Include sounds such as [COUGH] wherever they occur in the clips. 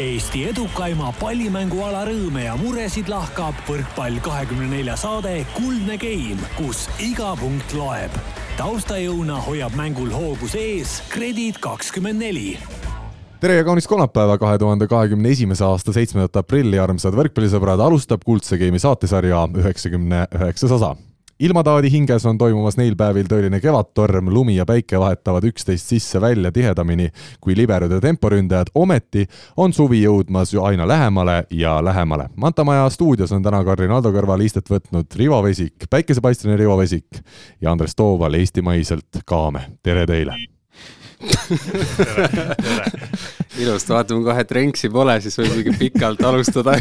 Eesti edukaima pallimänguala rõõme ja muresid lahkab võrkpall kahekümne nelja saade Kuldne Game, kus iga punkt loeb. taustajõuna hoiab mängul hoogus ees Kredit kakskümmend neli tere ja kaunist kolmapäeva, kahe tuhande kahekümne esimese aasta seitsmendat aprilli, armsad võrkpallisõbrad, alustab Kuldse Game'i saatesarja üheksakümne üheksas osa ilmataadi hinges on toimumas neil päevil tõeline kevadtorm, lumi ja päike vahetavad üksteist sisse-välja tihedamini kui liberod ja temporündajad, ometi on suvi jõudmas ju aina lähemale ja lähemale. Manta Maja stuudios on täna Karin Aldo kõrval istet võtnud Rivo Vesik, päikesepaisteline Rivo Vesik ja Andres Tooval eestimaiselt Kaame, tere teile! Ilus, vaatame kohe, et Renksi pole, siis võib mingi pikalt alustada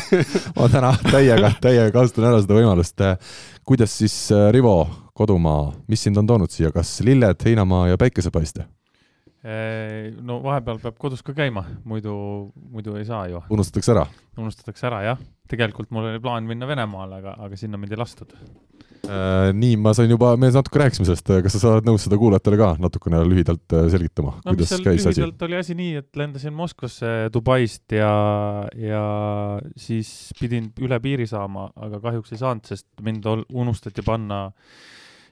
ma täna täiega, täiega kasutan ära seda võimalust. kuidas siis, äh, Rivo, kodumaa, mis sind on toonud siia, kas lilled, heinamaa ja päikesepaiste? no vahepeal peab kodus ka käima, muidu, muidu ei saa ju. unustatakse ära? unustatakse ära, jah. tegelikult mul oli plaan minna Venemaale, aga, aga sinna mind ei lastud Äh, nii, ma sain juba, me natuke rääkisime sellest, kas sa oled nõus seda kuulajatele ka natukene lühidalt äh, selgitama no,, kuidas käis asi? lühidalt oli asi nii, et lendasin Moskvasse Dubaist ja, ja siis pidin üle piiri saama, aga kahjuks ei saanud, sest mind unustati panna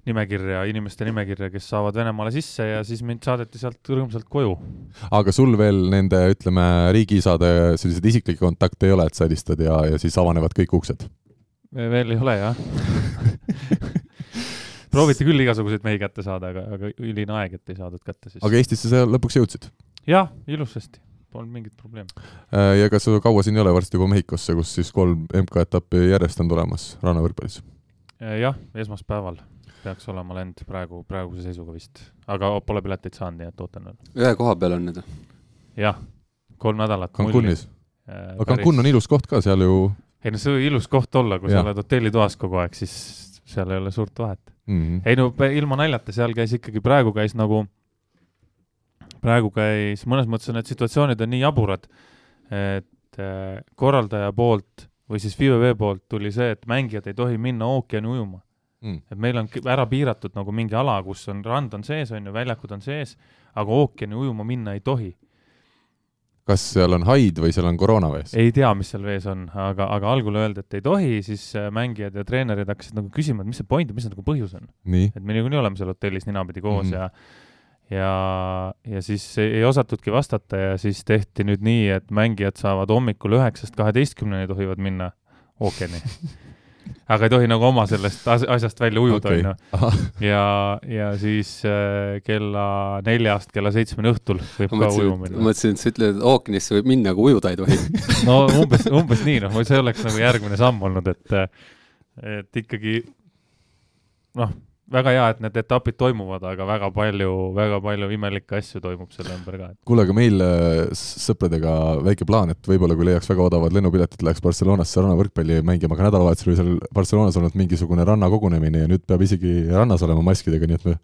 nimekirja, inimeste nimekirja, kes saavad Venemaale sisse ja siis mind saadeti sealt rõõmsalt koju. aga sul veel nende, ütleme, riigiisade selliseid isiklikke kontakte ei ole, et sa helistad ja, ja siis avanevad kõik uksed? Veel ei ole jah [LAUGHS] prooviti küll igasuguseid mehi kätte saada, aga, aga üline aeg, et ei saadud kätte siis. aga Eestisse sa lõpuks jõudsid? jah, ilusasti, polnud mingit probleemi. Äh, ja kas sa kaua siin ei ole, varsti juba Mehhikosse, kus siis kolm MK-etappi järjest on tulemas rannavõrkpallis? Äh, jah, esmaspäeval peaks olema lend praegu, praeguse seisuga vist, aga pole pileteid saanud, nii et ootan veel. ühe koha peal on need? jah, kolm nädalat. Cancunis? Äh, aga Cancun on ilus koht ka, seal ju ei no see on ilus koht olla, kui ja. sa oled hotellitoas kogu aeg, siis seal ei ole suurt vahet mm. -hmm. ei no ilma naljata, seal käis ikkagi, praegu käis nagu, praegu käis, mõnes mõttes need situatsioonid on nii jaburad, et äh, korraldaja poolt või siis FIVV poolt tuli see, et mängijad ei tohi minna ookeani ujuma mm.. et meil on ära piiratud nagu mingi ala, kus on, rand on sees, on ju, väljakud on sees, aga ookeani ujuma minna ei tohi kas seal on haid või seal on koroona vees? ei tea, mis seal vees on, aga, aga algul öeldi, et ei tohi, siis äh, mängijad ja treenerid hakkasid nagu küsima, et mis see point, mis see nagu põhjus on. et me niikuinii oleme seal hotellis ninapidi koos mm -hmm. ja ja, ja siis ei osatudki vastata ja siis tehti nüüd nii, et mängijad saavad hommikul üheksast kaheteistkümneni tohivad minna ookeani [LAUGHS] aga ei tohi nagu oma sellest asjast välja ujuda, onju. ja, ja siis äh, kella neljast kella seitsmeni õhtul võib ma ka ujuma minna. mõtlesin, et sa ütled, et ookeanisse võib minna, aga ujuda ei tohi [LAUGHS] no umbes, umbes nii, noh, see oleks nagu järgmine samm olnud, et, et ikkagi noh väga hea, et need etapid toimuvad, aga väga palju, väga palju imelikke asju toimub selle ümber ka. kuule, aga meil äh, sõpradega väike plaan, et võib-olla kui leiaks väga odavad lennupiletid, läheks Barcelonasse rannavõrkpalli mängima, aga nädalavahetusel oli seal Barcelonas olnud mingisugune rannakogunemine ja nüüd peab isegi rannas olema maskidega, nii et me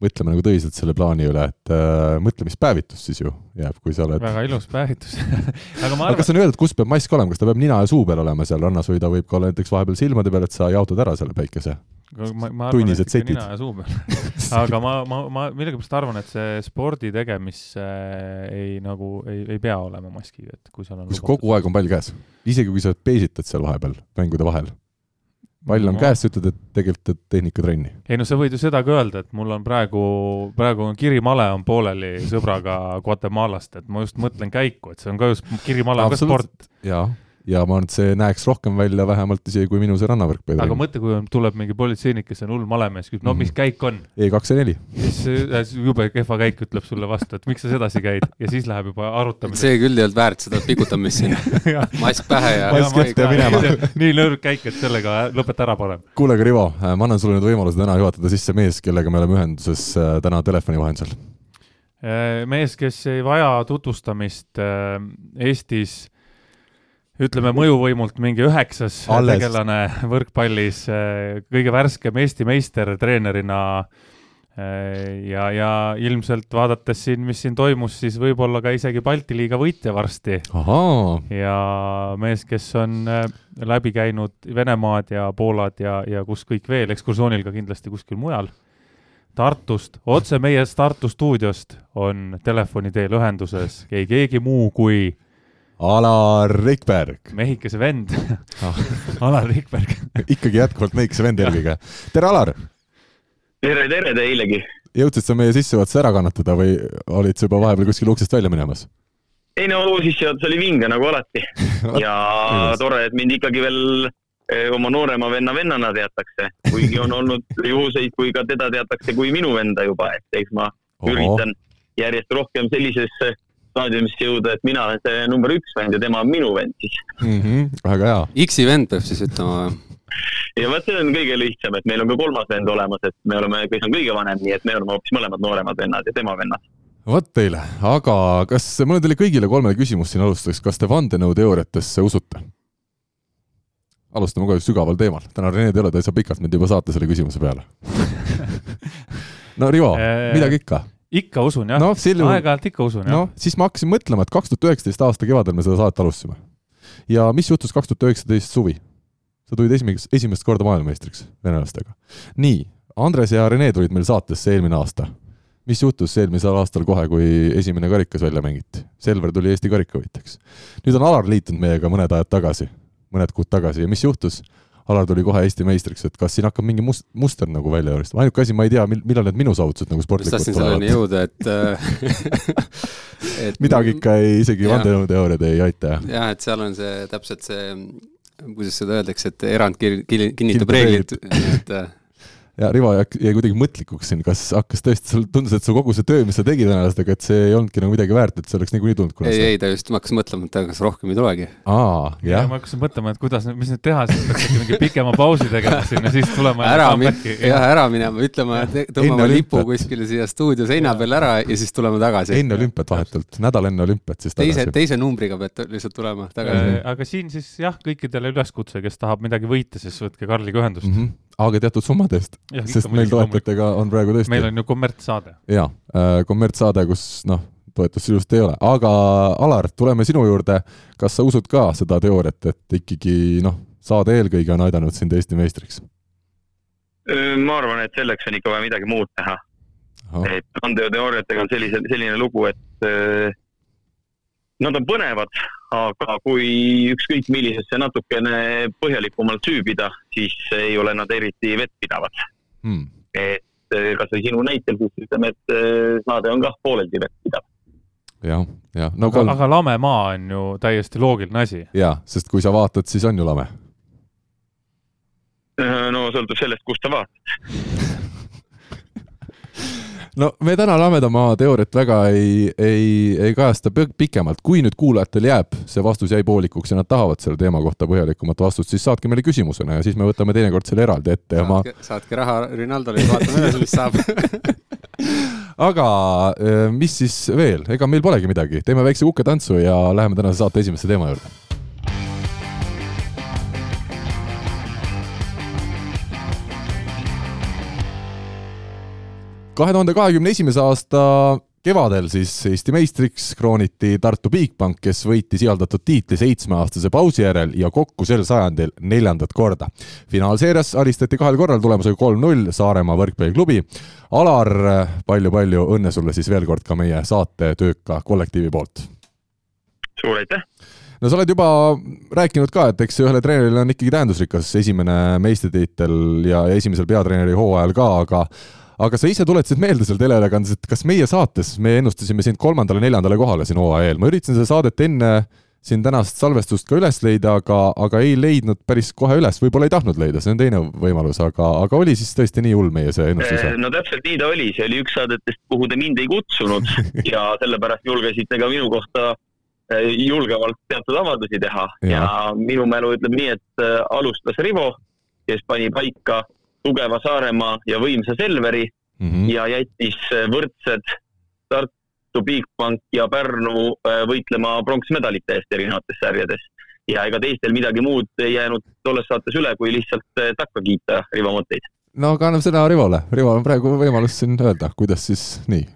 mõtleme nagu tõsiselt selle plaani üle, et äh, mõtlemispäevitus siis ju jääb, kui sa oled. väga ilus päevitus [LAUGHS] aga ma arvan. kas on öeldud, kus peab mask olema, kas ta peab nina ja suu peal olema seal rannas või ta võib ka olla näiteks vahepeal silmade peal, et sa jaotad ära selle päikese? Ma, ma arvan, et ikka nina ja suu peal [LAUGHS] aga ma, ma, ma millegipärast arvan, et see spordi tegemisse ei nagu ei, ei pea olema maskiga, et kui seal on. kus kogu aeg on pall käes, isegi kui sa peesitad seal vahepeal, mängude vahel pall on no. käes, sa ütled, et tegelikult teed tehnikatrenni. ei no sa võid ju seda ka öelda, et mul on praegu, praegu on kirimale on pooleli sõbraga Guatemalast, et ma just mõtlen käiku, et see on ka just, kirimale on ka sport. jaa ja ma arvan, et see näeks rohkem välja vähemalt isegi kui minu see rannavõrk. aga mõtle, kui on, tuleb mingi politseinik, kes on hull malemees, küsib, no mis käik on? E2 ja neli. siis jube kehva käik ütleb sulle vastu, et miks sa sedasi käid ja siis läheb juba arutamiseks. see küll ei olnud väärt seda pigutamist siin [LAUGHS] mask pähe ja. mask ette ja minema. [LAUGHS] nii nõrk käik, et sellega lõpeta ära parem. kuule, aga Rivo, ma annan sulle nüüd võimaluse täna juhatada sisse mees, kellega me oleme ühenduses äh, täna telefoni vahendusel äh, mees, kes ei vaja tutvustamist äh, Eestis ütleme mõjuvõimult mingi üheksas Alles. tegelane võrkpallis, eh, kõige värskem Eesti meister treenerina eh, ja, ja ilmselt vaadates siin, mis siin toimus, siis võib-olla ka isegi Balti liiga võitja varsti. ja mees, kes on eh, läbi käinud Venemaad ja Poolat ja, ja kus kõik veel, ekskursioonil ka kindlasti kuskil mujal. Tartust, otse meie Tartu stuudiost on telefoni teel ühenduses ei keegi muu kui Alar Rikberg. mehikese vend [LAUGHS] ah. [LAUGHS] Alar Rikberg [LAUGHS] ikkagi jätkuvalt mehikese vend eelkõige. tere, Alar! tere, tere teilegi! jõudsid sa meie sissejuhatuse ära kannatada või olid sa juba vahepeal kuskil uksest välja minemas? ei no sissejuhatus oli vinge nagu alati ja tore, et mind ikkagi veel eh, oma noorema venna vennana teatakse, kuigi on olnud juhuseid, kui ka teda teatakse kui minu venda juba, et eks ma Oho. üritan järjest rohkem sellisesse staadiumisse jõuda, et mina olen see number üks vend ja tema on minu vend siis mm. -hmm, väga hea. X-i vend peab siis ütlema või? ja vot see on kõige lihtsam, et meil on ka kolmas vend olemas, et me oleme, kes on kõige vanem, nii et me oleme hoopis mõlemad nooremad vennad ja tema vennad. vot teile, aga kas, mul on teile kõigile kolmele küsimus siin alustuseks, kas te vandenõuteooriatesse usute? alustame kohe sügaval teemal, täna Rene Teole, ta ei saa pikalt mind juba saata selle küsimuse peale [LAUGHS] no Rivo, äh, midagi ikka ikka usun jah no,, aeg-ajalt ikka usun jah. noh, siis ma hakkasin mõtlema, et kaks tuhat üheksateist aasta kevadel me seda saadet alustasime. ja mis juhtus kaks tuhat üheksateist suvi? sa tulid esimest, esimest korda maailmameistriks venelastega. nii, Andres ja Rene tulid meil saatesse eelmine aasta. mis juhtus eelmisel aastal kohe, kui esimene karikas välja mängiti? Selver tuli Eesti karikavõitjaks. nüüd on Alar liitunud meiega mõned ajad tagasi, mõned kuud tagasi ja mis juhtus? Alar tuli kohe Eesti meistriks, et kas siin hakkab mingi must, muster nagu välja joonistama, ainuke asi, ma ei tea, millal need minu saavutused nagu sportlikult tahtsin selleni jõuda, et [LAUGHS] äh, et midagi ikka ei, isegi vandenõuteooriad ei aita, jah? jah, et seal on see täpselt see, kuidas seda öeldakse, et erand kinnitab reeglit, [LAUGHS] et äh, ja Rivo jäi kuidagi mõtlikuks siin, kas hakkas tõesti, sul tundus, et su kogu see töö, mis sa tegid venelastega, et see ei olnudki nagu midagi väärt, et see oleks niikuinii tulnud kunagi? ei, ei, ta just, ma hakkasin mõtlema, et kas rohkem ei tulegi. aa, jah. ma hakkasin mõtlema, et kuidas, mis nüüd teha, siis peaks äkki mingi pikema pausi tegema siin ja siis tulema ära min-, jah, ära minema, ütlema, tõmbama lipu kuskile siia stuudio seina peale ära ja siis tulema tagasi. enne olümpiat vahetult, nädal enne olümpiat siis tagasi. teise, teise numbriga pead lihtsalt tulema tagasi. aga siin siis jah, kõikidele üleskutse, kes tahab midagi võita, siis võtke Karliga ühendust mm. -hmm aga teatud summade eest, sest meil toetajatega on praegu tõesti meil on ju kommertssaade. jaa äh,, kommertssaade, kus noh, toetust ilusasti ei ole, aga Alar, tuleme sinu juurde, kas sa usud ka seda teooriat, et ikkagi noh, saade eelkõige on aidanud sind Eesti meistriks? ma arvan, et selleks on ikka vaja midagi muud teha. et vandeteooriatega on sellise, selline lugu, et äh, nad on põnevad, aga kui ükskõik millisesse natukene põhjalikumalt süübida, siis ei ole nad eriti vettpidavad hmm.. et eh, kasvõi sinu näitel, siis ütleme, et eh, saade on kah pooleldi vettpidav jah, jah no,. aga, aga lame maa on ju täiesti loogiline asi. jaa, sest kui sa vaatad, siis on ju lame. no sõltub sellest, kust sa vaatad [LAUGHS] no me täna Lamedamaa teooriat väga ei, ei, ei kajasta pikemalt, kui nüüd kuulajatel jääb, see vastus jäi poolikuks ja nad tahavad selle teema kohta põhjalikumat vastust, siis saatke meile küsimusena ja siis me võtame teinekord selle eraldi ette ja saatke, ma. saatke raha Rinaldole ja vaatame edasi, mis saab. [LAUGHS] Aga eh, mis siis veel, ega meil polegi midagi, teeme väikse kuketantsu ja läheme tänase saate esimese teema juurde kahe tuhande kahekümne esimese aasta kevadel siis Eesti meistriks krooniti Tartu Bigbank, kes võitis ihaldatud tiitli seitsmeaastase pausi järel ja kokku sel sajandil neljandat korda. finaalseerias alistati kahel korral tulemusega kolm-null Saaremaa võrkpalliklubi. Alar palju,, palju-palju õnne sulle siis veel kord ka meie saate tööka kollektiivi poolt! suur aitäh! no sa oled juba rääkinud ka, et eks ühele treenerile on ikkagi tähendusrikas esimene meistritiitel ja, esimesel peatreeneri hooajal ka, aga aga sa ise tuletasid meelde seal teleülekandes, et kas meie saates, me ennustasime sind kolmandale-neljandale kohale siin hooaja eel, ma üritasin seda saadet enne siin tänast salvestust ka üles leida, aga, aga ei leidnud päris kohe üles, võib-olla ei tahtnud leida, see on teine võimalus, aga, aga oli siis tõesti nii hull meie see ennustus? no täpselt nii ta oli, see oli üks saadetest, kuhu te mind ei kutsunud [LAUGHS] ja sellepärast julgesite ka minu kohta eh, julgevalt teatud avaldusi teha. Ja, ja minu mälu ütleb nii, et eh, alustas Rivo, kes pani paika tugeva Saaremaa ja võimsa Selveri mm -hmm. ja jättis võrdsed Tartu Bigbank ja Pärnu äh, võitlema pronksmedalite eest erinevates sarjades. ja ega teistel midagi muud ei jäänud tolles saates üle, kui lihtsalt äh, takka kiita Rivo mõtteid. no aga anname sõna Rivole, Rival on praegu võimalus siin öelda, kuidas siis nii?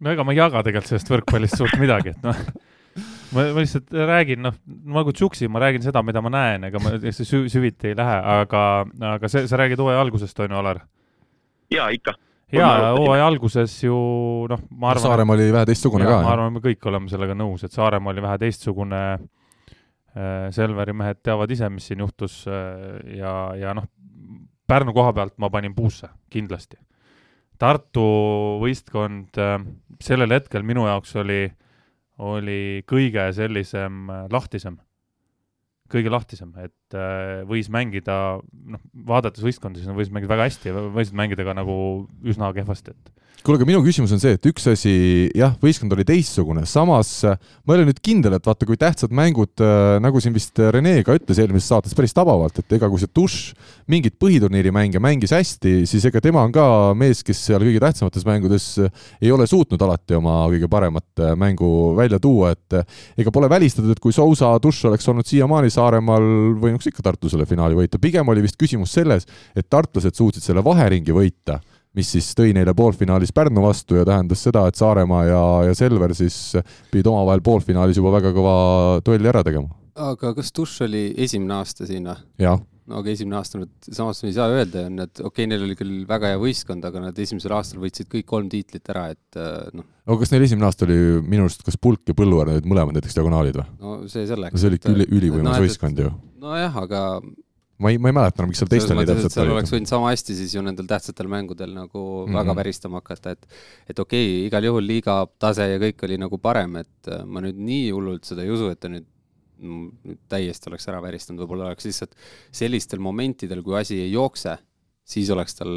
no ega ma ei jaga tegelikult sellest võrkpallist suurt midagi, et noh ma, ma lihtsalt räägin, noh, nagu Tšuksi, ma räägin seda, mida ma näen, ega ma sü süviti ei lähe, aga, aga see, sa räägid hooaja algusest, on ju, Alar? jaa, ikka. jaa, hooaja alguses ju noh, ma arvan Saaremaa oli vähe teistsugune ka. ma arvan, me kõik oleme sellega nõus, et Saaremaa oli vähe teistsugune äh,, Selveri mehed teavad ise, mis siin juhtus äh, ja, ja noh, Pärnu koha pealt ma panin puusse, kindlasti. Tartu võistkond äh, sellel hetkel minu jaoks oli, oli kõige sellisem äh, lahtisem. Kõige lahtisem, et äh, võis mängida, noh, vaadates võistkondi, siis võisid mängida väga hästi ja võisid mängida ka nagu üsna kehvasti, et kuule, aga minu küsimus on see, et üks asi, jah, võistkond oli teistsugune, samas ma ei ole nüüd kindel, et vaata, kui tähtsad mängud, äh, nagu siin vist Rene ka ütles eelmises saates päris tabavalt, et ega kui see Dušš mingit põhiturniiri mänge mängis hästi, siis ega tema on ka mees, kes seal kõige tähtsamates mängudes ei ole suutnud alati oma kõige paremat äh, mängu välja tuua, et äh, ega pole välistatud, et kui Sousa Dušš oleks olnud siiamaani Saaremaal, võinuks ikka Tartu selle finaali võita, pigem oli vist küsimus selles, et tartlased suutsid selle vaheringi võita mis siis tõi neile poolfinaalis Pärnu vastu ja tähendas seda, et Saaremaa ja, ja Selver siis pidid omavahel poolfinaalis juba väga kõva duelli ära tegema. aga kas Tuš oli esimene aasta siin või? jah. no aga esimene aasta nüüd, samas ei saa öelda, on, et okei okay,, neil oli küll väga hea võistkond, aga nad esimesel aastal võitsid kõik kolm tiitlit ära, et äh, noh. aga kas neil esimene aasta oli minu arust, kas Pulk ja Põlluaar olid mõlemad näiteks diagonaalid või? no see selleks. no see oli üli, ülivõimas no, võistkond ju. nojah, aga ma ei, ma ei mäleta enam, miks seal teistel nii täpselt oli. seal oleks võinud sama hästi siis ju nendel tähtsatel mängudel nagu mm -hmm. väga väristama hakata, et et okei okay,, igal juhul liiga tase ja kõik oli nagu parem, et äh, ma nüüd nii hullult seda ei usu, et ta nüüd nüüd täiesti oleks ära väristanud, võib-olla oleks lihtsalt sellistel momentidel, kui asi ei jookse, siis oleks tal,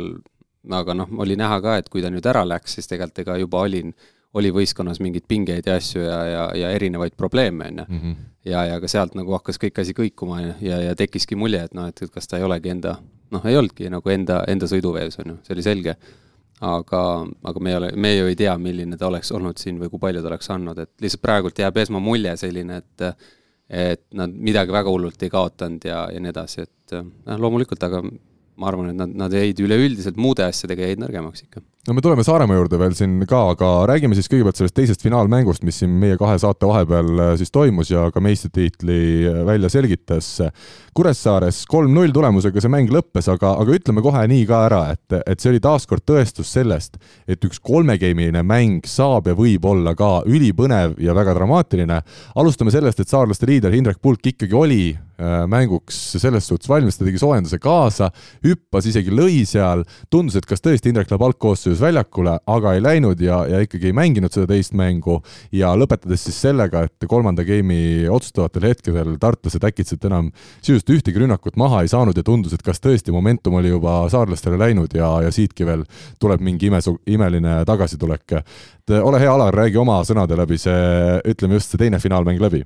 aga noh, oli näha ka, et kui ta nüüd ära läks, siis tegelikult ega juba olin oli võistkonnas mingeid pingeid ja asju ja, ja, ja erinevaid probleeme, on ju. Mhm. ja, ja ka sealt nagu hakkas kõik asi kõikuma ja, ja, ja tekkiski mulje, et noh, et kas ta ei olegi enda, noh, ei olnudki nagu enda, enda sõiduvees, on ju, see oli selge. aga, aga me ei ole, me ju ei tea, milline ta oleks olnud siin või kui palju ta oleks andnud, et lihtsalt praegult jääb esmamulje selline, et et nad midagi väga hullult ei kaotanud ja, ja nii edasi, et noh, loomulikult, aga ma arvan, et nad, nad jäid üleüldiselt muude asjadega jäid nõrgemaks ikka no me tuleme Saaremaa juurde veel siin ka, aga räägime siis kõigepealt sellest teisest finaalmängust, mis siin meie kahe saate vahepeal äh, siis toimus ja ka meistritiitli äh, välja selgitas. Kuressaares kolm-null tulemusega see mäng lõppes, aga, aga ütleme kohe nii ka ära, et, et see oli taaskord tõestus sellest, et üks kolmegeimiline mäng saab ja võib olla ka ülipõnev ja väga dramaatiline. alustame sellest, et saarlaste liider Hindrek Pulk ikkagi oli äh, mänguks selles suhtes valmis, ta tegi soojenduse kaasa, hüppas, isegi lõi seal, tundus, et kas tõesti Hindrek läheb algkoosseisu astus väljakule, aga ei läinud ja, ja ikkagi ei mänginud seda teist mängu. Ja lõpetades siis sellega, et kolmanda game'i otsustavatel hetkedel tartlased äkitselt enam sisuliselt ühtegi rünnakut maha ei saanud ja tundus, et kas tõesti momentum oli juba saarlastele läinud ja, ja siitki veel tuleb mingi imesu-, imeline tagasitulek. et ole hea, Alar, räägi oma sõnade läbi see, ütleme just see teine finaalmäng läbi.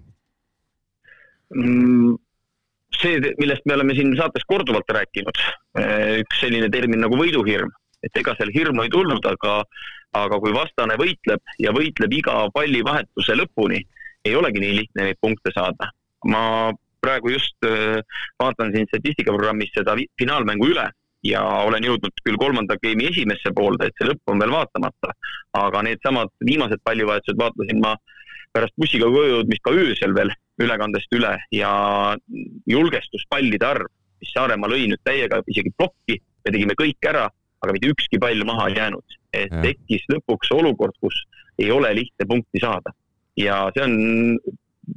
Mm see, millest me oleme siin saates korduvalt rääkinud, üks selline termin nagu võiduhirm et ega seal hirmu ei tulnud, aga, aga kui vastane võitleb ja võitleb iga pallivahetuse lõpuni, ei olegi nii lihtne neid punkte saada. ma praegu just äh, vaatan siin statistikaprogrammis seda finaalmängu üle ja olen jõudnud küll kolmanda game'i esimesse poolde, et see lõpp on veel vaatamata. aga needsamad viimased pallivahetused vaatasin ma pärast bussiga koju jõudmist ka öösel veel ülekandest üle ja julgestuspallide arv, mis Saaremaa lõi nüüd täiega isegi plokki, me tegime kõik ära aga mitte ükski pall maha ei jäänud. et ja. tekkis lõpuks olukord, kus ei ole lihtne punkti saada. ja see on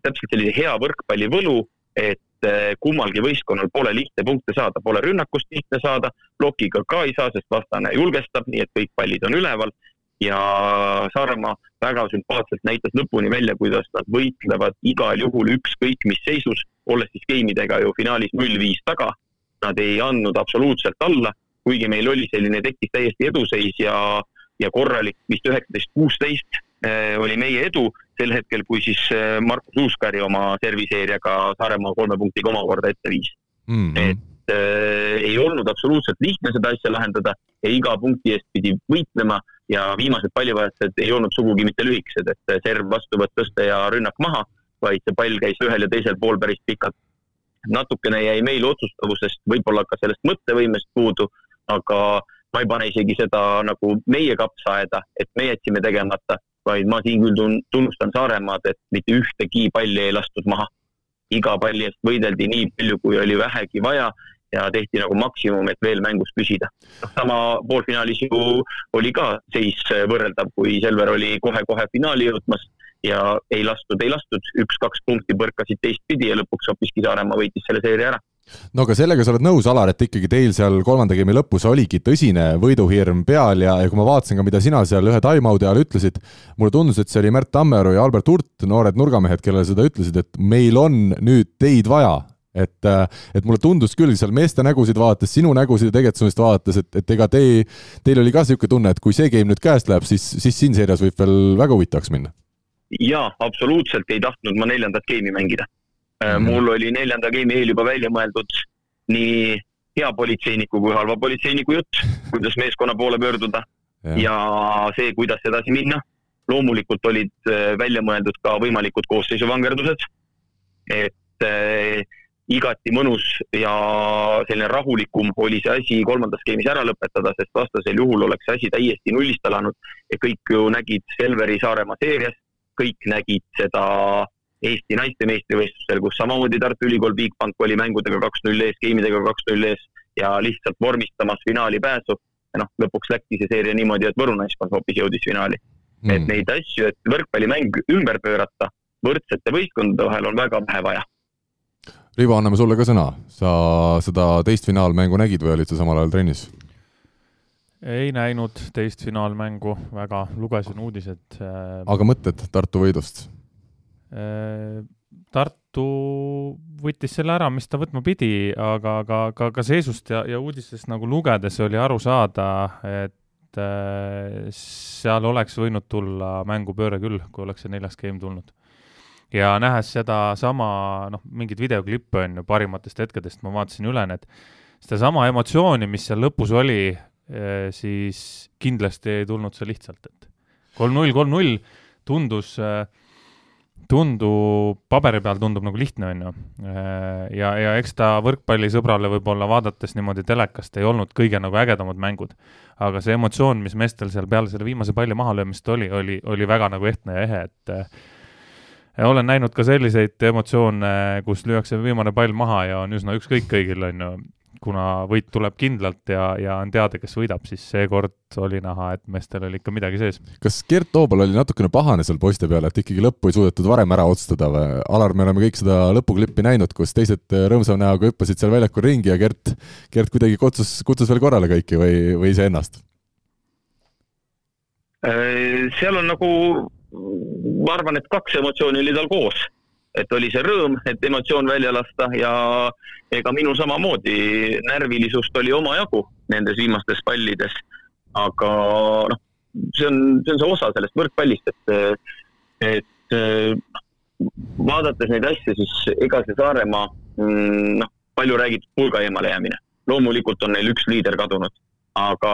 täpselt sellise hea võrkpalli võlu, et eh, kummalgi võistkonnal pole lihtne punkte saada, pole rünnakust lihtne saada, plokiga ka ei saa, sest vastane julgestab, nii et kõik pallid on üleval ja Saaremaa väga sümpaatselt näitas lõpuni välja, kuidas nad võitlevad igal juhul ükskõik mis seisus, olles siis geimidega ju finaalis null-viis taga. Nad ei andnud absoluutselt alla kuigi meil oli selline, tekkis täiesti eduseis ja, ja korralik vist üheksateist, kuusteist eh, oli meie edu sel hetkel, kui siis eh, Markus Uuskari oma serviseeriaga Saaremaa kolme punktiga omakorda ette viis mm. -hmm. et äh, ei olnud absoluutselt lihtne seda asja lahendada ja iga punkti eest pidi võitlema ja viimased pallivahetused ei olnud sugugi mitte lühikesed, et serv vastu võtta, tõsta ja rünnak maha, vaid see pall käis ühel ja teisel pool päris pikalt. natukene jäi meil otsustavusest, võib-olla ka sellest mõttevõimest puudu aga ma ei pane isegi seda nagu meie kapsaaeda, et me jätsime tegemata, vaid ma siin küll tunnustan Saaremaad, et mitte ühtegi palli ei lastud maha. iga palli eest võideldi nii palju, kui oli vähegi vaja ja tehti nagu maksimum, et veel mängus püsida. noh, sama poolfinaalis ju oli ka seis võrreldav, kui Selver oli kohe-kohe finaali jõudmas ja ei lastud, ei lastud, üks-kaks punkti põrkasid teistpidi ja lõpuks hoopiski Saaremaa võitis selle seeria ära. No aga sellega sa oled nõus, Alar, et ikkagi teil seal kolmanda game'i lõpus oligi tõsine võiduhirm peal ja, ja kui ma vaatasin ka, mida sina seal ühe time-out'i ajal ütlesid, mulle tundus, et see oli Märt Tammearu ja Albert Hurt, noored nurgamehed, kellele seda ütlesid, et meil on nüüd teid vaja et, äh, et mulle tundus küll seal meeste nägusid vaadates, sinu nägusid ja tegutsemist vaadates, et, et ega te, teil oli ka niisugune tunne, et kui see game nüüd käest läheb, siis, siis siin seerias võib veel väga huvitavaks minna? jaa, absoluutselt ei tahtnud ma neljandat game'i mängida mm. mul oli neljanda game'i eel juba välja mõeldud nii hea politseiniku kui halva politseiniku jutt, kuidas meeskonna poole pöörduda ja. ja see, kuidas edasi minna. loomulikult olid äh, välja mõeldud ka võimalikud koosseisuvangerdused, et igati mõnus ja selline rahulikum oli see asi kolmandas skeemis ära lõpetada, sest vastasel juhul oleks see asi täiesti nullist alanud ja kõik ju nägid Selveri Saaremaa seerias, kõik nägid seda Eesti naiste meistrivõistlustel, kus samamoodi Tartu Ülikool Bigbank oli mängudega kaks-null ees, geimidega kaks-null ees ja lihtsalt vormistamas finaali pääsu. ja noh, lõpuks läkski see seeria niimoodi, et Võru naiskond hoopis jõudis finaali. Mm.. et neid asju, et võrkpallimäng ümber pöörata võrdsete võistkondade vahel on väga vähe vaja Rivo, anname sulle ka sõna. sa seda teist finaalmängu nägid või olid sa samal ajal trennis? ei näinud teist finaalmängu väga, lugesin uudised. Äh, aga mõtted Tartu võidust? Äh, Tartu võttis selle ära, mis ta võtma pidi, aga, aga ka, ka seisust ja, ja uudistest nagu lugedes oli aru saada, et äh, seal oleks võinud tulla mängupööre küll, kui oleks see neljas game tulnud ja nähes sedasama, noh, mingeid videoklippe on ju parimatest hetkedest, ma vaatasin üle need, sedasama emotsiooni, mis seal lõpus oli, eh, siis kindlasti ei tulnud see lihtsalt, et kolm-null, kolm-null tundus, eh, tundub, paberi peal tundub nagu lihtne, on ju. Eh, ja, ja eks ta võrkpallisõbrale võib-olla vaadates niimoodi telekast ei olnud kõige nagu ägedamad mängud. aga see emotsioon, mis meestel seal peale selle viimase palli mahalöömist oli, oli, oli väga nagu ehtne ja ehe, et olen näinud ka selliseid emotsioone, kus lüüakse viimane pall maha ja on üsna ükskõik kõigil, on ju, kuna võit tuleb kindlalt ja, ja on teada, kes võidab, siis seekord oli näha, et meestel oli ikka midagi sees. kas Gert Toobal oli natukene pahane seal poiste peal, et ikkagi lõppu ei suudetud varem ära otsustada või? Alar, me oleme kõik seda lõpuklippi näinud, kus teised rõõmsama näoga hüppasid seal väljakul ringi ja Gert, Gert kuidagi kutsus, kutsus veel korrale kõiki või, või iseennast? Äh, seal on nagu ma arvan, et kaks emotsiooni oli tal koos. et oli see rõõm, et emotsioon välja lasta ja ega minu samamoodi närvilisust oli omajagu nendes viimastes pallides. aga noh, see on, see on see osa sellest võrkpallist, et, et vaadates neid asju, siis ega see Saaremaa, mm, noh, palju räägitud pulga eemale jäämine. loomulikult on neil üks liider kadunud, aga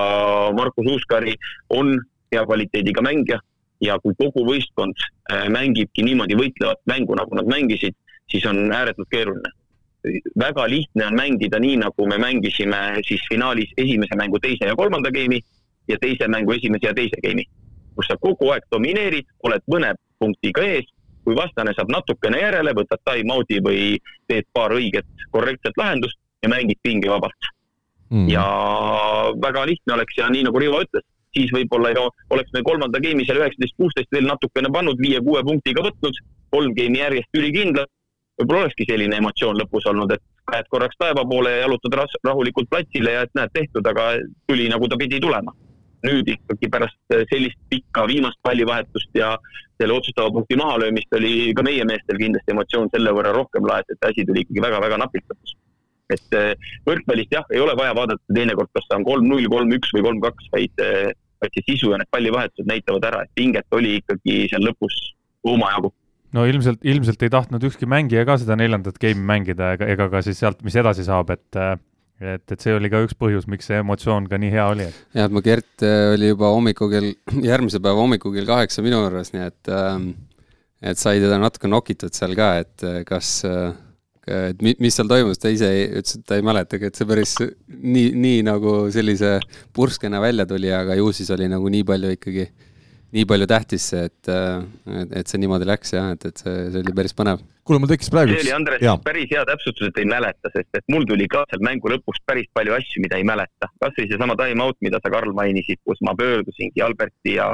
Markus Uuskari on hea kvaliteediga mängija ja kui kogu võistkond äh, mängibki niimoodi võitlevat mängu, nagu nad mängisid, siis on ääretult keeruline. väga lihtne on mängida nii, nagu me mängisime siis finaalis esimese mängu teise ja kolmanda game'i ja teise mängu esimese ja teise game'i, kus sa kogu aeg domineerid, oled mõne punktiga ees, kui vastane saab natukene järele, võtad time-out'i või teed paar õiget korrektset lahendust ja mängid pingevabalt mm.. ja väga lihtne oleks ja nii nagu Rivo ütles, siis võib-olla oleks me kolmanda game'i seal üheksateist, kuusteist veel natukene pannud, viie-kuue punktiga võtnud, kolm game'i järjest ülikindlalt. võib-olla olekski selline emotsioon lõpus olnud, et käed korraks taeva poole ja jalutad rahulikult platsile ja et näed, tehtud, aga tuli nagu ta pidi tulema. nüüd ikkagi pärast sellist pikka viimast pallivahetust ja selle otsustava punkti mahalöömist oli ka meie meestel kindlasti emotsioon selle võrra rohkem laes, et asi tuli ikkagi väga-väga napilt lõpus et võrkpallist jah, ei ole vaja vaadata teinekord, kas ta on kolm-null, kolm-üks või kolm-kaks, vaid see sisu ja need pallivahetused näitavad ära, et pinget oli ikkagi seal lõpus omajagu no ilmselt, ilmselt ei tahtnud ükski mängija ka seda neljandat game'i mängida ega, ega ka siis sealt, mis edasi saab, et et, et see oli ka üks põhjus, miks see emotsioon ka nii hea oli. jah, et ma Gert äh, oli juba hommiku kell, [LAUGHS] järgmise päeva hommikul kell kaheksa minu juures, nii et ähm, et sai teda natuke nokitud seal ka, et äh, kas äh, et mi-, mis seal toimus, ta ise ütles, et ta ei mäletagi, et see päris nii, nii nagu sellise purskena välja tuli, aga ju siis oli nagu nii palju ikkagi nii palju tähtis see, et, et, et see niimoodi läks jah, et, et see, see oli päris põnev. kuule, mul tekkis praegu see oli, Andres, päris hea täpsustus, et ei mäleta, sest et mul tuli ka seal mängu lõpus päris palju asju, mida ei mäleta. kasvõi seesama time-out, mida sa, Karl, mainisid, kus ma pöördusingi Alberti ja,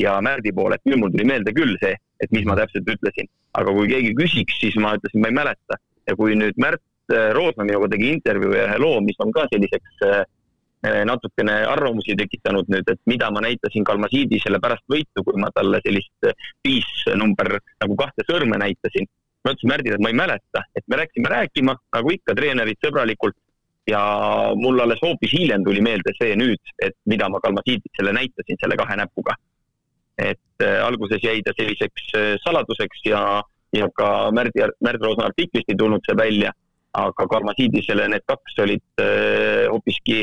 ja Märdi poole, et nüüd mul tuli meelde küll see, et mis ma täpselt ütlesin. aga kui keegi küsiks, siis ma ütlesin, ma ei mäleta. Ja kui nüüd Märt Roosna minuga tegi intervjuu ja ühe loo, mis on ka selliseks äh, Eh, natukene arvamusi tekitanud nüüd, et mida ma näitasin Kalmasiidisele pärast võitu, kui ma talle sellist viis number nagu kahte sõrme näitasin. ma ütlesin Märdile, et ma ei mäleta, et me läksime rääkima, nagu ikka, treenerid sõbralikult ja mul alles hoopis hiljem tuli meelde see nüüd, et mida ma Kalmasiidisele näitasin selle kahe näpuga. et äh, alguses jäi ta selliseks äh, saladuseks ja, ja ka Märdi, Märd Roosna artiklist ei tulnud see välja, aga Kalmasiidisele need kaks olid äh, hoopiski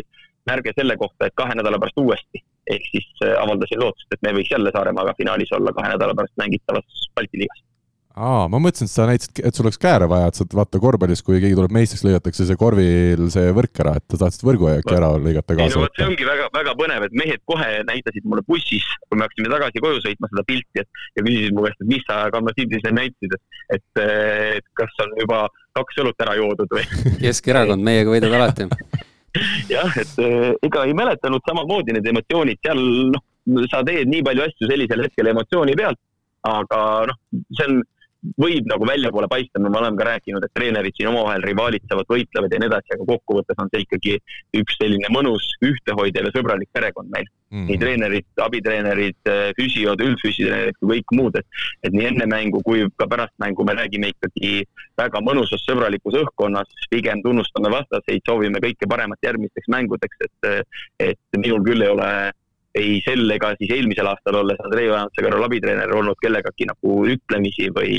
märge selle kohta, et kahe nädala pärast uuesti. ehk siis äh, avaldasin lootust, et me võiks jälle Saaremaaga finaalis olla kahe nädala pärast mängitavas Balti liigas. Aa, ma mõtlesin, et sa näitasid, et sul oleks kääre vaja, et sa vaata korvpallis, kui keegi tuleb meistriks, lõigatakse see korvil see võrk ära, et sa tahtsid võrgu äkki ära lõigata kaasa võtta. ei no vot, see ongi väga, väga põnev, et mehed kohe näitasid mulle bussis, kui me hakkasime tagasi koju sõitma seda pilti, et ja küsisid mu käest, et mis sa Kalmasiidisele näitasid, et, et, et kas on juba kaks õlut ära joodud või [LAUGHS] Keskerakond, meiega võidad alati [LAUGHS] jah, et äh, ega ei mäletanud samamoodi need emotsioonid, seal noh, sa teed nii palju asju sellisel hetkel emotsiooni pealt, aga noh, see on võib nagu väljapoole paista, me oleme ka rääkinud, et treenerid siin omavahel rivaalitsevad, võitlevad ja nii edasi, aga kokkuvõttes on see ikkagi üks selline mõnus, ühtehoidev ja sõbralik perekond meil mm. -hmm. nii treenerid, abitreenerid, füsiod, üldfüsitreenerid kui kõik muud, et, et nii enne mängu kui ka pärast mängu me räägime ikkagi väga mõnusas sõbralikus õhkkonnas, pigem tunnustame vastaseid, soovime kõike paremat järgmisteks mängudeks, et, et minul küll ei ole ei sel ega siis eelmisel aastal olles Andrei Ojansega abitreener olnud kellegagi nagu ütlemisi või,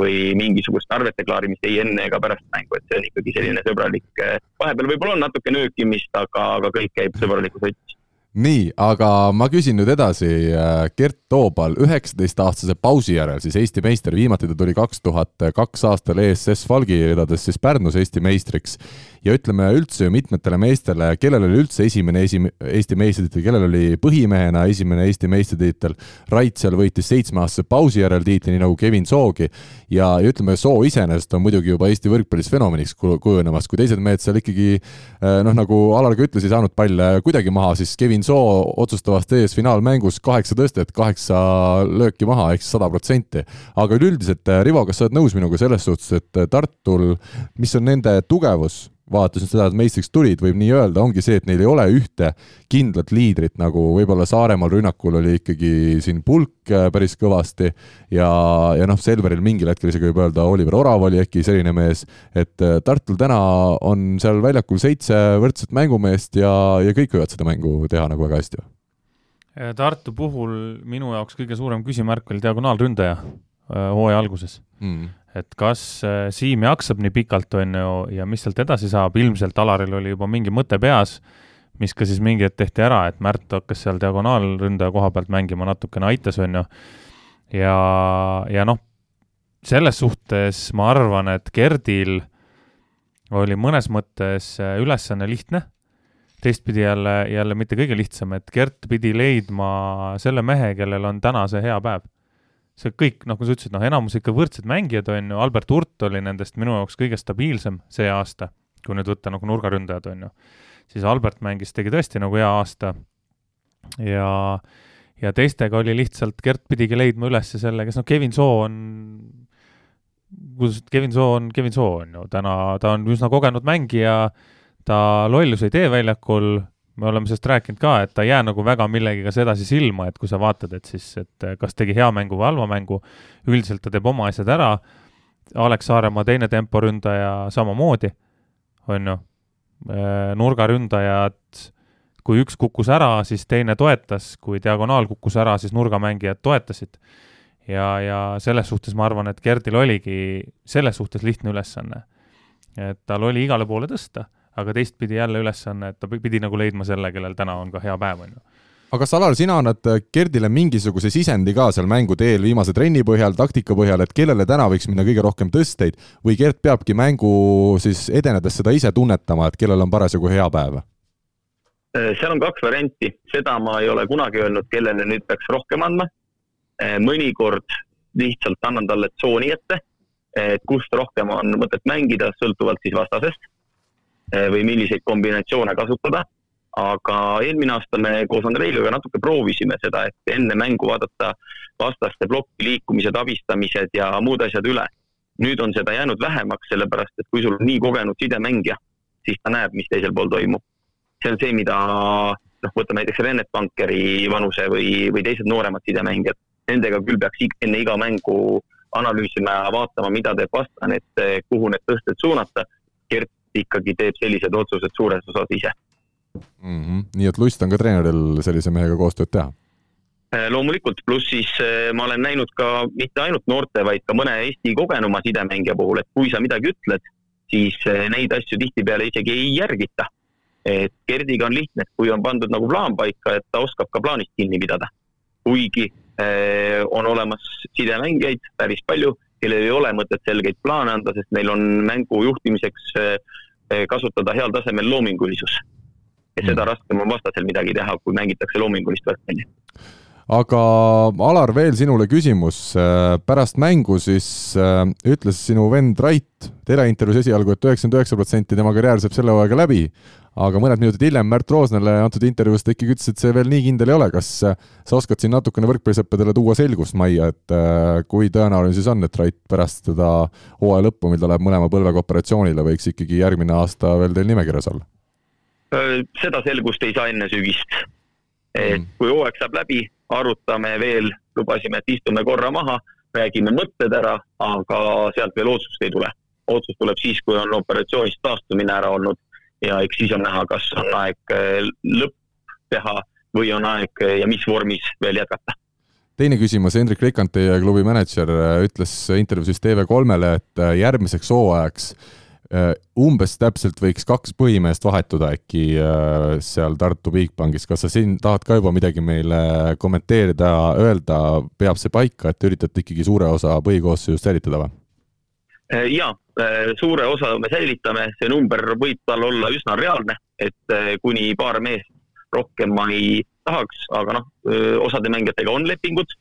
või mingisugust arvete klaarimist ei enne ega pärast mängu, et see on ikkagi selline sõbralik, vahepeal võib-olla on natuke nöökimist, aga, aga kõik käib sõbralikus võtmes nii, aga ma küsin nüüd edasi. Äh, Gert Toobal, üheksateistaastase pausi järel siis Eesti meister, viimati ta tuli kaks tuhat kaks aastal ESS Falgi ridades siis Pärnus Eesti meistriks ja ütleme üldse ju mitmetele meestele, kellel oli üldse esimene esi-, Eesti meistritiitel, kellel oli põhimehena esimene Eesti meistritiitel, Rait seal võitis seitsmeaastase pausi järel tiitli, nii nagu Kevin Soogi, ja, ja ütleme, Soo iseenesest on muidugi juba Eesti võrkpallis fenomeniks kujunemas, kui teised mehed seal ikkagi eh, noh, nagu Alar ka ütles, ei saanud palle kuidagi maha, siis Kevin Soo otsustavas TS-finaalmängus kaheksa tõstet, kaheksa lööki maha, ehk siis sada protsenti. aga üleüldiselt, eh, Rivo, kas sa oled nõus minuga selles suhtes, et Tartul, mis on nende tugevus, vaadates nüüd seda, et meistriks tulid, võib nii öelda, ongi see, et neil ei ole ühte kindlat liidrit, nagu võib-olla Saaremaal rünnakul oli ikkagi siin pulk äh, päris kõvasti ja, ja noh, Selveril mingil hetkel isegi võib öelda, Oliver Orav oli äkki selline mees, et äh, Tartul täna on seal väljakul seitse võrdset mängumeest ja, ja kõik võivad seda mängu teha nagu väga hästi. Tartu puhul minu jaoks kõige suurem küsimärk oli diagonaalründaja äh, hooaja alguses mm et kas äh, Siim jaksab nii pikalt, on ju, ja mis sealt edasi saab, ilmselt Alaril oli juba mingi mõte peas, mis ka siis mingi hetk tehti ära, et Märt hakkas seal diagonaalründaja koha pealt mängima, natukene aitas, on ju, ja, ja noh, selles suhtes ma arvan, et Gerdil oli mõnes mõttes äh, ülesanne lihtne, teistpidi jälle, jälle mitte kõige lihtsam, et Gert pidi leidma selle mehe, kellel on täna see hea päev see kõik, nagu sa ütlesid, noh, enamus ikka võrdsed mängijad, on ju, Albert Hurt oli nendest minu jaoks kõige stabiilsem see aasta, kui nüüd võtta nagu nurgaründajad, on ju. siis Albert mängis, tegi tõesti nagu hea aasta ja, ja teistega oli lihtsalt, Gert pidigi leidma üles selle, kes noh, Kevin Soo on, kuidas, Kevin Soo on, Kevin Soo on ju, täna ta on üsna kogenud mängija, ta lollus ei tee väljakul me oleme sellest rääkinud ka, et ta ei jää nagu väga millegiga sedasi silma, et kui sa vaatad, et siis, et kas tegi hea mängu või halva mängu, üldiselt ta teeb oma asjad ära, Alex Saaremaa teine temporündaja samamoodi, on ju, äh, nurgaründajad, kui üks kukkus ära, siis teine toetas, kui diagonaal kukkus ära, siis nurgamängijad toetasid. ja, ja selles suhtes ma arvan, et Gerdil oligi selles suhtes lihtne ülesanne. et tal oli igale poole tõsta aga teistpidi jälle ülesanne, et ta pidi nagu leidma selle, kellel täna on ka hea päev, on ju aga kas, Alar, sina annad Gerdile mingisuguse sisendi ka seal mängu teel viimase trenni põhjal, taktika põhjal, et kellele täna võiks minna kõige rohkem tõsteid või Gerd peabki mängu siis edenedes seda ise tunnetama, et kellel on parasjagu hea päev? seal on kaks varianti, seda ma ei ole kunagi öelnud, kellele nüüd peaks rohkem andma. mõnikord lihtsalt annan talle tsooni ette, et kust rohkem on mõtet mängida, sõltuvalt siis vastasest või milliseid kombinatsioone kasutada aga eelmine aasta me koos Andreiga natuke proovisime seda, et enne mängu vaadata vastaste plokki liikumised, abistamised ja muud asjad üle. nüüd on seda jäänud vähemaks, sellepärast et kui sul on nii kogenud sidemängija, siis ta näeb, mis teisel pool toimub. see on see, mida noh, võtame näiteks Rennet Bankeri vanuse või, või teised nooremad sidemängijad, nendega küll peaks enne iga mängu analüüsima ja vaatama, mida teeb vastane, et kuhu need tõsted suunata. Gert ikkagi teeb sellised otsused suures osas ise mm. -hmm. nii et lust on ka treeneril sellise mehega koostööd teha? Äh, loomulikult, pluss siis äh, ma olen näinud ka mitte ainult noorte, vaid ka mõne Eesti kogenuma sidemängija puhul, et kui sa midagi ütled, siis äh, neid asju tihtipeale isegi ei järgita. et Gerdiga on lihtne, kui on pandud nagu plaan paika, et ta oskab ka plaanist kinni pidada. kuigi on olemas sidemängijaid päris palju, kellel ei ole mõtet selgeid plaane anda, sest neil on mängu juhtimiseks eh, kasutada heal tasemel loomingulisus ja seda mm. raskem on vastasel midagi teha, kui mängitakse loomingulist võrkpalli. Aga Alar, veel sinule küsimus. pärast mängu siis äh, ütles sinu vend Rait teleintervjuus esialgu et, et üheksakümmend üheksa protsenti tema karjäär saab selle hooaega läbi, aga mõned minutid hiljem Märt Roosnale antud intervjuus ta ikkagi ütles, et see veel nii kindel ei ole. kas sa oskad siin natukene võrkpallisõppedele tuua selgust majja, et äh, kui tõenäoline siis on, et Rait pärast seda hooaja lõppu, mil ta läheb mõlema põlvega operatsioonile, võiks ikkagi järgmine aasta veel teil nimekirjas olla? seda selgust ei saa enne sügist. et mm. kui hooaeg saab läbi, arutame veel, lubasime, et istume korra maha, räägime mõtted ära, aga sealt veel otsust ei tule. otsus tuleb siis, kui on operatsioonist taastumine ära olnud ja eks siis on näha, kas on aeg lõpp teha või on aeg ja mis vormis veel jätkata teine küsimus, Hendrik Rikand, teie klubi mänedžer, ütles intervjuus TV3-le, et järgmiseks hooajaks Äh, umbes täpselt võiks kaks põhimeest vahetuda äkki äh, seal Tartu Bigbankis, kas sa siin tahad ka juba midagi meile kommenteerida, öelda, peab see paika, et te üritate ikkagi suure osa põhikoosseisust säilitada või? Äh, jaa, suure osa me säilitame, see number võib tal olla üsna reaalne, et kuni paar meest rohkem ma ei tahaks, aga noh, osade mängijatega on lepingud,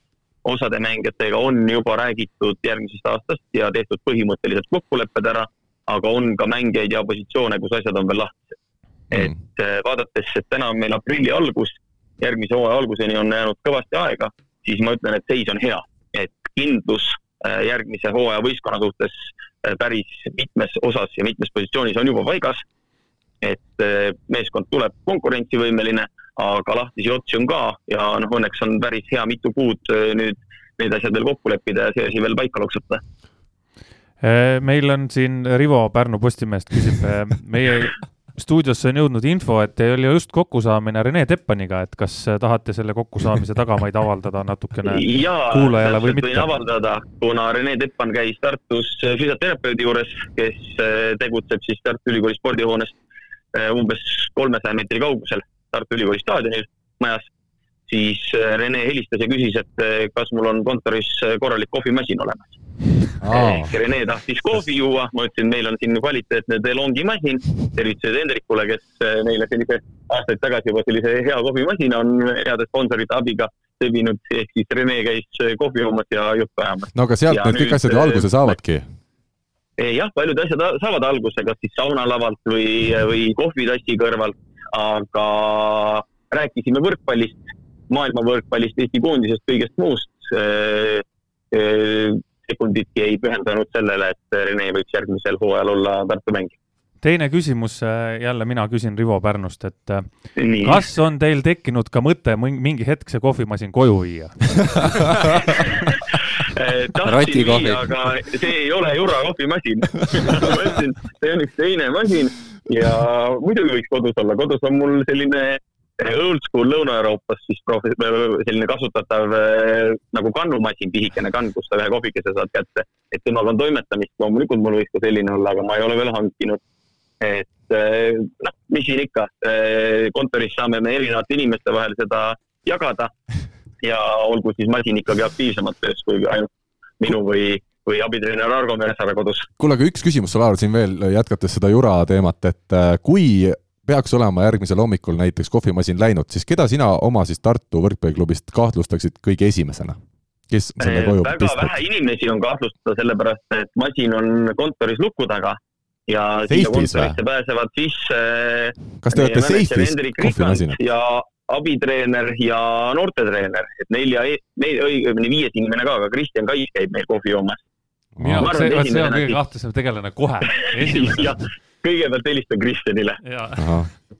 osade mängijatega on juba räägitud järgmisest aastast ja tehtud põhimõttelised kokkulepped ära aga on ka mängijaid ja positsioone, kus asjad on veel lahtised. Mm.. et äh, vaadates, et täna on meil aprilli algus, järgmise hooaja alguseni on jäänud kõvasti aega, siis ma ütlen, et seis on hea, et kindlus äh, järgmise hooaja võistkonna suhtes äh, päris mitmes osas ja mitmes positsioonis on juba paigas. et meeskond tuleb konkurentsivõimeline, aga lahtisi otsi on ka ja noh, õnneks on päris hea mitu kuud nüüd need asjad veel kokku leppida ja see asi veel paika loksutada Äh, meil on siin Rivo Pärnu Postimehest küsib, äh, meie stuudiosse on jõudnud info, et teil oli just kokkusaamine Rene Teppaniga, et kas tahate selle kokkusaamise tagamaid avaldada natukene Jaa, kuulajale või mitte? avaldada, kuna Rene Teppan käis Tartus füsioterapeudi juures, kes äh, tegutseb siis Tartu Ülikooli spordihoonest umbes kolmesaja meetri kaugusel Tartu Ülikooli staadionil, majas, siis Rene helistas ja küsis, et kas mul on kontoris korralik kohvimasin olemas. Ehk Rene tahtis kohvi juua, ma ütlesin, meil on siin kvaliteetne DeLonghi masin, tervitused Hendrikule, kes meile sellise aastaid tagasi juba sellise hea kohvimasina on heade sponsorite abiga sebinud, ehk siis Rene käis kohvi joomas ja juttu ajamas. no aga sealt ja need kõik asjad ju alguse saavadki. Jah, paljud asjad saavad alguse kas siis saunalavalt või, või kohvitassi kõrvalt, aga rääkisime võrkpallist, maailma võrkpallist, Eesti koondisest, kõigest muust sekunditki ei pühendanud sellele, et Rene võiks järgmisel hooajal olla Tartu mängija. Teine küsimus, äh, jälle mina küsin Rivo Pärnust, et Nii. kas on teil tekkinud ka mõte mingi hetk see kohvimasin koju viia? [LAUGHS] [LAUGHS] Tahtsin viia, aga see ei ole Jura kohvimasin [LAUGHS] ma ütlesin, see on üks teine masin ja muidugi võiks kodus olla, kodus on mul selline old school Lõuna-Euroopas siis profi-, selline kasutatav äh, nagu kannumasin, pisikene kann, kus sa ühe kohvikese saad kätte. et temaga on toimetamist, loomulikult mul võiks ka selline olla, aga ma ei ole veel hankinud. et äh, noh, mis siin ikka, äh, kontoris saame me erinevate inimeste vahel seda jagada ja olgu siis masin ikkagi aktiivsemalt töös kui ainult minu või või abitreener Argo Meresaare kodus. kuule, aga üks küsimus sulle, Aar, siin veel jätkates seda Jura teemat, et kui peaks olema järgmisel hommikul näiteks kohvimasin läinud, siis keda sina oma siis Tartu võrkpalliklubist kahtlustaksid kõige esimesena? kes selle koju väga pistab? vähe inimesi on kahtlustada, sellepärast et masin on kontoris luku taga ja sinna kontorisse pääsevad sisse kas te olete Seifis kohvimasinad? ja abitreener ja noortetreener, et nelja, neil, õigemini viies inimene ka, aga Kristjan Kais käib meil kohvi joomas. minu arust see, see on kõige kahtlasem tegelane kohe, [LAUGHS] esimesena kõigepealt helistan Kristjanile.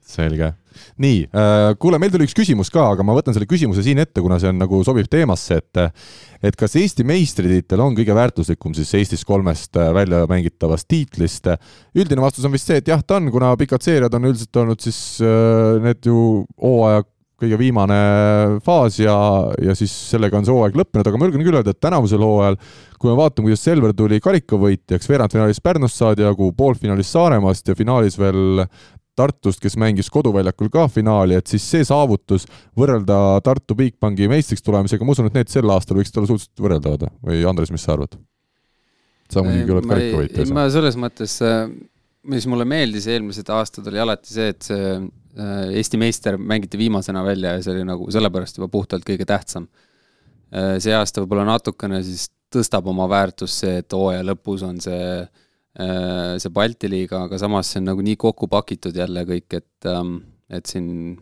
selge. nii äh,, kuule, meil tuli üks küsimus ka, aga ma võtan selle küsimuse siin ette, kuna see on nagu sobib teemasse, et et kas Eesti meistritiitel on kõige väärtuslikum siis Eestis kolmest äh, välja mängitavast tiitlist? üldine vastus on vist see, et jah, ta on, kuna pikad seeriad on üldiselt olnud siis äh, need ju hooaja kõige viimane faas ja, ja siis sellega on see hooaeg lõppenud, aga ma julgen küll öelda, et tänavusel hooajal, kui me vaatame, kuidas Selver tuli karikavõitjaks, veerandfinaalis Pärnust saadi jagu, poolfinaalis Saaremaast ja finaalis veel Tartust, kes mängis koduväljakul ka finaali, et siis see saavutus võrrelda Tartu Bigbanki meistriks tulemisega, ma usun, et need sel aastal võiksid olla suhteliselt võrreldavad või Andres, mis sa arvad? sa muidugi oled karikavõitja. ma selles mõttes, äh, mis mulle meeldis eelmised aastad, oli alati see, et see Eesti meister mängiti viimasena välja ja see oli nagu sellepärast juba puhtalt kõige tähtsam. Äh, see aasta võib-olla natukene siis tõstab oma väärtust see, et hooaja lõpus on see, äh, see Balti liiga, aga samas see on nagu nii kokku pakitud jälle kõik, et, ähm, et siin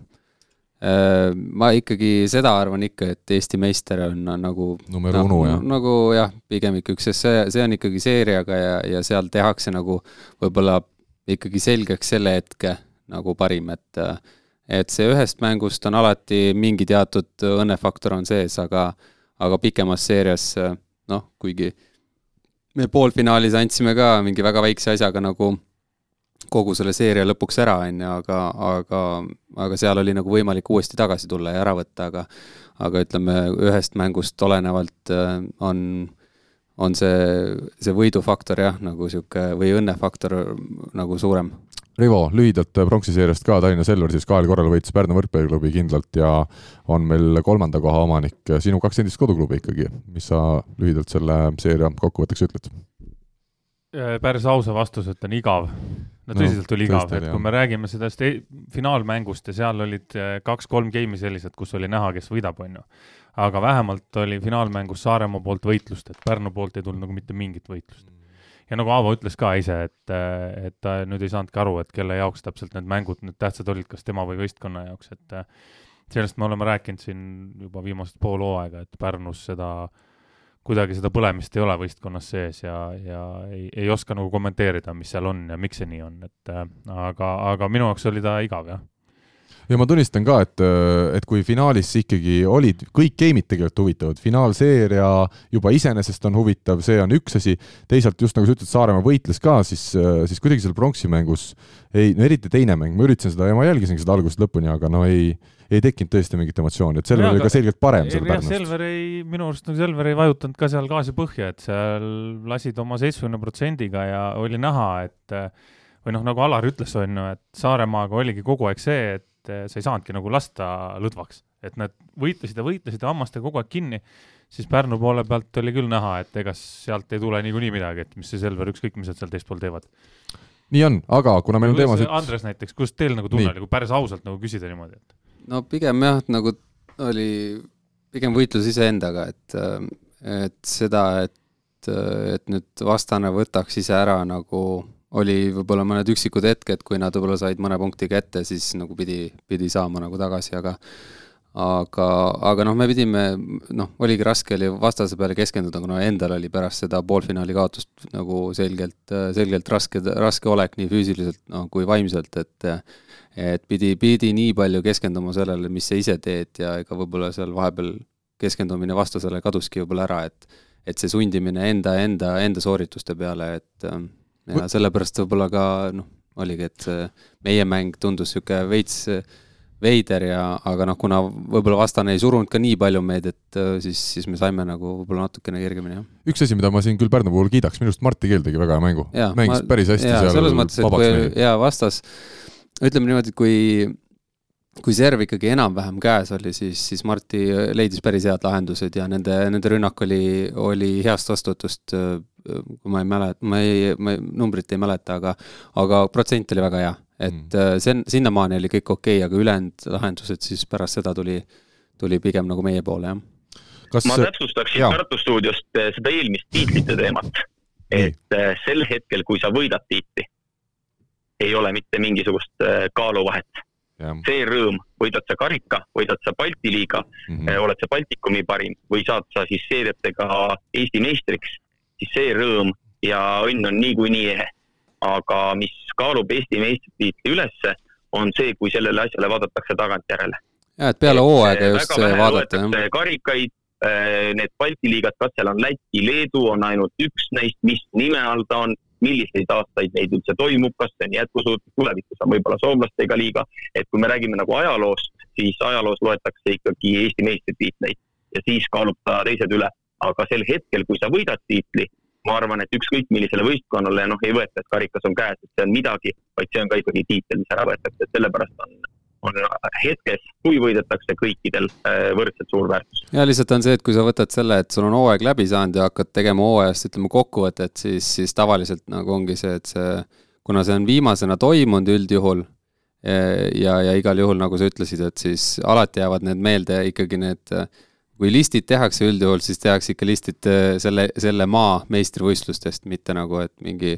ma ikkagi seda arvan ikka, et Eesti meister on, nagu numero uno, jah? nagu jah, pigem ikka üks, sest see, see on ikkagi seeriaga ja, ja seal tehakse nagu võib-olla ikkagi selgeks selle hetke nagu parim, et et see ühest mängust on alati mingi teatud õnnefaktor on sees, aga aga pikemas seerias noh, kuigi me poolfinaalis andsime ka mingi väga väikse asjaga nagu kogu selle seeria lõpuks ära, on ju, aga, aga, aga seal oli nagu võimalik uuesti tagasi tulla ja ära võtta, aga aga ütleme, ühest mängust olenevalt on, on see, see võidufaktor jah, nagu niisugune või õnnefaktor nagu suurem Rivo, lühidalt äh, pronksiseeriast ka, Tallinna Selver siis kahel korral võitis Pärnu võrkpalliklubi kindlalt ja on meil kolmanda koha omanik, sinu kaks endist koduklubi ikkagi, mis sa lühidalt selle seeria kokkuvõtteks ütled? Äh, päris ausa vastuse ütlen, igav. no tõsiselt no, oli igav, et kui me räägime sellest e finaalmängust ja seal olid äh, kaks-kolm geimi sellised, kus oli näha, kes võidab, on ju. aga vähemalt oli finaalmängus Saaremaa poolt võitlust, et Pärnu poolt ei tulnud nagu mitte mingit võitlust ja nagu Aavo ütles ka ise, et, et ta nüüd ei saanudki aru, et kelle jaoks täpselt need mängud nüüd tähtsad olid, kas tema või võistkonna jaoks, et sellest me oleme rääkinud siin juba viimased pool hooaega, et Pärnus seda kuidagi seda põlemist ei ole võistkonnas sees ja, ja ei, ei oska nagu kommenteerida, mis seal on ja miks see nii on, et aga, aga minu jaoks oli ta igav, jah ja ma tunnistan ka, et, et kui finaalis ikkagi olid kõik game'id tegelikult huvitavad, finaalseeria juba iseenesest on huvitav, see on üks asi, teisalt just nagu sa ütled, Saaremaa võitles ka, siis, siis kuidagi seal pronksi mängus ei, no eriti teine mäng, ma üritasin seda ja ma jälgisin seda algusest lõpuni, aga no ei, ei tekkinud tõesti mingit emotsiooni, et Selver oli ka selgelt parem seal Pärnust. Selver ei, minu arust nagu Selver ei vajutanud ka seal gaasi põhja, et seal lasid oma seitsmekümne protsendiga ja oli näha, et või noh, nagu Alar ütles, on ju, et Saaremaaga oligi kogu aeg see, et et eh, sa ei saanudki nagu lasta lõdvaks, et nad võitlesid ja võitlesid hammastega kogu aeg kinni, siis Pärnu poole pealt oli küll näha, et ega sealt ei tule niikuinii midagi, et mis see Selver, ükskõik mis nad seal teispool teevad. nii on, aga kuna meil on teemasid Andres näiteks, kuidas teil nagu tunne oli, kui päris ausalt nagu küsida niimoodi, et? no pigem jah, nagu oli pigem võitlus iseendaga, et, et seda, et, et nüüd vastane võtaks ise ära nagu oli võib-olla mõned üksikud hetked, kui nad võib-olla said mõne punkti kätte, siis nagu pidi, pidi saama nagu tagasi, aga aga, aga noh, me pidime, noh, oligi raske oli vastase peale keskenduda, kuna endal oli pärast seda poolfinaali kaotust nagu selgelt, selgelt raske, raske olek nii füüsiliselt no, kui vaimselt, et et pidi, pidi nii palju keskenduma sellele, mis sa ise teed ja ega võib-olla seal vahepeal keskendumine vastasele kaduski võib-olla ära, et et see sundimine enda, enda, enda soorituste peale, et ja sellepärast võib-olla ka noh, oligi, et meie mäng tundus niisugune veits veider ja, aga noh, kuna võib-olla vastane ei surunud ka nii palju meid, et siis, siis me saime nagu võib-olla natukene kergemini, jah. üks asi, mida ma siin küll Pärnu puhul kiidaks, minu arust Martti Keel tegi väga hea mängu. mängis ma, päris hästi ja, seal selles mõttes, et kui hea vastas, ütleme niimoodi, et kui kui serv ikkagi enam-vähem käes oli, siis, siis Marti leidis päris head lahendused ja nende, nende rünnak oli, oli heast vastuvõtust kui ma ei mäleta, ma ei, ma ei, numbrit ei mäleta, aga aga protsent oli väga hea. et mm. see, sinnamaani oli kõik okei okay,, aga ülejäänud lahendused siis pärast seda tuli, tuli pigem nagu meie poole, jah. Kas... ma täpsustaksin Tartu stuudiost eh, seda eelmist tiitlite teemat, et mm. sel hetkel, kui sa võidad tiitli, ei ole mitte mingisugust kaaluvahet. See rõõm, võidad sa karika, võidad sa Balti liiga mm, -hmm. oled sa Baltikumi parim või saad sa siis seeriatega Eesti meistriks, siis see rõõm ja õnn on niikuinii ehe aga mis kaalub Eesti meistritiitli ülesse, on see, kui sellele asjale vaadatakse tagantjärele. ja, et peale hooaega just vaadata, jah. karikaid, äh, need Balti liigad, kas seal on Läti, Leedu, on ainult üks neist, mis nime all ta on, milliseid aastaid neid üldse toimub, kas see on jätkusuutlik, tulevikus on võib-olla soomlastega liiga, et kui me räägime nagu ajaloost, siis ajaloos loetakse ikkagi Eesti meistritiitleid ja siis kaalub ta teised üle. aga sel hetkel, kui sa võidad tiitli, ma arvan, et ükskõik millisele võistkonnale noh, ei võeta, et karikas on käes, et see on midagi, vaid see on ka ikkagi tiitel, mis ära võetakse, et sellepärast on, on hetkes, kui võidetakse, kõikidel äh, võrdselt suur väärtus. ja lihtsalt on see, et kui sa võtad selle, et sul on hooaeg läbi saanud ja hakkad tegema hooajast, ütleme, kokkuvõtet, siis, siis tavaliselt nagu ongi see, et see, kuna see on viimasena toimunud üldjuhul ja, ja igal juhul, nagu sa ütlesid, et siis alati jäävad need meelde ikkagi need äh, kui listid tehakse üldjuhul, siis tehakse ikka listid äh, selle, selle maa meistrivõistlustest, mitte nagu, et mingi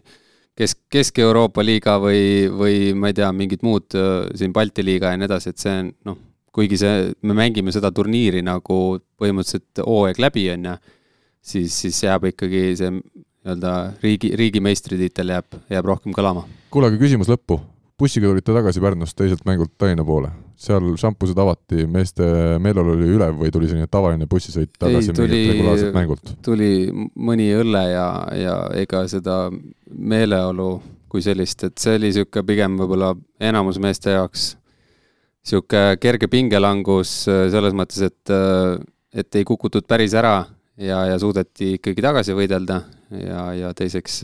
kesk, Kesk-Euroopa liiga või, või ma ei tea, mingid muud äh, siin Balti liiga ja nii edasi, et see on noh, kuigi see, me mängime seda turniiri nagu põhimõtteliselt hooaeg läbi, on ju, siis, siis jääb ikkagi see nii-öelda riigi, riigi meistritiitel jääb, jääb rohkem kõlama. kuule, aga küsimus lõppu. Bussiga tulite tagasi Pärnust teiselt mängult Tallinna poole seal šampused avati, meeste meeleolu oli ülev või tuli selline tavaline bussisõit tagasi mingilt regulaarselt mängult? tuli mõni õlle ja, ja ega seda meeleolu kui sellist, et see oli niisugune pigem võib-olla enamus meeste jaoks niisugune kerge pingelangus selles mõttes, et, et ei kukutud päris ära ja, ja suudeti ikkagi tagasi võidelda ja, ja teiseks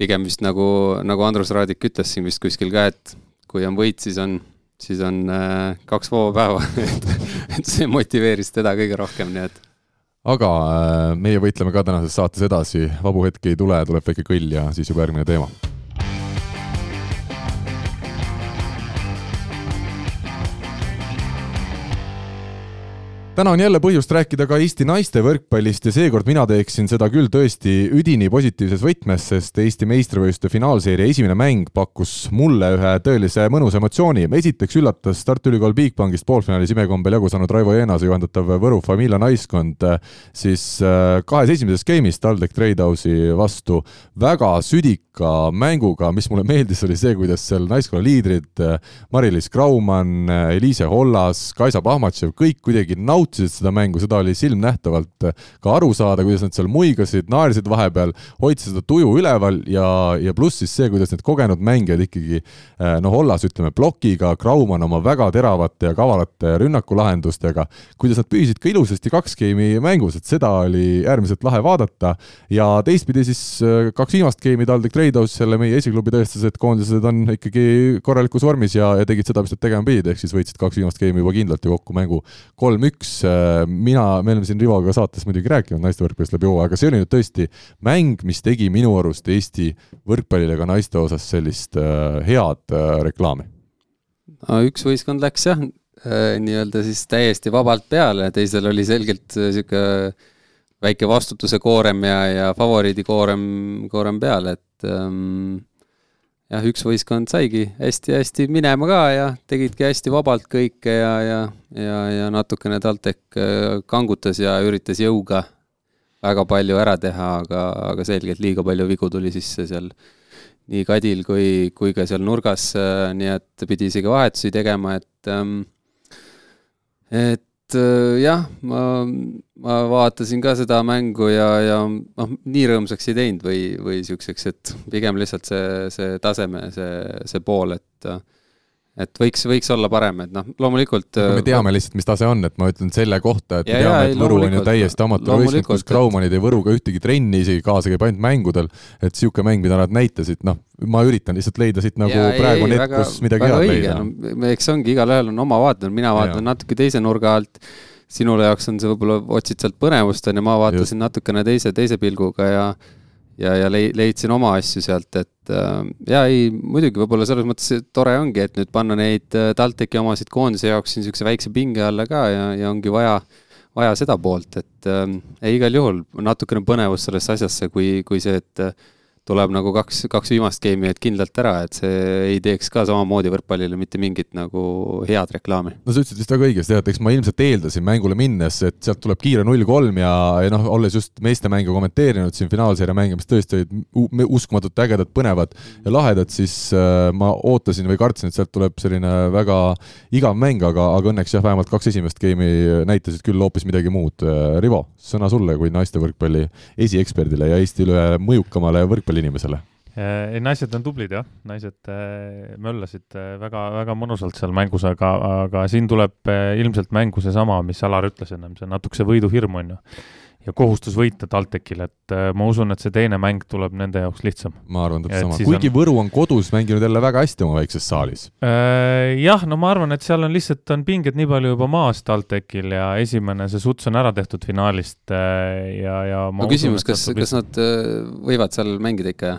pigem vist nagu, nagu Andrus Raadik ütles siin vist kuskil ka, et kui on võit, siis on siis on äh, kaks vaba päeva [LAUGHS] et, et see motiveeris teda kõige rohkem, nii et. aga äh, meie võitleme ka tänases saates edasi, vabu hetki ei tule, tuleb väike kõll ja siis juba järgmine teema täna on jälle põhjust rääkida ka Eesti naiste võrkpallist ja seekord mina teeksin seda küll tõesti üdini positiivses võtmes, sest Eesti meistrivõistluste finaalseeria esimene mäng pakkus mulle ühe tõelise mõnusa emotsiooni. esiteks üllatas Tartu Ülikool Bigbankist poolfinaalis imekombel jagu saanud Raivo Jeenase juhendatav Võru Familia naiskond siis äh, kahes esimeses game'is TalTech Tradehouse'i vastu väga südika mänguga, mis mulle meeldis, oli see, kuidas seal naiskonna liidrid äh, Mari-Liis Graumann, äh, Eliise Hollas, Kaisa Pahmatšev, kõik kuidagi nautisid seda mängu, seda oli silmnähtavalt äh, ka aru saada, kuidas nad seal muigasid, naersid vahepeal, hoidsid seda tuju üleval ja, ja pluss siis see, kuidas need kogenud mängijad ikkagi noh, olles ütleme plokiga, Graumann oma väga teravate ja kavalate rünnakulahendustega, kuidas nad püsisid ka ilusasti kaks geimi mängus, et seda oli äärmiselt lahe vaadata. Ja teistpidi siis kaks viimast geimi TalTech Tradehouse, selle meie esiklubi tõestas, et koondised on ikkagi korralikus vormis ja, ja tegid seda, mis nad tegema pidid, ehk siis võitsid kaks viimast geimi juba kindlalt ja kokku mängu kolm-üks üks, äh, mina, me oleme siin Rivoga saates muidugi rääkinud naiste võrkpallist läbi hooaja, aga see oli nüüd tõesti mäng, mis tegi minu arust Eesti võrkpallile ka naiste osas sellist äh, head äh, reklaami. no üks võistkond läks jah, nii-öelda siis täiesti vabalt peale, teisel oli selgelt niisugune väike vastutuse koorem ja, ja favoriidi koorem, koorem peal, et ähm, jah, üks võistkond saigi hästi-hästi minema ka ja tegidki hästi vabalt kõike ja, ja, ja, ja natukene TalTech äh, kangutas ja üritas jõuga väga palju ära teha, aga, aga selgelt liiga palju vigu tuli sisse seal nii Kadil kui, kui ka seal nurgas, äh, nii et pidi isegi vahetusi tegema, et ähm, et et äh, jah, ma, ma vaatasin ka seda mängu ja, ja noh, nii rõõmsaks ei teinud või, või niisuguseks, et pigem lihtsalt see, see taseme, see, see pool, et et võiks, võiks olla parem, et noh, loomulikult me äh, teame lihtsalt, mis tase on, et ma ütlen selle kohta, et ja, me teame, et Võru on ju täiesti amatöörvõistkond, kus Graumanid ei Võruga ühtegi trenni isegi kaasa käib ainult mängudel, et niisugune mäng, mida nad näitasid, noh, ma üritan lihtsalt leida siit nagu ja, praegu ei, net, kus midagi head leida no,. eks ongi, igalühel on oma vaated, mina vaatan ja. natuke teise nurga alt, sinule jaoks on see võib-olla, otsid sealt põnevust, on ju, ma vaatasin Just. natukene teise, teise pilguga ja ja, ja leidsin oma asju sealt, et äh, ja ei, muidugi võib-olla selles mõttes tore ongi, et nüüd panna neid äh, TalTechi omasid koondise jaoks siin niisuguse väikse pinge alla ka ja, ja ongi vaja, vaja seda poolt, et äh, igal juhul natukene põnevust sellesse asjasse, kui, kui see, et äh, tuleb nagu kaks, kaks viimast game'i et kindlalt ära, et see ei teeks ka samamoodi võrkpallile mitte mingit nagu head reklaami. no sa ütlesid vist väga õigesti, et eks ma ilmselt eeldasin mängule minnes, et sealt tuleb kiire null-kolm ja, ja noh, olles just meeste mängu kommenteerinud siin finaalseeria mänge, mis tõesti olid uskumatult ägedad, põnevad ja lahedad, siis äh, ma ootasin või kartsin, et sealt tuleb selline väga igav mäng, aga, aga õnneks jah, vähemalt kaks esimest game'i näitasid küll hoopis midagi muud. Rivo, sõna sulle kui naiste võrkpalli esieksperdile ja Eestile mõjukamale võrkpalli võrkpalliinimesele? Äh, ei, naised on tublid jah, naised äh, möllasid äh, väga, väga mõnusalt seal mängus, aga, aga siin tuleb ilmselt mängu seesama, mis Alar ütles ennem, see natukese võiduhirm on ju ja kohustus võita TalTechil, et äh, ma usun, et see teine mäng tuleb nende jaoks lihtsam. ma arvan täpselt sama, kuigi on... Võru on kodus mänginud jälle väga hästi oma väikses saalis äh,. jah, no ma arvan, et seal on lihtsalt, on pinged nii palju juba maas TalTechil ja esimene, see suts on ära tehtud finaalist äh, ja, ja no küsimus, kas, kas nad äh, võivad seal mängida ikka?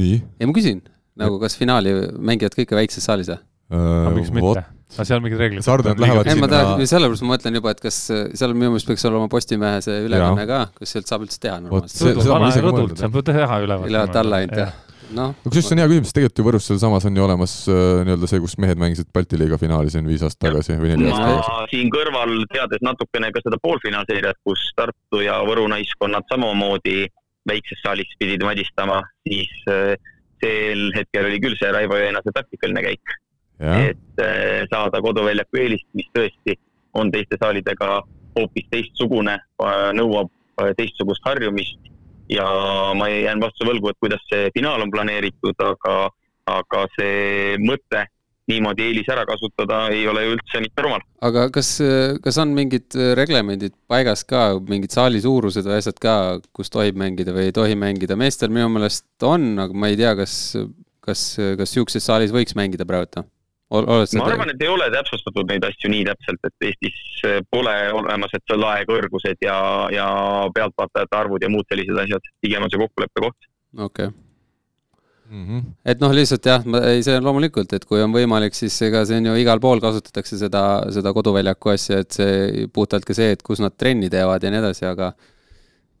nii? ei, ma küsin, nagu kas finaali mängivad ka ikka väikses saalis või? aga miks mitte? Aga seal mingid reeglid? sardad lähevad ei, ma tahan, sellepärast ma mõtlen juba, et kas seal minu meelest peaks olema Postimehe see ülekanne ka, kas sealt saab üldse teha normaalselt? saab teha ülevaate. ülevaate alla ainult, jah noh. no kusjuures see on hea küsimus, tegelikult ju Võrus sealsamas on ju olemas äh, nii-öelda see, kus mehed mängisid Balti liiga finaali siin viis aastat tagasi või neli aastat tagasi. ma siin kõrval, teades natukene ka seda poolfinaalseeriat, kus Tartu ja Võru naiskonnad samamoodi väikses saalis pidid madistama, siis äh, sel hetkel oli küll see Raivo Jõenase taktikaline käik et äh, saada koduväljaku eelist, mis tõesti on teiste saalidega hoopis teistsugune, äh, nõuab äh, teistsugust harjumist ja ma jään vastuse võlgu, et kuidas see finaal on planeeritud, aga, aga see mõte niimoodi eelis ära kasutada ei ole ju üldse mitte rumal. aga kas, kas on mingid reglemendid paigas ka, mingid saali suurused või asjad ka, kus tohib mängida või ei tohi mängida, meestel minu meelest on, aga ma ei tea, kas, kas, kas niisuguses saalis võiks mängida praegu? Ma arvan, et ei ole täpsustatud neid asju nii täpselt, et Eestis eh, pole olemas, et see laekõrgused ja, ja pealtvaatajate arvud ja muud sellised asjad, pigem on see kokkuleppe koht. okei okay. Mm -hmm. et noh, lihtsalt jah, ei, see on loomulikult, et kui on võimalik, siis ega see on ju igal pool kasutatakse seda, seda koduväljaku asja, et see puhtalt ka see, et kus nad trenni teevad ja nii edasi, aga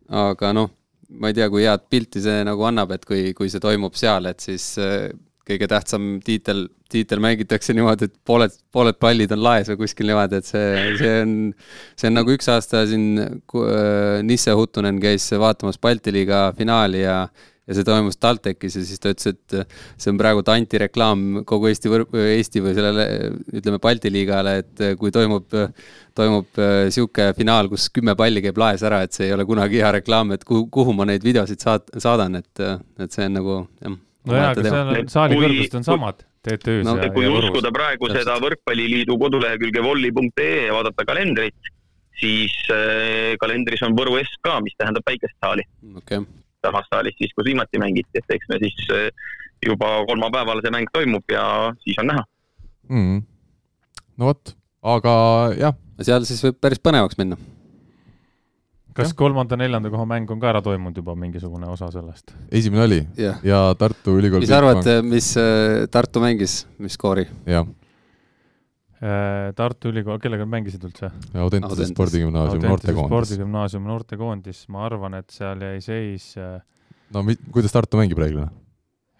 aga noh, ma ei tea, kui head pilti see nagu annab, et kui, kui see toimub seal, et siis eh, kõige tähtsam tiitel, tiitel mängitakse niimoodi, et pooled, pooled pallid on laes või kuskil niimoodi, et see, see on, see on nagu üks aasta siin äh, Nisse Huttunen käis vaatamas Balti liiga finaali ja ja see toimus TalTechis ja siis ta ütles, et see on praegu Tanti reklaam kogu Eesti võr-, Eesti või sellele, ütleme Balti liigale, et kui toimub, toimub niisugune äh, finaal, kus kümme palli käib laes ära, et see ei ole kunagi hea reklaam, et kuhu, kuhu ma neid videosid saad, saadan, et, et see on nagu jah nojah, aga seal on saali kõrgused on samad, TTÜ-s no, ja, kui ja uskuda praegu Täpselt. seda Võrkpalliliidu kodulehekülge volli.ee ja vaadata kalendrit, siis äh, kalendris on Võru SK, mis tähendab väikest saali. Okay.. samas saalis siis, kus viimati mängiti, et eks me siis äh, juba kolmapäeval see mäng toimub ja siis on näha. Mm.. no vot, aga jah. seal siis võib päris põnevaks minna kas kolmanda-neljanda koha mäng on ka ära toimunud juba mingisugune osa sellest? esimene oli yeah. ja Tartu Ülikool mis arvad, mis äh, Tartu mängis, mis skoori? jah. Äh, Tartu Ülikool, kellega nad mängisid üldse? Audentese spordigümnaasiumi noortekoondis. spordigümnaasiumi noortekoondis, ma arvan, et seal jäi seis äh, no kuidas Tartu mängib reeglina?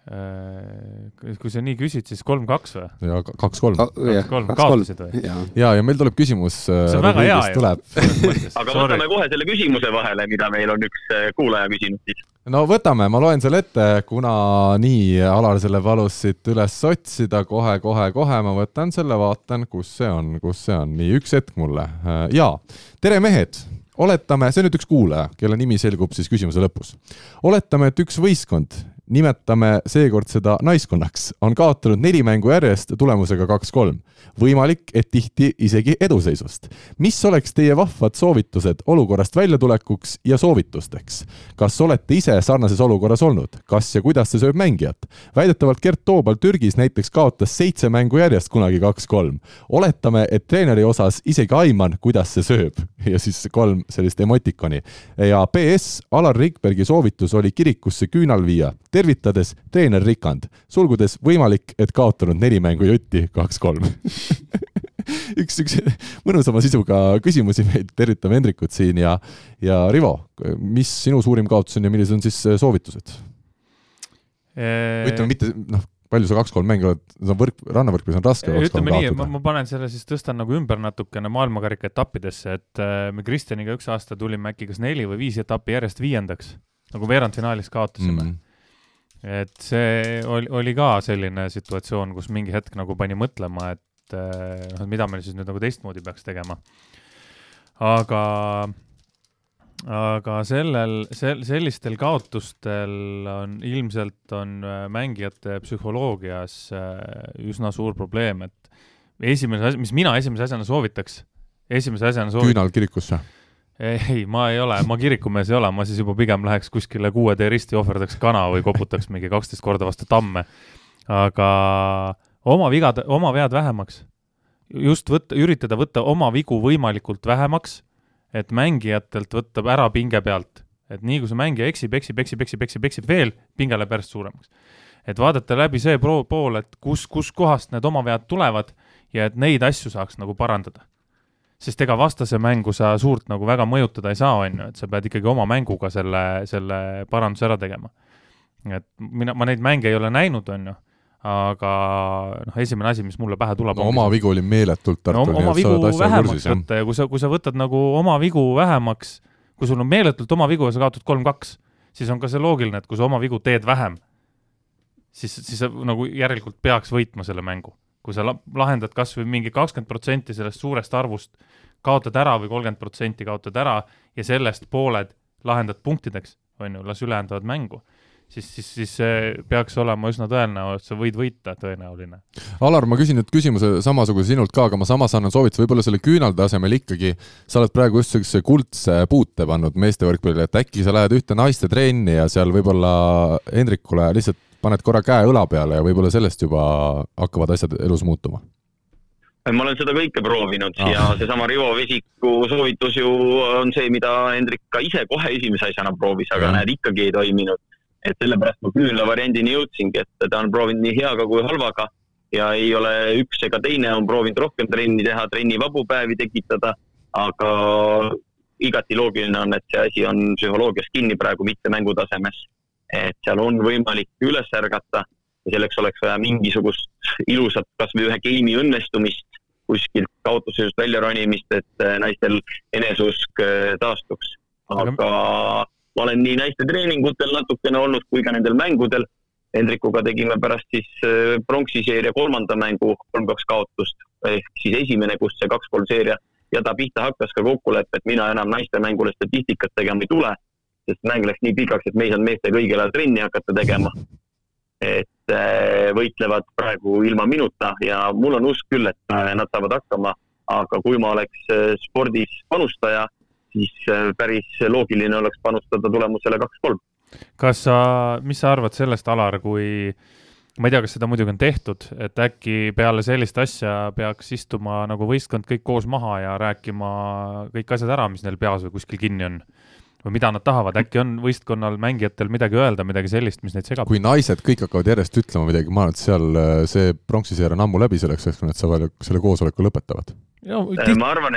Äh, kui sa nii küsid, siis kolm-kaks või? ja kaks-kolm. kaks-kolm, kaotasid või? ja, ja meil tuleb küsimus. see on väga hea ju. [LAUGHS] aga võtame kohe selle küsimuse vahele, mida meil on üks äh, kuulaja küsinud siis. no võtame, ma loen selle ette, kuna nii Alar selle palus siit üles otsida kohe, kohe, kohe ma võtan selle, vaatan, kus see on, kus see on, nii üks hetk mulle. Äh, jaa, tere mehed oletame, see on nüüd üks kuulaja, kelle nimi selgub siis küsimuse lõpus. oletame, et üks võistkond nimetame seekord seda naiskonnaks, on kaotanud neli mängu järjest tulemusega kaks-kolm. võimalik, et tihti isegi eduseisust. mis oleks teie vahvad soovitused olukorrast väljatulekuks ja soovitusteks? kas olete ise sarnases olukorras olnud, kas ja kuidas see sööb mängijat? väidetavalt Gert Toobal Türgis näiteks kaotas seitse mängu järjest kunagi kaks-kolm. oletame, et treeneri osas isegi aiman, kuidas see sööb ja siis kolm sellist emotikoni. ja PS, Alar Rikbergi soovitus oli kirikusse küünal viia tervitades treener Rikand, sulgudes võimalik, et kaotanud neli mängu jutti, kaks-kolm [LAUGHS] üks, üks mõnusama sisuga küsimusi meil, tervitame Hendrikut siin ja, ja Rivo, mis sinu suurim kaotus on ja millised on siis äh, soovitused eee...? ütleme mitte, noh, palju sa kaks-kolm mängu oled, no võrk, rannavõrkpallis on raske ütleme nii, ma, ma panen selle siis, tõstan nagu ümber natukene maailmakarika etappidesse, et äh, me Kristjaniga üks aasta tulime äkki kas neli või viis etappi järjest viiendaks, nagu veerandfinaalis kaotasime mm. -hmm et see oli, oli ka selline situatsioon, kus mingi hetk nagu pani mõtlema, et noh, et mida me siis nüüd nagu teistmoodi peaks tegema. aga, aga sellel, sel-, sellistel kaotustel on ilmselt on eh, mängijate psühholoogias eh, üsna suur probleem, et esimene asi, mis mina esimese asjana soovitaks, esimese asjana soovitaks küünal kirikusse ei, ma ei ole, ma kirikumees ei ole, ma siis juba pigem läheks kuskile kuue tee risti, ohverdaks kana või koputaks mingi kaksteist korda vastu tamme. aga oma vigad, oma vead vähemaks. just võtta, üritada võtta oma vigu võimalikult vähemaks, et mängijatelt võtta ära pinge pealt. et nii kui see mängija eksib, eksib, eksib, eksib, eksib, eksib veel, pinge läheb järjest suuremaks. et vaadata läbi see pool, et kus, kuskohast need oma vead tulevad ja et neid asju saaks nagu parandada sest ega vastase mängu sa suurt nagu väga mõjutada ei saa, on ju, et sa pead ikkagi oma mänguga selle, selle paranduse ära tegema. et mina, ma neid mänge ei ole näinud, on ju, aga noh, esimene asi, mis mulle pähe tuleb no oma vigu oli meeletult Tartul no,. oma vigu vähemaks võtta ja kui sa, kui sa võtad nagu oma vigu vähemaks, kui sul on meeletult oma vigu ja sa kaotad kolm-kaks, siis on ka see loogiline, et kui sa oma vigu teed vähem, siis, siis sa nagu järelikult peaks võitma selle mängu kui sa lahendad kas või mingi kakskümmend protsenti sellest suurest arvust, kaotad ära või kolmkümmend protsenti kaotad ära ja sellest pooled lahendad punktideks, on ju, las ülejäänud tulevad mängu siis, siis, siis peaks olema üsna tõenäoline, et sa võid võita, tõenäoline. Alar, ma küsin nüüd küsimuse samasuguse sinult ka, aga ma samas annan soovituse, võib-olla selle küünalde asemel ikkagi sa oled praegu just niisuguse kuldse puute pannud meeste võrkpallile, et äkki sa lähed ühte naiste trenni ja seal võib-olla Hendrikule lihtsalt paned korra käe õla peale ja võib-olla sellest juba hakkavad asjad elus muutuma? ma olen seda kõike proovinud ah. ja seesama Rivo Vesiku soovitus ju on see, mida Hendrik ka ise kohe esimese asjana proovis, aga ja. näed, ikkagi ei toiminud. et sellepärast ma küünla variandini jõudsingi, et ta on proovinud nii heaga kui halvaga ja ei ole üks ega teine on proovinud rohkem trenni teha, trenni vabu päevi tekitada, aga igati loogiline on, et see asi on psühholoogias kinni praegu, mitte mängutasemes et seal on võimalik üles ärgata ja selleks oleks vaja mingisugust ilusat, kasvõi ühe geimi õnnestumist, kuskilt kaotusest välja ronimist, et äh, naistel eneseusk äh, taastuks. aga ma olen nii naiste treeningutel natukene olnud kui ka nendel mängudel. Hendrikuga tegime pärast siis äh, pronksi seeria kolmanda mängu kolm-kaks kaotust ehk siis esimene, kus see kaks-kolm seeria jada pihta hakkas ka kokkulepe, et mina enam naiste mängule statistikat tegema ei tule sest mäng läks nii pikaks, et me ei saanud meestega õigel ajal trenni hakata tegema. et äh, võitlevad praegu ilma minuta ja mul on usk küll, et äh, nad saavad hakkama, aga kui ma oleks äh, spordis panustaja, siis päris loogiline oleks panustada tulemusele kaks-kolm. kas sa, mis sa arvad sellest, Alar, kui ma ei tea, kas seda muidugi on tehtud, et äkki peale sellist asja peaks istuma nagu võistkond kõik koos maha ja rääkima kõik asjad ära, mis neil peas või kuskil kinni on või mida nad tahavad, äkki on võistkonnal mängijatel midagi öelda, midagi sellist, mis neid segab? kui naised kõik hakkavad järjest ütlema midagi, ma arvan, et seal äh, see pronksiseer on ammu läbi selleks kui nad saavad selle koosoleku lõpetavad.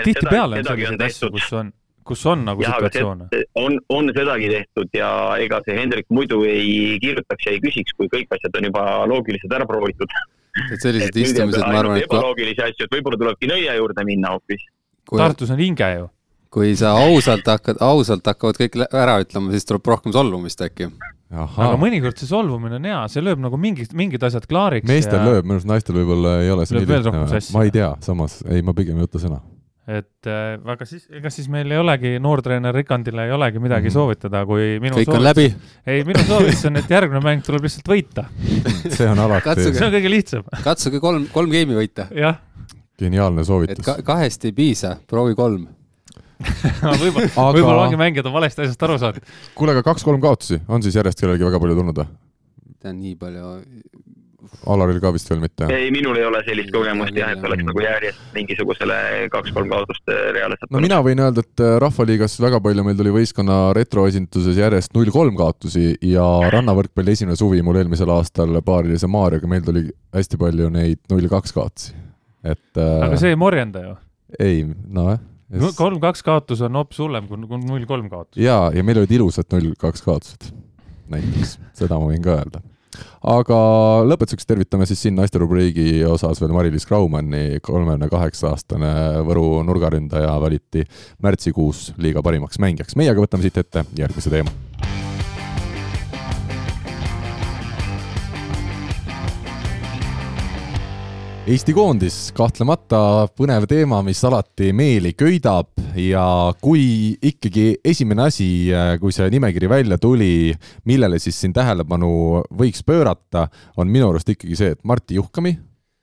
tihtipeale on selliseid asju, kus on, kus on nagu ja, situatsioone. on, on sedagi tehtud ja ega see Hendrik muidu ei kirjutaks ja ei küsiks, kui kõik asjad on juba loogiliselt ära proovitud. et sellised [LAUGHS] istumised, ma arvan, et ebaloogilisi asju, et võib-olla tulebki nõia juurde minna hoopis. Tartus on hinge ju kui sa ausalt hakkad, ausalt hakkavad kõik ära ütlema, siis tuleb rohkem solvumist äkki. aga mõnikord see solvumine on hea, see lööb nagu mingid, mingid asjad klaariks. meestel ja... lööb, minu arust naistel võib-olla ei ole see lööb veel rohkem sassi. ma ei tea, samas ei, ma pigem ei võta sõna. et äh, väga siis, ega siis meil ei olegi, noortreener Rikandile ei olegi midagi mm. soovitada, kui minu kõik on läbi. ei, minu soovitus on, et järgmine mäng tuleb lihtsalt võita [LAUGHS] see on alati. see on kõige lihtsam. katsuge kolm, kolm geimi võita. jah. geniaalne soovitus. et ka, kahest ei piisa, proovi kolm [LAUGHS] võib-olla aga..., võib-olla ongi mängijad on valesti asjast aru saanud. kuule, aga kaks-kolm kaotusi on siis järjest kellelgi väga palju tulnud või? tean nii palju Alaril ka vist veel mitte? ei, minul ei ole sellist kogemust jah, et oleks nagu järjest mingisugusele kaks-kolm kaotust äh, reaalselt. no mina võin öelda, et äh, Rahvaliigas väga palju meil tuli võistkonna retroesinduses järjest null-kolm kaotusi ja rannavõrkpalli esimene suvi mul eelmisel aastal paarilise Maarjaga, meil tuli hästi palju neid null-kaks kaotusi, et äh, aga see ei morjenda ju? ei, nojah. Kolm-kaks kaotus on hoopis hullem kui null-kolm kaotus. jaa, ja meil olid ilusad null-kaks kaotused näiteks, seda ma võin ka öelda aga lõpetuseks tervitame siis siin naisterubriigi osas veel Mari-Liis Graumanni, kolmekümne kaheksa aastane Võru nurgaründaja valiti märtsikuus liiga parimaks mängijaks. meie aga võtame siit ette järgmise teema Eesti koondis, kahtlemata põnev teema, mis alati meeli köidab. Ja kui ikkagi esimene asi, kui see nimekiri välja tuli, millele siis siin tähelepanu võiks pöörata, on minu arust ikkagi see, et Martti Juhkami,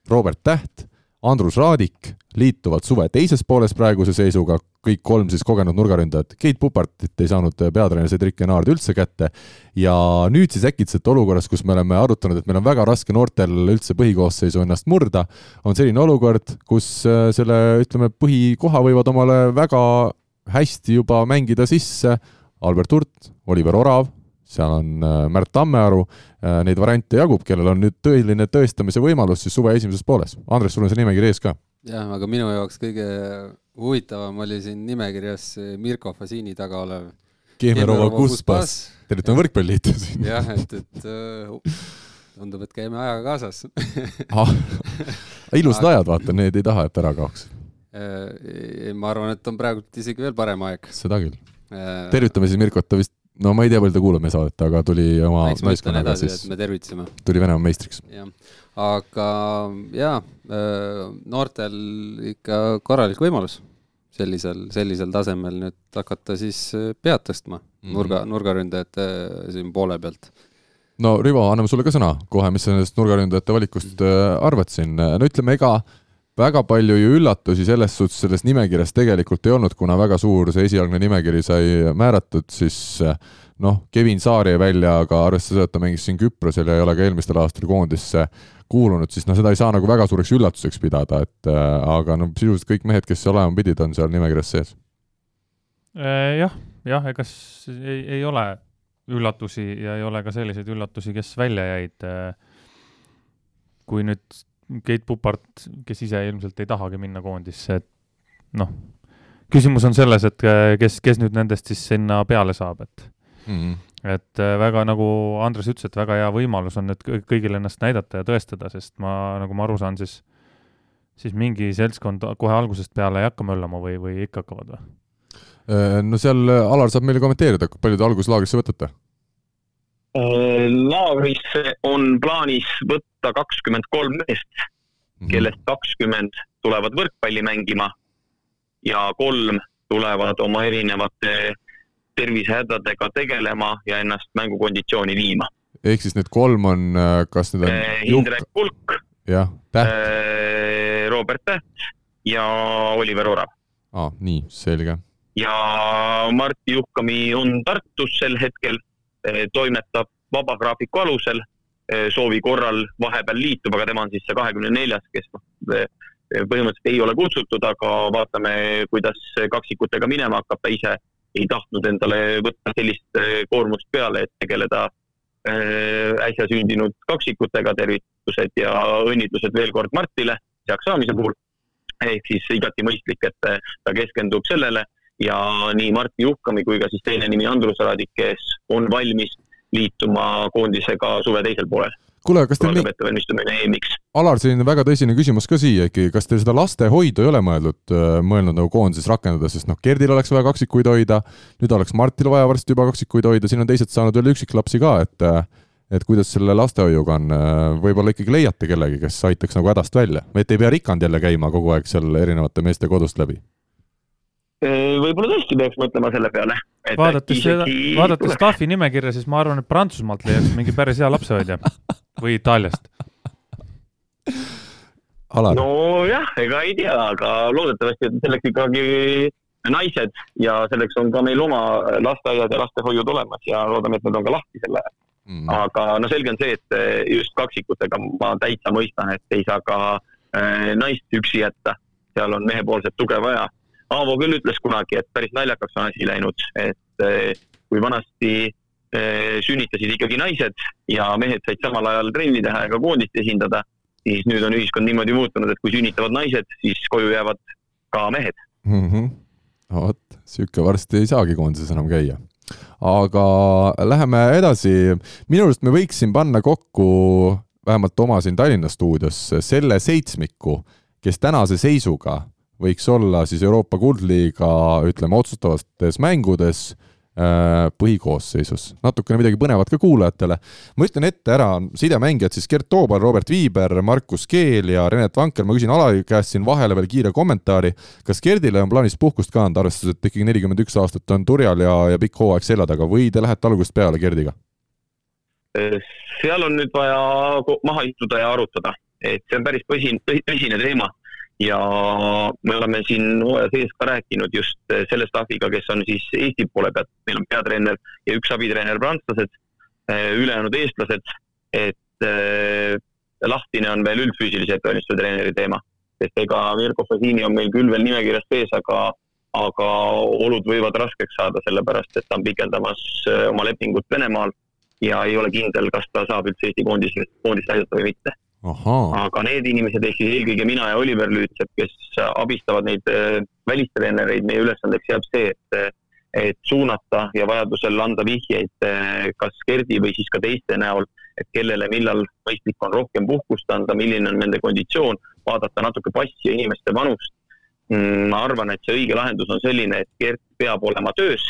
Robert Täht Andrus Raadik liituvad suve teises pooles praeguse seisuga, kõik kolm siis kogenud nurgaründajat. Keit Pupartit ei saanud peatreener Cedric Enard üldse kätte ja nüüd siis äkitselt olukorras, kus me oleme arutanud, et meil on väga raske noortel üldse põhikoosseisu ennast murda, on selline olukord, kus äh, selle, ütleme, põhikoha võivad omale väga hästi juba mängida sisse Albert Hurt, Oliver Orav, seal on äh, Märt Tammearu, äh, neid variante jagub, kellel on nüüd tõeline tõestamise võimalus siis suve esimeses pooles. Andres, sul on see nimekiri ees ka? jah, aga minu jaoks kõige huvitavam oli siin nimekirjas Mirko Fasini taga olev Keemerova Kuspas, tervitame Võrkpalliliitu siin. jah, et, et uh, tundub, et käime ajaga kaasas ah, [LAUGHS] ilusad ajad, vaata, need ei taha, et ära kaoks. ma arvan, et on praegu isegi veel parem aeg. seda küll. tervitame siis Mirkot, ta vist no ma ei tea, palju ta kuulab meie saadet, aga tuli oma naiskonnaga siis, me tervitasime. tuli Venemaa meistriks. jah, aga jaa, äh, noortel ikka korralik võimalus sellisel, sellisel tasemel nüüd hakata siis äh, pead tõstma mm -hmm. nurga, nurgaründajate äh, siin poole pealt. no Rivo, anname sulle ka sõna kohe, mis sa nendest nurgaründajate valikust arvad siin, no ütleme, ega väga palju ju üllatusi selles suhtes selles nimekirjas tegelikult ei olnud, kuna väga suur see esialgne nimekiri sai määratud, siis noh, Kevin Saar jäi välja, aga arvestades seda, et ta mängis siin Küprosel ja ei ole ka eelmistel aastatel koondisse kuulunud, siis noh, seda ei saa nagu väga suureks üllatuseks pidada, et äh, aga no sisuliselt kõik mehed, kes seal olema pidid, on seal nimekirjas sees. Äh, jah, jah, ega ei, ei ole üllatusi ja ei ole ka selliseid üllatusi, kes välja jäid. Kui nüüd Keit Pupart, kes ise ilmselt ei tahagi minna koondisse, et noh, küsimus on selles, et äh, kes, kes nüüd nendest siis sinna peale saab, et mm -hmm. et äh, väga, nagu Andres ütles, et väga hea võimalus on nüüd kõigil ennast näidata ja tõestada, sest ma, nagu ma aru saan, siis siis mingi seltskond kohe algusest peale ei hakka möllama või, või ikka hakkavad või? Äh, no seal Alar saab meile kommenteerida, palju te alguslaagrisse võtate? Laagrisse on plaanis võtta kakskümmend kolm meest -hmm. kellest kakskümmend tulevad võrkpalli mängima ja kolm tulevad oma erinevate tervisehädadega tegelema ja ennast mängukonditsiooni viima. ehk siis need kolm on, äh, kas need on Indrek Kulk, jah, Täht Robert Täht ja Oliver Orav. aa, nii, selge. ja Martti Juhkami on Tartus sel hetkel toimetab vaba graafiku alusel, eh, soovi korral vahepeal liitub, aga tema on siis see kahekümne neljas, kes noh, eh, põhimõtteliselt ei ole kutsutud, aga vaatame, kuidas kaksikutega minema hakkab, ta ise ei tahtnud endale võtta sellist koormust peale, et tegeleda äsja sündinud kaksikutega, tervitused ja õnnitlused veel kord Martile heaks saamise puhul. ehk siis igati mõistlik, et ta keskendub sellele ja nii Martti Juhkami kui ka siis teine nimi Andrus Raadik, kes on valmis liituma koondisega suve teisel poolel. kuule, kas teil nii... ettevalmistumine EM-iks. Alar, selline väga tõsine küsimus ka siia ikkagi, kas te seda lastehoidu ei ole mõeldud, äh, mõelnud nagu koondises rakendada, sest noh, Gerdil oleks vaja kaksikuid hoida, nüüd oleks Martil vaja varsti juba kaksikuid hoida, siin on teised saanud veel üksiklapsi ka, et äh, et kuidas selle lastehoiuga on, äh, võib-olla ikkagi leiate kellegi, kes aitaks nagu hädast välja, et ei pea Rikand jälle käima kogu aeg seal erinevate meeste kodust läbi võib-olla tõesti peaks mõtlema selle peale. vaadates seda, vaadates staffi nimekirja, siis ma arvan, et Prantsusmaalt leiaks mingi päris hea lapsehoidja. Või Itaaliast. nojah, ega ei tea, aga loodetavasti on selleks ikkagi naised ja selleks on ka meil oma lasteaiad ja lastehoiud olemas ja loodame, et nad on ka lahti sel ajal mm.. aga no selge on see, et just kaksikutega ma täitsa mõistan, et ei saa ka äh, naist üksi jätta, seal on mehepoolset tuge vaja Aavo küll ütles kunagi, et päris naljakaks on asi läinud, et eh, kui vanasti eh, sünnitasid ikkagi naised ja mehed said samal ajal trenni teha ja ka koondist esindada, siis nüüd on ühiskond niimoodi muutunud, et kui sünnitavad naised, siis koju jäävad ka mehed mm. -hmm. vot, sihuke varsti ei saagi koondises enam käia. aga läheme edasi, minu arust me võiks siin panna kokku vähemalt oma siin Tallinna stuudios selle seitsmiku, kes tänase seisuga võiks olla siis Euroopa kuldliiga, ütleme, otsustavates mängudes äh, põhikoosseisus. natukene midagi põnevat ka kuulajatele. ma ütlen ette ära sidemängijad siis Gert Toobal, Robert Viiber, Markus Keel ja Renet Vanker, ma küsin Alari käest siin vahele veel kiire kommentaari. kas Gerdile on plaanis puhkust ka anda, arvestades, et ikkagi nelikümmend üks aastat on turjal ja, ja pikk hooaeg selja taga või te lähete algusest peale Gerdiga? seal on nüüd vaja maha istuda ja arutada, et see on päris tõsine, tõsine teema ja me oleme siin hooaja sees ka rääkinud just eh, selle staffiga, kes on siis Eesti poole pealt, meil on peatreener ja üks abitreener prantslased, eh, ülejäänud eestlased, et eh, lahtine on veel üldfüüsilise ettevalmistuse treeneri teema. sest ega Mirko Fasini on meil küll veel nimekirjas sees, aga, aga olud võivad raskeks saada, sellepärast et ta on pikendamas oma lepingut Venemaal ja ei ole kindel, kas ta saab üldse Eesti koondis, koondist aidata või mitte aga need inimesed, ehk siis eelkõige mina ja Oliver Lüütsepp, kes abistavad neid äh, välistreenereid, meie ülesandeks jääb see, et, äh, et suunata ja vajadusel anda vihjeid äh, kas Gerdi või siis ka teiste näol, et kellele, millal mõistlik on rohkem puhkust anda, milline on nende konditsioon, vaadata natuke passi ja inimeste vanust. Mm, ma arvan, et see õige lahendus on selline, et Gert peab olema töös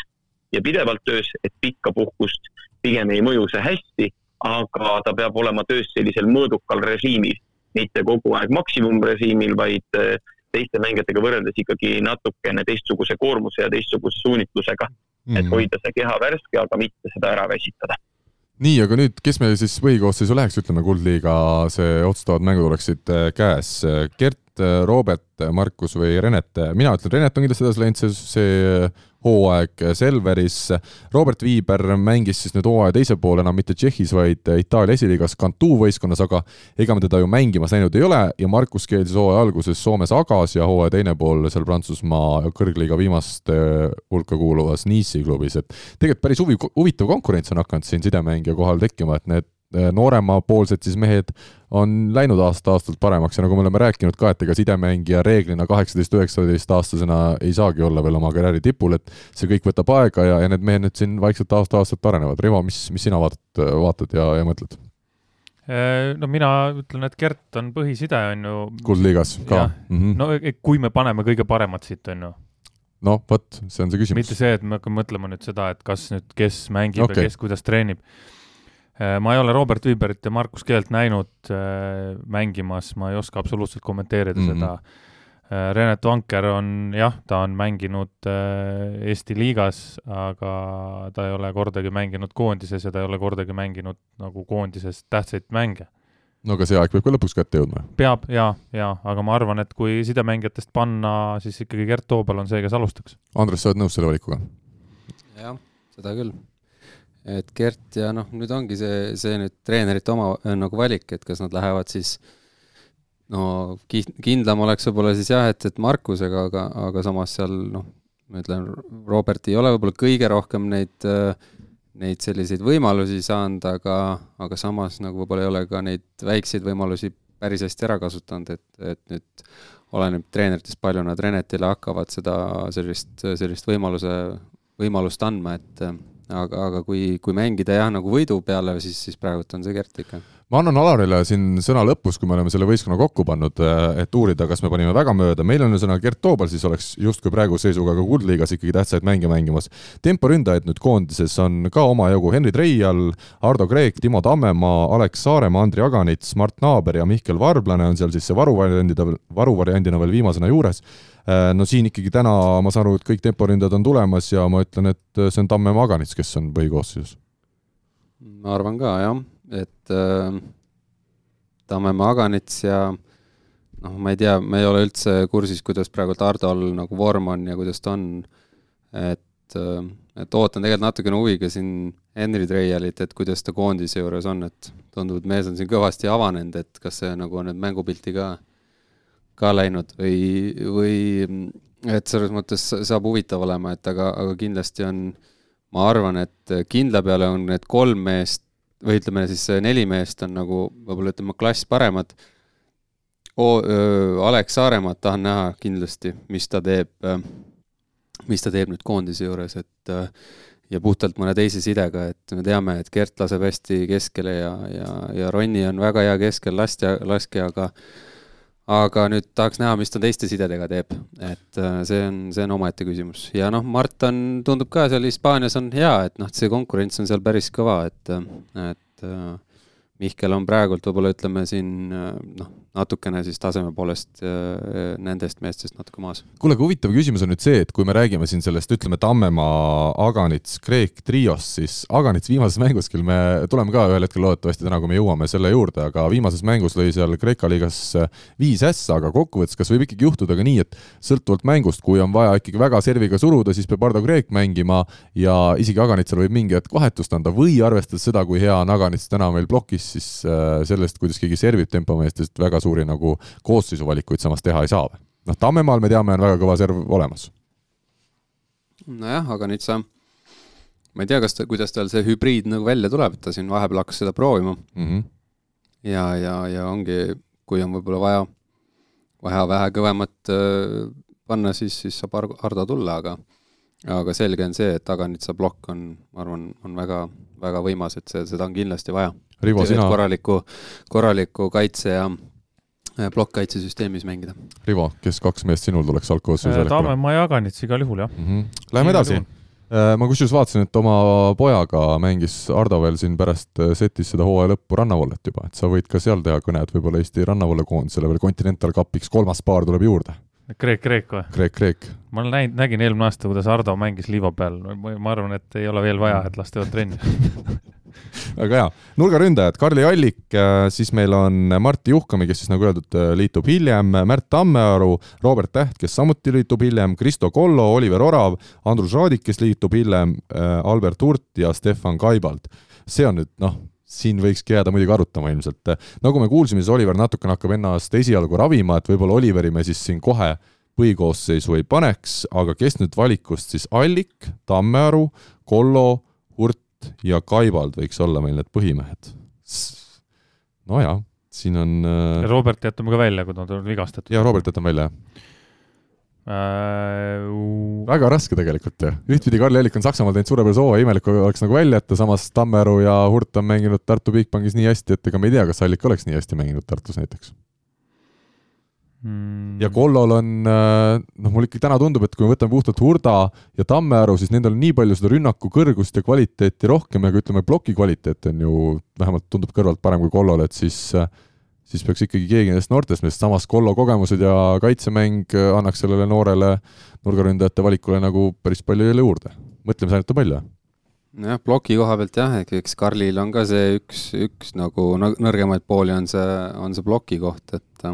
ja pidevalt töös, et pikka puhkust pigem ei mõju see hästi aga ta peab olema töös sellisel mõõdukal režiimil, mitte kogu aeg maksimumrežiimil, vaid eh, teiste mängijatega võrreldes ikkagi natukene teistsuguse koormuse ja teistsuguse suunitlusega mm. -hmm. et mhm. hoida see keha värske, aga mitte seda ära väsitada nii, aga nüüd, kes meil siis põhikoosseisu läheks, ütleme, Kuldliiga see otsustavad mängud oleksid eh, käes. Gert, Robert, Markus või Renet, mina ütlen, Renet on kindlasti edasi läinud, see, see hooaeg Selveris. Robert Viiber mängis siis nüüd hooaja teise poole enam mitte Tšehhis, vaid Itaalia esiliigas Cantu võistkonnas, aga ega me teda ju mängimas näinud ei ole ja Markus Keel siis hooaja alguses Soomes Agas ja hooaja teine pool seal Prantsusmaa kõrgliiga viimaste hulka kuuluvas Nice'i klubis, et tegelikult päris huvi, huvitav konkurents on hakanud siin sidemängija kohal tekkima, et need nooremapoolsed siis mehed on läinud aasta-aastalt paremaks ja nagu me oleme rääkinud ka, et ega sidemängija reeglina kaheksateist, üheksateist aastasena ei saagi olla veel oma karjääri tipul, et see kõik võtab aega ja, ja need mehed nüüd siin vaikselt aasta-aastalt arenevad. Rivo, mis, mis sina vaatad, vaatad ja, ja mõtled? Äh, no mina ütlen, et Gert on põhiside, on ju. kuldliigas ka. Mm -hmm. no e, kui me paneme kõige paremad siit, on ju noh, vot, see on see küsimus. mitte see, et me hakkame mõtlema nüüd seda, et kas nüüd, kes mängib okay. ja kes kuidas treenib Äh, ma ei ole Robert Viiberit ja Markus Keelt näinud äh, mängimas, ma ei oska absoluutselt kommenteerida mm -hmm. seda. Äh, Renet Vanker on jah, ta on mänginud Eesti liigas, aga ta ei ole kordagi mänginud koondises ja ta ei ole kordagi mänginud nagu koondises tähtsaid mänge. no aga see aeg peab ka lõpuks kätte jõudma. peab ja, ja, aga ma arvan, et kui sidemängijatest panna, siis ikkagi Gert Toobal on see, kes alustaks. Andres, sa oled nõus selle valikuga? jah, seda küll et Gert ja noh, nüüd ongi see, see nüüd treenerite oma nagu valik, et kas nad lähevad siis no kindlam oleks võib-olla siis jah, et, et Markusega, aga, aga samas seal noh, ma ütlen, Robert ei ole võib-olla kõige rohkem neid, neid selliseid võimalusi saanud, aga, aga samas nagu võib-olla ei ole ka neid väikseid võimalusi päris hästi ära kasutanud, et, et nüüd oleneb treeneritest, palju nad Renetile hakkavad seda sellist, sellist võimaluse, võimalust andma, et aga, aga kui, kui mängida jah, nagu võidu peale, siis, siis praegult on see Gert ikka. Ma annan Alarile siin sõna lõpus, kui me oleme selle võistkonna kokku pannud, eh, et uurida, kas me panime väga mööda, meil on ühesõnaga Gert Toobal siis oleks justkui praeguse seisuga ka kuldliigas ikkagi tähtsaid mänge mängimas. temporündajaid nüüd koondises on ka omajagu Henri Treial, Ardo Kreek, Timo Tammemaa, Alex Saaremaa, Andri Aganits, Mart Naaber ja Mihkel Varblane on seal siis see varuvariandina, varuvariandina veel viimasena juures no siin ikkagi täna ma saan aru, et kõik temporündajad on tulemas ja ma ütlen, et see on Tamme Maganits, kes on põhikoosseisus. ma arvan ka jah, et äh, Tamme Maganits ja noh, ma ei tea, ma ei ole üldse kursis, kuidas praegu Tardol nagu vorm on ja kuidas ta on, et äh, et ootan tegelikult natukene huviga siin Henry Treialit, et kuidas ta koondise juures on, et tundub, et mees on siin kõvasti avanenud, et kas see nagu on nüüd mängupilti ka, ka läinud või, või et selles mõttes saab huvitav olema, et aga, aga kindlasti on, ma arvan, et kindla peale on need kolm meest või ütleme siis neli meest on nagu võib-olla ütleme klass paremad. Alex Saaremaad tahan näha kindlasti, mis ta teeb mis ta teeb nüüd koondise juures, et ja puhtalt mõne teise sidega, et me teame, et Gert laseb hästi keskele ja, ja, ja Ronni on väga hea keskel laskja, laskja, aga aga nüüd tahaks näha, mis ta teiste sidedega teeb, et äh, see on, see on omaette küsimus. Ja noh, Mart on, tundub ka seal Hispaanias on hea, et noh, see konkurents on seal päris kõva, et, et äh, Mihkel on praegult võib-olla ütleme siin noh, natukene siis taseme poolest äh, nendest meestest natuke maas. kuule, aga huvitav küsimus on nüüd see, et kui me räägime siin sellest, ütleme, Tammemaa, Aganits, Kreek triost, siis Aganits viimases mängus küll me tuleme ka ühel hetkel loodetavasti täna, kui me jõuame selle juurde, aga viimases mängus lõi seal Kreeka liigas viis ässa, aga kokkuvõttes, kas võib ikkagi juhtuda ka nii, et sõltuvalt mängust, kui on vaja ikkagi väga serviga suruda, siis peab Ardo Kreek mängima ja isegi Aganitsal võib mingi hetk vahetust anda või arvestades seda, kui hea on Aganits täna meil plokis, siis äh, sellest, kuidas keegi servib tempomeestest väga suuri nagu koosseisuvalikuid samas teha ei saa noh, Tammemaal me teame, on väga kõva serv olemas. nojah, aga nüüd sa, ma ei tea, kas ta, kuidas tal see hübriid nagu välja tuleb, et ta siin vahepeal hakkas seda proovima mm. -hmm. ja, ja, ja ongi, kui on võib-olla vaja, vaja vähe kõvemat äh, panna, siis, siis saab Ardo tulla, aga aga selge on see, et Taganitsa plokk on, ma arvan, on väga, väga võimas, et see, seda on kindlasti vaja. Rivo, sina korraliku, korraliku kaitse ja Äh, plokkkaitsesüsteemis mängida. Rivo, kes kaks meest sinul tuleks algkoosseisu valikule? Tamme ma jagan neid igal juhul, jah mm. -hmm. Läheme edasi. Äh, ma kusjuures vaatasin, et oma pojaga mängis Ardo veel siin pärast äh, setis seda hooaja lõppu rannavallet juba, et sa võid ka seal teha kõned võib-olla Eesti rannavallakoondisele veel Continental Cupiks, kolmas paar tuleb juurde. Kreek, Kreek või? Kreek, Kreek. ma olen näinud, nägin eelmine aasta, kuidas Ardo mängis liiva peal, ma arvan, et ei ole veel vaja, et las teevad trenni [LAUGHS] väga hea. nurgaründajad, Karli Allik, äh, siis meil on Martti Juhkami, kes siis nagu öeldud, äh, liitub hiljem, Märt Tammearu, Robert Täht, kes samuti liitub hiljem, Kristo Kollo, Oliver Orav, Andrus Raadik, kes liitub hiljem, äh, Albert Hurt ja Stefan Kaibald. see on nüüd noh, siin võikski jääda muidugi arutama ilmselt. nagu me kuulsime, siis Oliver natukene hakkab ennast esialgu ravima, et võib-olla Oliveri me siis siin kohe põhikoosseisu ei paneks, aga kes nüüd valikust siis Allik, Tammearu, Kollo, Hurt ja Kaibald võiks olla meil need põhimehed. nojah, siin on äh... Robert jätame ka välja, kui ta on vigastatud. jaa, Robert jätame välja, jah äh,. Väga raske tegelikult ju, ühtpidi Karl Ellik on Saksamaal teinud suurepärase hooaja, imelik oleks nagu välja jätta, samas Tammeru ja Hurt on mänginud Tartu Bigbankis nii hästi, et ega me ei tea, kas Allik oleks nii hästi mänginud Tartus näiteks mm.. ja Kollol on, äh, noh, mul ikkagi täna tundub, et kui me võtame puhtalt Hurda ja Tammearu, siis nendel on nii palju seda rünnaku kõrgust ja kvaliteeti rohkem ja kui ütleme, ploki kvaliteet on ju vähemalt tundub kõrvalt parem kui Kollol, et siis siis peaks ikkagi keegi nendest noortest meest, samas Kollo kogemused ja kaitsemäng annaks sellele noorele nurgaründajate valikule nagu päris palju jälle juurde. mõtlemisainet on palju nojah, ploki koha pealt jah, eks Karlil on ka see üks, üks nagu nõrgemaid pooli on see, on see ploki koht, et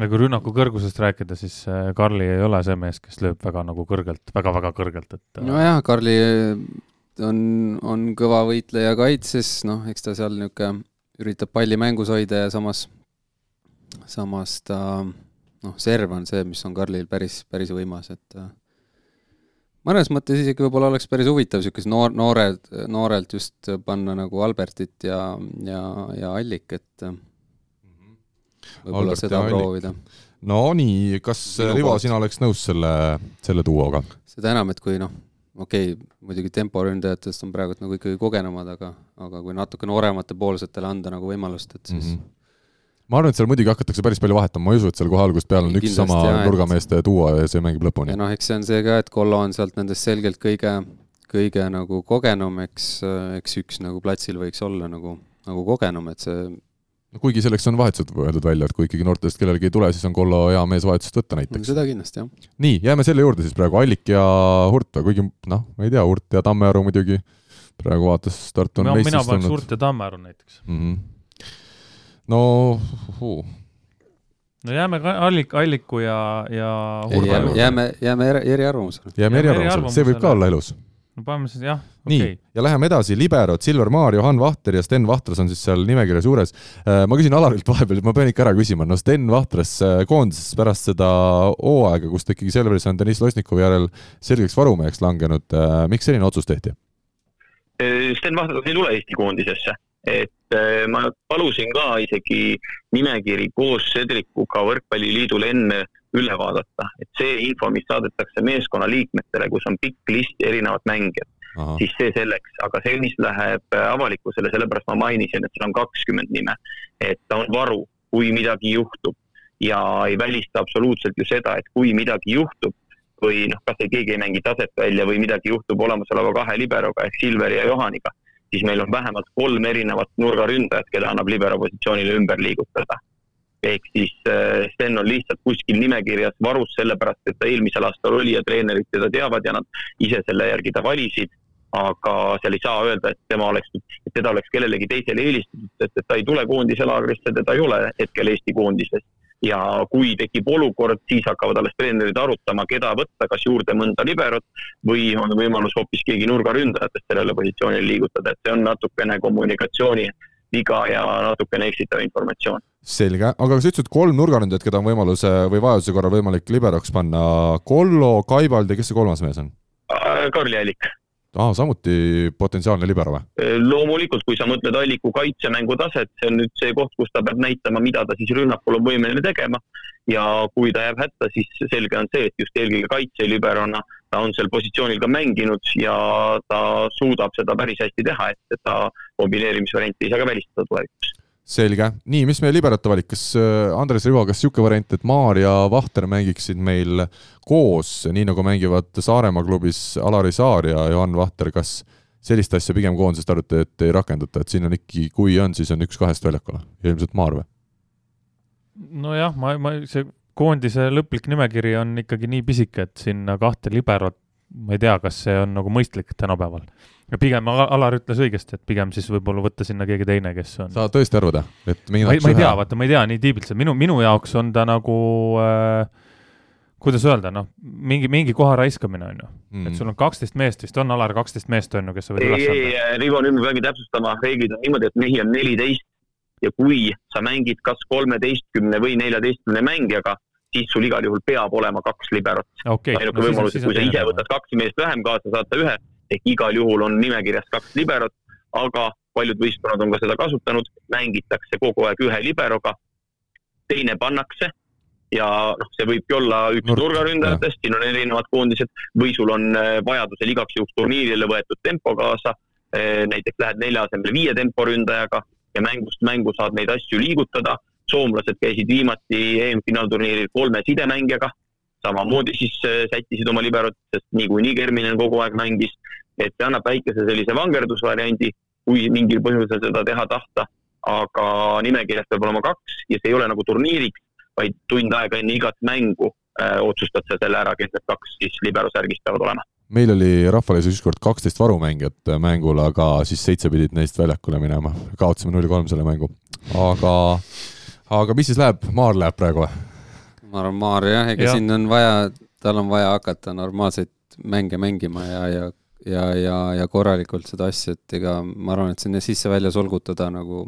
ja kui rünnaku kõrgusest rääkida, siis äh, Karli ei ole see mees, kes lööb väga nagu kõrgelt väga,, väga-väga kõrgelt, et äh, nojah, Karli äh, on, on kõva võitleja kaitses, noh, eks ta seal niisugune üritab palli mängus hoida ja samas, samas ta noh, serv on see, mis on Karlil päris, päris võimas, et mõnes mõttes isegi võib-olla oleks päris huvitav niisuguse noor, noored, noorelt just panna nagu Albertit ja, ja, ja Allik, et võib-olla seda proovida. no nii, kas Rivo, sina oleks nõus selle, selle duoga? seda enam, et kui noh, okei okay,, muidugi temporündajatest on praegu nagu ikkagi kogenumad, aga, aga kui natuke nooremate poolsetele anda nagu võimalust, et siis mm -hmm ma arvan, et seal muidugi hakatakse päris palju vahetama, ma ei usu, et seal kohe algusest peale on üks sama jah, nurgameeste duo ja see mängib lõpuni. ja noh, eks see on see ka, et Kollo on sealt nendest selgelt kõige, kõige nagu kogenum, eks, eks üks nagu platsil võiks olla nagu, nagu kogenum, et see kuigi selleks on vahetused öeldud välja, et kui ikkagi noortest kellelegi ei tule, siis on Kollo hea mees vahetust võtta näiteks. seda kindlasti, jah. nii, jääme selle juurde siis praegu, Allik ja Hurt, kuigi noh, ma ei tea, Hurt ja Tammearu muidugi praegu vaatas, Tartu on no, mina paneks Hurt ja Tammearu näiteks mm. -hmm. no uh. no jääme ka Allik, Alliku ja, ja Hurva jääme, jääme, jääme eriarvamusele. jääme eriarvamusele, see võib ka olla ilus no paneme siis jah, okei okay.. ja läheme edasi, liberod, Silver Maar, Johan Vahter ja Sten Vahtras on siis seal nimekirjas juures. Äh, ma küsin Alarilt vahepeal, ma pean ikka ära küsima, no Sten Vahtras äh, koondises pärast seda hooaega, kus ta ikkagi Selveris on Deniss Losnikovi järel selgeks varumeheks langenud, äh, miks selline otsus tehti? Sten Vahtras ei tule Eesti koondisesse, et ma palusin ka isegi nimekiri koos Cedricuga Võrkpalliliidul enne üle vaadata, et see info, mis saadetakse meeskonna liikmetele, kus on pikk list erinevat mängijat, siis see selleks, aga see, mis läheb avalikkusele, sellepärast ma mainisin, et seal on kakskümmend nime. et ta on varu, kui midagi juhtub. Ja ei välista absoluutselt ju seda, et kui midagi juhtub või noh, kas ei keegi ei mängi taset välja või midagi juhtub olemasoleva kahe liberoga ehk Silveri ja Johaniga, siis meil on vähemalt kolm erinevat nurgaründajat, keda annab libero positsioonile ümber liigutada ehk siis äh, Sten on lihtsalt kuskil nimekirjas varus sellepärast, et ta eelmisel aastal oli ja treenerid teda teavad ja nad ise selle järgi ta valisid. aga seal ei saa öelda, et tema oleks, et teda oleks kellelegi teisele eelistatud, sest et ta ei tule koondise laagrisse, teda ei ole hetkel Eesti koondises. ja kui tekib olukord, siis hakkavad alles treenerid arutama, keda võtta, kas juurde mõnda liberot või on võimalus hoopis keegi nurgaründajatest sellele positsioonile liigutada, et see on natukene kommunikatsiooni viga ja natukene eksitav informatsioon. selge, aga sa ütlesid kolm nurgaründajat, keda on võimaluse või vajaduse korral võimalik liberoks panna, Kollo, Kaibald ja kes see kolmas mees on? Äh, Karli Allik aa, samuti potentsiaalne libero või? Äh, loomulikult, kui sa mõtled Alliku kaitsemängu taset, see on nüüd see koht, kus ta peab näitama, mida ta siis rünnakul on võimeline tegema. Ja kui ta jääb hätta, siis selge on see, et just eelkõige kaitseliberona ta on seal positsioonil ka mänginud ja ta suudab seda päris hästi teha, et seda kombineerimisvarianti ei saa ka välistada tulevikus. selge, nii, mis meie liberate valik, kas Andres Rivo, kas niisugune variant, et Maar ja Vahter mängiksid meil koos, nii nagu mängivad Saaremaa klubis Alari Saar ja Johan Vahter, kas sellist asja pigem koondisest arvate, et ei rakendata, et siin on ikkagi, kui on, siis on üks kahest väljakul ja ilmselt Maar või? Nojah, ma, ma, see koondise lõplik nimekiri on ikkagi nii pisike, et sinna kahte liberot, ma ei tea, kas see on nagu mõistlik tänapäeval. ja pigem Alar ütles õigesti, et pigem siis võib-olla võtta sinna keegi teine, kes on. sa tõesti arvad, et ma ei, ma ei tea, vaata, ma ei tea nii tiibilt, minu, minu jaoks on ta nagu äh, kuidas öelda, noh, mingi, mingi koha raiskamine on ju mm., et sul on kaksteist meest, vist on Alar kaksteist meest on ju, kes sa võid üles anda. ei, Rivo, nüüd ma peangi täpsustama, reeglid on niimoodi, et mehi on neliteist ja kui sa mängid kas kolmeteistkümne või neljateistkümne mängijaga, siis sul igal juhul peab olema kaks liberot. Okay.. ainuke no, võimalus, et kui sa ise võtad kaks meest vähem kaasa, saad sa ühe, ehk igal juhul on nimekirjas kaks liberot, aga paljud võistkonnad on ka seda kasutanud, mängitakse kogu aeg ühe liberoga, teine pannakse ja noh, see võibki olla üks Nurk, nurgaründajatest, siin on erinevad koondised, või sul on äh, vajadusel igaks juhuks turniirile võetud tempo kaasa, äh, näiteks lähed nelja asemel viie temporündajaga ja mängust mängu saad neid asju liigutada. soomlased käisid viimati EM-finaalturniiril kolme sidemängijaga, samamoodi siis äh, sättisid oma liberot, sest niikuinii Kerminen kogu aeg mängis, et see annab väikese sellise vangerdusvariandi, kui mingil põhjusel seda teha tahta, aga nimekirjas peab olema kaks ja see ei ole nagu turniiriks, vaid tund aega enne igat mängu äh, otsustad sa selle ära, kes need kaks siis libero särgis peavad olema meil oli Rahvaliidus ükskord kaksteist varumängijat mängul, aga siis seitse pidid neist väljakule minema, kaotasime null kolm selle mängu. aga aga mis siis läheb, Maar läheb praegu või? ma arvan, Maar jah, ega ja. siin on vaja, tal on vaja hakata normaalseid mänge mängima ja, ja, ja, ja, ja korralikult seda asja, et ega ma arvan, et sinna sisse-välja solgutada nagu,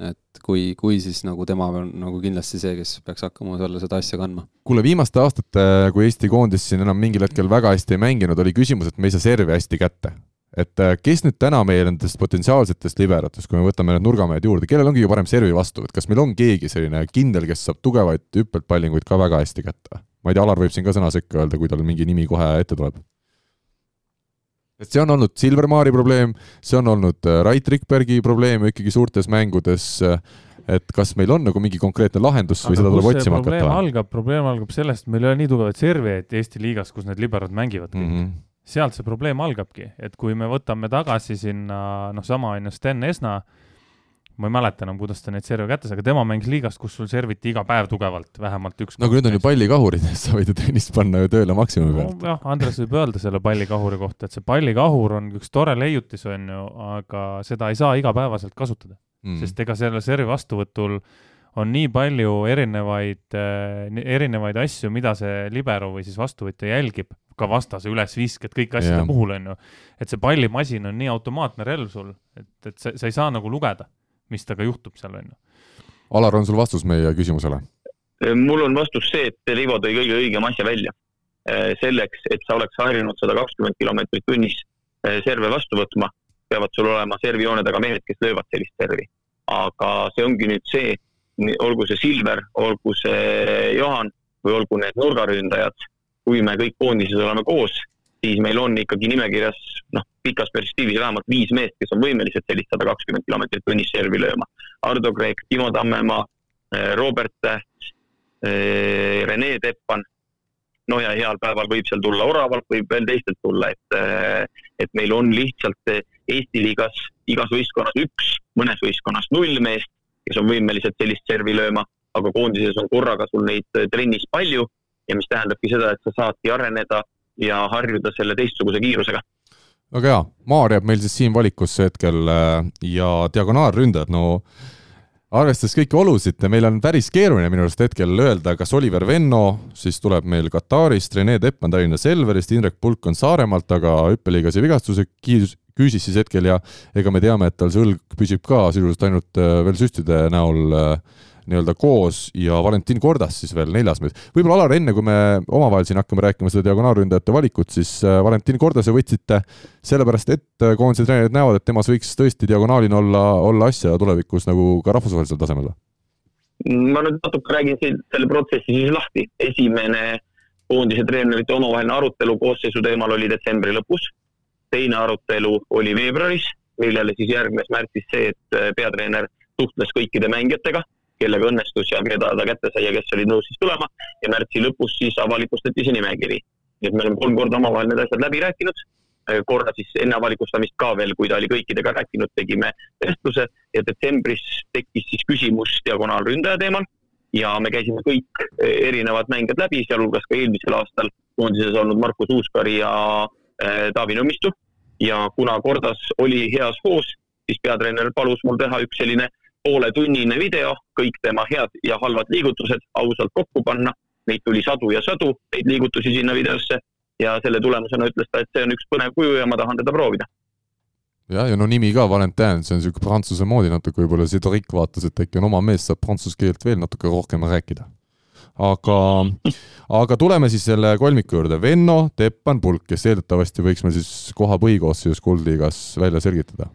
et kui, kui siis nagu tema on nagu kindlasti see, kes peaks hakkama selle seda asja kandma. kuule, viimaste aastate, kui Eesti koondis siin enam mingil hetkel väga hästi ei mänginud, oli küsimus, et me ei saa servi hästi kätte et äh, kes nüüd täna meil nendest potentsiaalsetest liberatest, kui me võtame need nurgamehed juurde, kellel on kõige parem servi vastuvõtt, kas meil on keegi selline kindel, kes saab tugevaid hüppelpallinguid ka väga hästi kätte? ma ei tea, Alar võib siin ka sõna sekka öelda, kui tal mingi nimi kohe ette tuleb. Et see on olnud Silvermaari probleem, see on olnud äh, Rait Rikbergi probleem ikkagi suurtes mängudes, äh, et kas meil on nagu mingi konkreetne lahendus või Aga seda tuleb otsima hakata? probleem algab, probleem algab sellest, meil ei ole nii tugevaid serveid Eesti liigas, kus need liberad mängivad kõik mm. -hmm sealt see probleem algabki, et kui me võtame tagasi sinna noh, sama on ju Sten Esna, ma ei mäleta enam, kuidas ta neid serve kätte sai, aga tema mängis liigas, kus sul serviti iga päev tugevalt, vähemalt üks. no aga nüüd on ju pallikahurid, sa võid ju tennist panna ju tööle maksimumi pealt no,. jah, Andres võib öelda selle pallikahuri kohta, et see pallikahur on üks tore leiutis, on ju, aga seda ei saa igapäevaselt kasutada mm.. sest ega selle servi vastuvõtul on nii palju erinevaid äh,, erinevaid asju, mida see libero või siis vastuvõtja jälgib, ka vastase ülesvisked, kõik asjade yeah. puhul, on ju. et see pallimasin on nii automaatne relv sul, et, et sa, sa ei saa nagu lugeda mis temaga juhtub seal, on ju. Alar, on sul vastus meie küsimusele? mul on vastus see, et Rivo tõi kõige õigema asja välja. selleks, et sa oleks harjunud sada kakskümmend kilomeetrit tunnis eh, serve vastu võtma, peavad sul olema servijoone taga mehed, kes löövad sellist servi. aga see ongi nüüd see, olgu see Silver, olgu see Johan või olgu need nurgaründajad, kui me kõik koondises oleme koos, siis meil on ikkagi nimekirjas noh, pikas perspektiivis vähemalt viis meest, kes on võimelised sellist sada kakskümmend kilomeetrit tunnis servi lööma. Ardo Kreek, Timo Tammemaa, eh, Robert Täht, eh, Rene Teppan, no ja heal päeval võib seal tulla Oravalt, võib veel teistelt tulla, et, eh, et meil on lihtsalt Eesti liigas igas võistkonnas üks, mõnes võistkonnas null meest, kes on võimelised sellist servi lööma, aga koondises on korraga sul neid trennis palju ja mis tähendabki seda, et sa saadki areneda ja harjuda selle teistsuguse kiirusega. Väga hea, Maar jääb meil siis siin valikusse hetkel äh, ja diagonaalründajad, no arvestades kõiki olusid, meil on päris keeruline minu arust hetkel öelda, kas Oliver Venno, siis tuleb meil Katarist, Rene Teppmann Tallinna Selverist, Indrek Pulk on Saaremaalt, aga hüppeliigase vigastuse kiis-, küüsis siis hetkel ja ega me teame, et tal see õlg püsib ka sisuliselt ainult äh, veel süstide näol äh, nii-öelda koos ja Valentin Kordas siis veel neljas mees. võib-olla Alar, enne kui me omavahel siin hakkame rääkima seda diagonaalründajate valikut, siis äh, Valentin Kordase võtsite sellepärast, et äh, koondise treenerid näevad, et temas võiks tõesti diagonaalina olla, olla asja tulevikus nagu ka rahvusvahelisel tasemel? ma nüüd natuke räägin selle protsessi siis lahti. esimene koondise treenerite omavaheline arutelu koosseisu teemal oli detsembri lõpus. teine arutelu oli veebruaris, millele siis järgnes märtsis see, et äh, peatreener suhtles kõikide mängijatega kellega õnnestus ja keda ta kätte sai ja kes olid nõus siis tulema. Ja märtsi lõpus siis avalikustati see nimekiri. nii et me oleme kolm korda omavahel need asjad läbi rääkinud, korra siis enne avalikustamist ka veel, kui ta oli kõikidega rääkinud, tegime vestluse ja detsembris tekkis siis küsimus diagonaalründaja teemal. Ja me käisime kõik erinevad mängijad läbi, sealhulgas ka eelmisel aastal koondises olnud Markus Uuskari ja äh, Taavi Nõmmistu. Ja kuna Kordas oli heas hoos, siis peatreener palus mul teha üks selline pooletunnine video, kõik tema head ja halvad liigutused ausalt kokku panna. Neid tuli sadu ja sadu, neid liigutusi sinna videosse ja selle tulemusena ütles ta, et see on üks põnev kuju ja ma tahan teda proovida. jah, ja no nimi ka, Valentin, see on niisugune prantsuse moodi natuke võib-olla, Cedric vaatas, et äkki on oma mees, saab prantsuse keelt veel natuke rohkem rääkida. aga, aga tuleme siis selle kolmiku juurde, Venno, Teppan, Pulk, kes eeldatavasti võiks meil siis koha põhikoosseisus Kuldliigas välja selgitada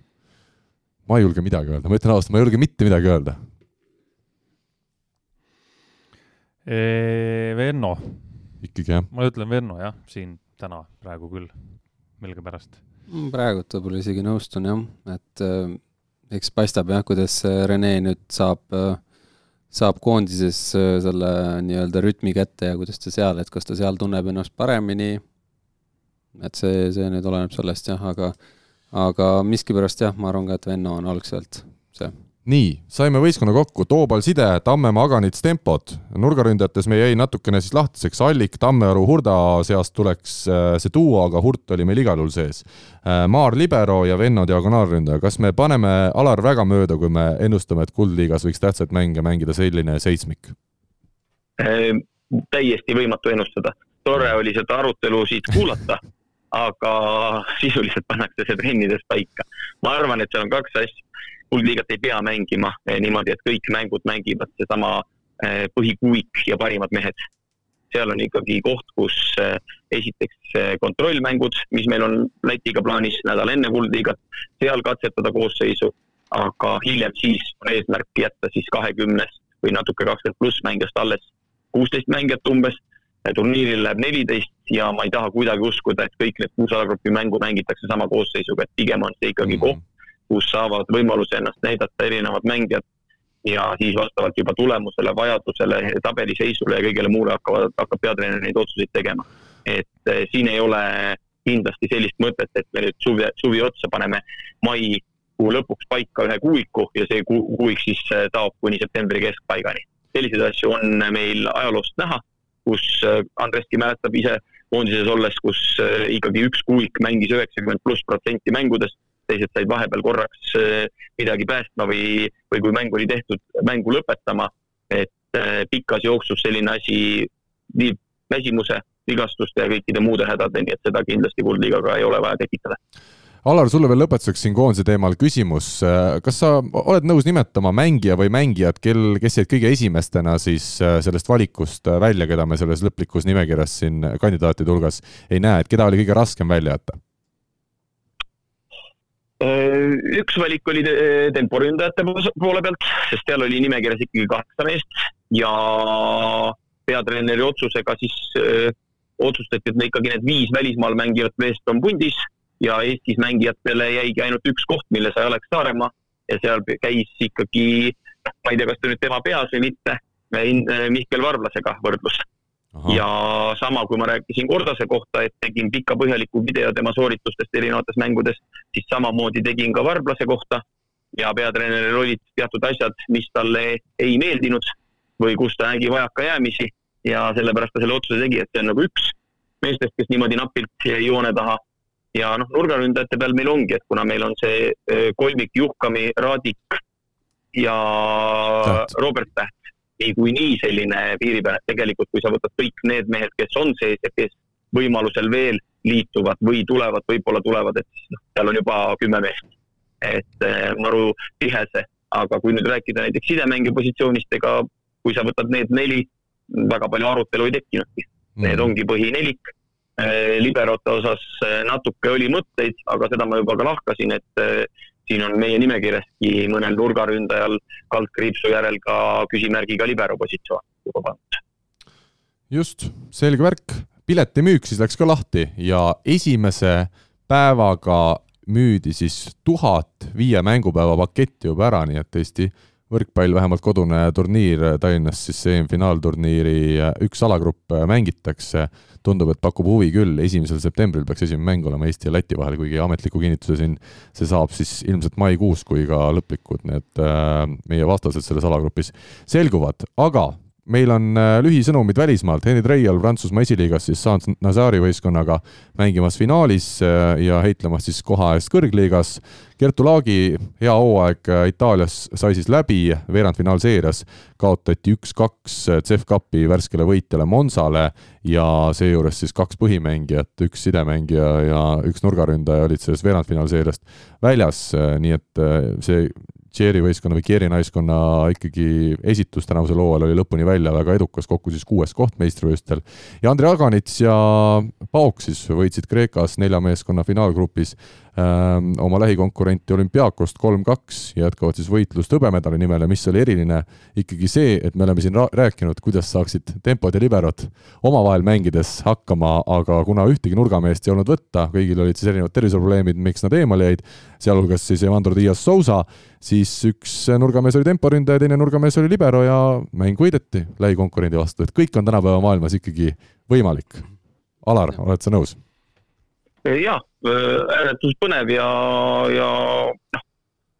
ma ei julge midagi öelda, ma ütlen ausalt, ma ei julge mitte midagi öelda. Venno. ikkagi jah? ma ütlen Venno jah, siin täna praegu küll, millegipärast. praegult võib-olla isegi nõustun jah, et äh, eks paistab jah, kuidas Rene nüüd saab äh, saab koondises äh, selle nii-öelda rütmi kätte ja kuidas ta seal, et kas ta seal tunneb ennast paremini. et see, see nüüd oleneb sellest jah, aga aga miskipärast jah, ma arvan ka, et Venno on algselt see. nii, saime võistkonna kokku, Toobal Side, Tammemaa, Aganits, Tempod. nurgaründajates me jäi natukene siis lahtiseks, Allik, Tammearu, Hurda seast tuleks äh, see duo, aga Hurt oli meil igal juhul sees. Äh, Maar Libero ja Venno diagonaalründaja, kas me paneme Alar väga mööda, kui me ennustame, et Kuldliigas võiks tähtsaid mänge mängida selline seitsmik äh,? täiesti võimatu ennustada. tore oli seda arutelu siit kuulata [LAUGHS] aga sisuliselt pannakse see trennides paika. ma arvan, et seal on kaks asja. kuldliigat ei pea mängima eh, niimoodi, et kõik mängud mängivad seesama eh, põhikuuik ja parimad mehed. seal on ikkagi koht, kus eh, esiteks kontrollmängud, mis meil on Lätiga plaanis nädal enne kuldliigat, seal katsetada koosseisu, aga hiljem siis on eesmärk jätta siis kahekümnest või natuke kakskümmend pluss mängijast alles kuusteist mängijat umbes turniiril läheb neliteist ja ma ei taha kuidagi uskuda, et kõik need kuus alagrupi mängu mängitakse sama koosseisuga, et pigem on see ikkagi mm -hmm. koht, kus saavad võimaluse ennast näidata erinevad mängijad ja siis vastavalt juba tulemusele, vajadusele, tabeliseisule ja kõigele muule hakkavad, hakkab peatreener neid otsuseid tegema. et eh, siin ei ole kindlasti sellist mõtet, et me nüüd suvi, suvi otsa paneme mai kuu lõpuks paika ühe kuuiku ja see kuuik siis taob kuni septembri keskpaigani. selliseid asju on meil ajaloost näha, kus Andreski mäletab ise koondises olles, kus ikkagi üks kuuik mängis üheksakümmend pluss protsenti mängudest, teised said vahepeal korraks midagi päästma või, või kui mäng oli tehtud, mängu lõpetama. et pikas jooksus selline asi viib väsimuse, vigastuste ja kõikide muude hädadeni, et seda kindlasti Kuldliigaga ei ole vaja tekitada Alar, sulle veel lõpetuseks siin koondise teemal küsimus. kas sa oled nõus nimetama mängija või mängijad, kel, kes jäid kõige esimestena siis äh, sellest valikust äh, välja, keda me selles lõplikus nimekirjas siin kandidaatide hulgas ei näe, et keda oli kõige raskem välja jätta? Äh, üks valik oli temporündajate poole pealt, sest seal oli nimekirjas ikkagi kaheksa meest ja peatreeneri otsusega siis öö, otsustati, et ikkagi need viis välismaal mängivat meest on pundis ja Eestis mängijatele jäigi ainult üks koht, mille sai Alex Saaremaa. Ja seal käis ikkagi, ma ei tea, kas ta nüüd tema peas või mitte, Mihkel Varblasega võrdlus. ja sama, kui ma rääkisin Kordase kohta, et tegin pika põhjaliku video tema sooritustest erinevates mängudes, siis samamoodi tegin ka Varblase kohta. Ja peatreeneril olid teatud asjad, mis talle ei meeldinud või kus ta nägi vajakajäämisi ja sellepärast ta selle otsuse tegi, et see on nagu üks meestest, kes niimoodi napilt joone taha ja noh, nurgaründajate peal meil ongi, et kuna meil on see kolmik Juhkami, Raadik ja Täht. Robert Täht niikuinii selline piiri peal, et tegelikult kui sa võtad kõik need mehed, kes on sees ja kes võimalusel veel liituvad või tulevad, võib-olla tulevad, et noh, seal on juba kümme meest. et maru tihe see, aga kui nüüd rääkida näiteks sidemängija positsioonist, ega kui sa võtad need neli, väga palju arutelu ei tekkinudki mm.. Need ongi põhinelik liberote osas äh, natuke oli mõtteid, aga seda ma juba ka lahkasin, et äh, siin on meie nimekirjaski mõnel nurgaründajal kaldkriipsu järel ka küsimärgiga libero positsioon juba pandud. just, selge värk. piletimüük siis läks ka lahti ja esimese päevaga müüdi siis tuhat viie mängupäeva paketti juba ära, nii et tõesti võrkpall, vähemalt kodune turniir Tallinnas, siis EM-finaalturniiri üks alagrupp mängitakse. tundub, et pakub huvi küll, esimesel septembril peaks esimene mäng olema Eesti ja Läti vahel, kuigi ametliku kinnituse siin see saab siis ilmselt maikuus, kui ka lõplikud need äh, meie vastased selles alagrupis selguvad, aga meil on äh, lühisõnumid välismaalt, Henri Treial Prantsusmaa esiliigas siis saanud Nazari võistkonnaga mängimas finaalis äh, ja heitlemas siis koha eest kõrgliigas. Kertu Laagi hea hooaeg äh, Itaalias sai siis läbi, veerandfinaalseerias kaotati üks-kaks CEF Cupi värskele võitjale Monsale ja seejuures siis kaks põhimängijat, üks sidemängija ja üks nurgaründaja olid sellest veerandfinaalseeriast väljas, nii et see Tšeeri võistkonna või Kieri naiskonna ikkagi esitus tänavusel hooajal oli lõpuni välja väga edukas, kokku siis kuues koht meistrivõistlustel. ja Andrei Aganits ja Pauk siis võitsid Kreekas nelja meeskonna finaalgrupis oma lähikonkurenti olümpiaakost kolm-kaks ja jätkavad siis võitlust hõbemedali nimel ja mis oli eriline, ikkagi see, et me oleme siin rääkinud, kuidas saaksid tempod ja liberod omavahel mängides hakkama, aga kuna ühtegi nurgameest ei olnud võtta, kõigil olid siis erinevad terviseprobleemid, miks nad eemale jäid, sealhulgas siis Evandro Dias Sousa, siis üks nurgamees oli temporündaja, teine nurgamees oli libero ja mäng võideti lähikonkurendi vastu, et kõik on tänapäeva maailmas ikkagi võimalik. Alar, oled sa nõus? Jaa, ääretult põnev ja, ja noh,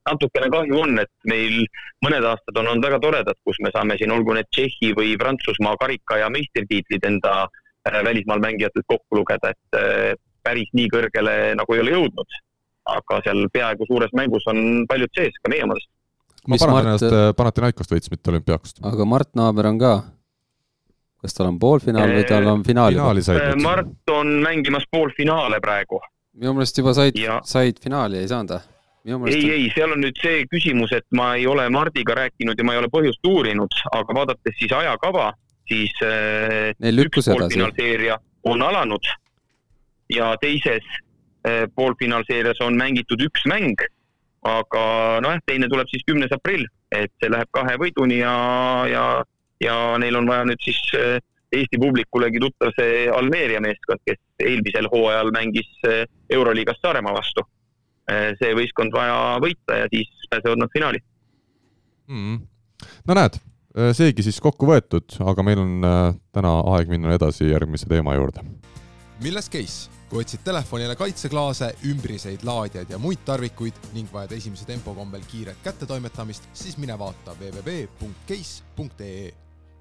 natukene kahju on, et meil mõned aastad on olnud väga toredad, kus me saame siin, olgu need Tšehhi või Prantsusmaa karika ja meistritiitlid enda äh, välismaal mängijatelt kokku lugeda, et äh, päris nii kõrgele nagu ei ole jõudnud aga seal peaaegu suures mängus on paljud sees, ka meie omadest. ma parandan Mart... ennast, äh, Panathinaikost võitis, mitte olümpiaakost. aga Mart Naaber on ka? Kas tal on poolfinaal või tal on finaal juba? Mart on mängimas poolfinaale praegu. minu meelest juba said ja..., said finaali, ei saanud või? ei, ei, seal on nüüd see küsimus, et ma ei ole Mardiga rääkinud ja ma ei ole põhjust uurinud, aga vaadates siis ajakava, siis äh, üks poolfinaalseeria on alanud ja teises Eh, poolfinaalseerias on mängitud üks mäng, aga nojah, teine tuleb siis kümnes aprill, et see läheb kahe võiduni ja, ja, ja neil on vaja nüüd siis eh, Eesti publikulegi tuttav see Almeeria meeskond, kes eelmisel hooajal mängis eh, Euroliigas Saaremaa vastu. see võistkond vaja võita ja siis pääsevad nad finaali mm.. no näed, seegi siis kokku võetud, aga meil on täna aeg minna edasi järgmise teema juurde. milles case? kui otsid telefonile kaitseklaase, ümbriseid laadijaid ja muid tarvikuid ning vajad esimese tempo kombel kiiret kättetoimetamist, siis mine vaata www.case.ee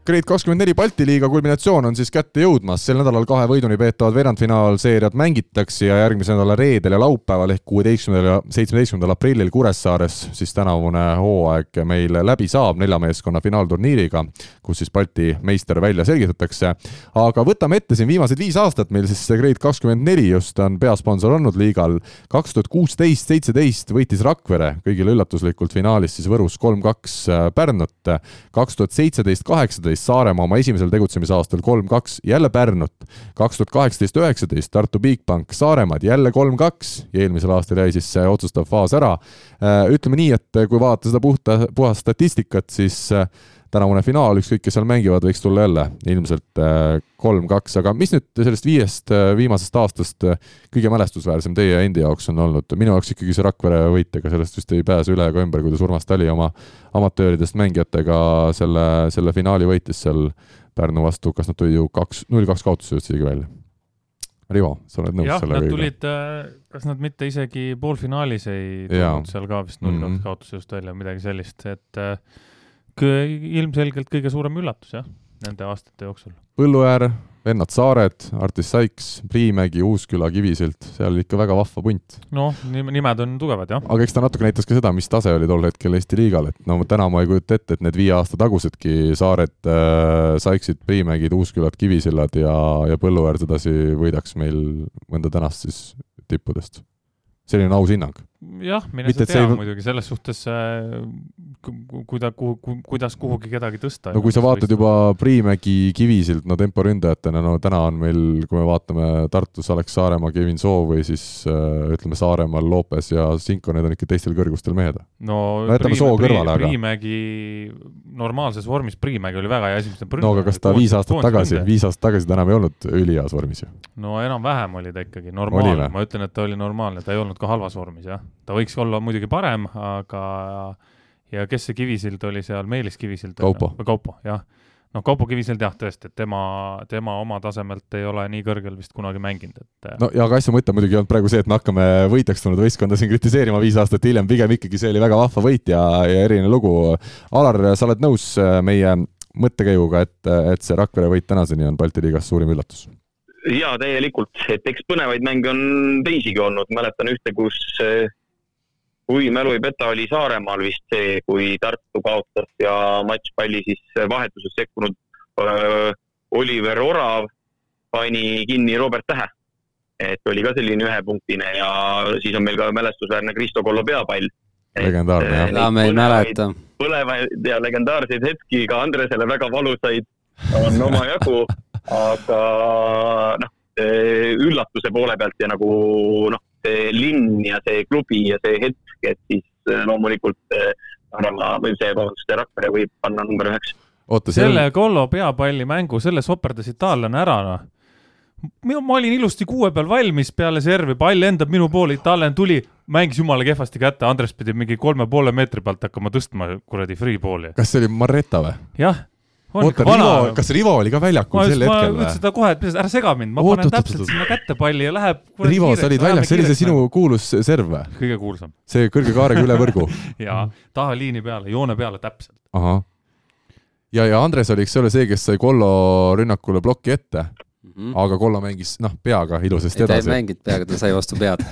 Grade kakskümmend neli Balti liiga kulminatsioon on siis kätte jõudmas, sel nädalal kahe võiduni peetavad veerandfinaalseeriad mängitakse ja järgmise nädala reedel ja laupäeval ehk kuueteistkümnendal ja seitsmeteistkümnendal aprillil Kuressaares siis tänavune hooaeg meil läbi saab nelja meeskonna finaalturniiriga, kus siis Balti meister välja selgitatakse. aga võtame ette siin viimased viis aastat, meil siis see Grade kakskümmend neli just on peasponsor olnud liigal. kaks tuhat kuusteist, seitseteist võitis Rakvere kõigile üllatuslikult finaalis siis Võrus kolm-kaks Pärnut, kaks tuhat seitseteist, kaheksateist kaheksateist Saaremaa oma esimesel tegutsemisaastal kolm-kaks, jälle Pärnut. kaks tuhat kaheksateist, üheksateist Tartu Bigbank Saaremaad jälle kolm-kaks ja eelmisel aastal jäi siis see otsustav faas ära. Äh, ütleme nii, et kui vaadata seda puhta, puhast statistikat, siis äh, tänavune finaal, ükskõik kes seal mängivad, võiks tulla jälle ilmselt äh, kolm-kaks, aga mis nüüd sellest viiest viimasest aastast kõige mälestusväärsem teie endi jaoks on olnud? minu jaoks ikkagi see Rakvere võit, ega sellest vist ei pääse üle ega ümber, kuidas Urmas Tali oma amatööridest mängijatega selle, selle finaali võitis seal Pärnu vastu, kas nad tulid ju kaks, null kaks kaotusse jõudsid isegi välja? Rivo, sa oled nõus jah, selle kõigega? tulid, äh, kas nad mitte isegi poolfinaalis ei tulnud seal ka vist null kaks mm -hmm. kaotusest välja, midagi sellist, et äh, ilmselgelt kõige suurem üllatus jah, nende aastate jooksul. Põlluäär, vennad Saared, Artis Saiks, Priimägi, Uusküla, Kivisild, seal ikka väga vahva punt. noh, nimed on tugevad, jah. aga eks ta natuke näitas ka seda, mis tase oli tol hetkel Eesti liigal, et no täna ma ei kujuta ette, et need viie aasta tagusedki Saared äh,, Saiksid, Priimägid, Uuskülad, Kivisillad ja, ja Põlluäär sedasi võidaks meil mõnda tänast siis tippudest. selline aus hinnang jah, mine sa tea ei... muidugi, selles suhtes äh, kuida-, kuhu, kuidas kuhugi kedagi tõsta. no kui sa vaatad juba Priimägi, Kivisild, no temporündajatena, no täna on meil, kui me vaatame Tartus Alex Saaremaa, Kevin Soo või siis äh, ütleme Saaremaal Lopes ja Sinko, need on ikka teistel kõrgustel mehed. no, no jätame Soo kõrvale, aga Priimägi, normaalses vormis Priimägi oli väga hea esimene no aga kas ta viis aastat tagasi, viis aastat tagasi ta enam ei olnud üliheas vormis ju? no enam-vähem oli ta ikkagi normaalne, ma ütlen, et ta oli normaalne, ta ei olnud ka halvas vormis, jah ta võiks olla muidugi parem, aga ja kes see Kivisild oli seal, Meelis Kivisild? Kaupo. Kaupo, jah. noh, Kaupo Kivisild jah, tõesti, et tema, tema oma tasemelt ei ole nii kõrgel vist kunagi mänginud, et no ja aga asja mõte muidugi ei olnud praegu see, et me hakkame võitjaks tulnud võistkonda siin kritiseerima viis aastat hiljem, pigem ikkagi see oli väga vahva võit ja, ja eriline lugu. Alar, sa oled nõus äh, meie mõttekäiguga, et, et see Rakvere võit tänaseni on Balti liigas suurim üllatus? Jaa, täielikult, et eks põnevaid mänge on teisigi olnud, mäletan ühte, kus äh, kui mälu ei peta, oli Saaremaal vist see, kui Tartu kaotas ja matšpalli siis vahetuses sekkunud öö, Oliver Orav pani kinni Robert Tähe. et oli ka selline ühepunktine ja siis on meil ka mälestusväärne Kristo Kollo peapall. legendaarne jah. jaa, me ei mäleta. põlevaid ja legendaarseid hetki ka Andresele väga valusaid on omajagu, aga noh, üllatuse poole pealt ja nagu noh, see linn ja see klubi ja see hetk, et siis äh, loomulikult Narva äh, või see, vabandust, Rakvere võib panna number üheks. oota, selle Kollo peapallimängu, selle soperdas itaallane ära, noh minu, ma olin ilusti kuue peal valmis peale servi, pall lendab minu poole, itaallane tuli, mängis jumala kehvasti kätte, Andres pidi mingi kolme poole meetri pealt hakkama tõstma kuradi free ball'i. kas see oli Marreta või? jah oota, Rivo, kas Rivo oli ka väljakul sel hetkel või? ma ütlesin seda kohe, et ära sega mind, ma oot, panen oot, täpselt oot, sinna kätte palli ja läheb. Rivo, sa olid väljas, see oli see sinu kuulus serv või? kõige kuulsam. see kõrge kaarega üle võrgu [LAUGHS] jaa, taha liini peale, joone peale täpselt. ahah. ja, ja Andres oli, eks ole, see, kes sai Kollo rünnakule ploki ette mm. -hmm. aga Kollo mängis, noh, peaga ilusasti edasi. ta ei mänginud peaga, ta sai vastu pead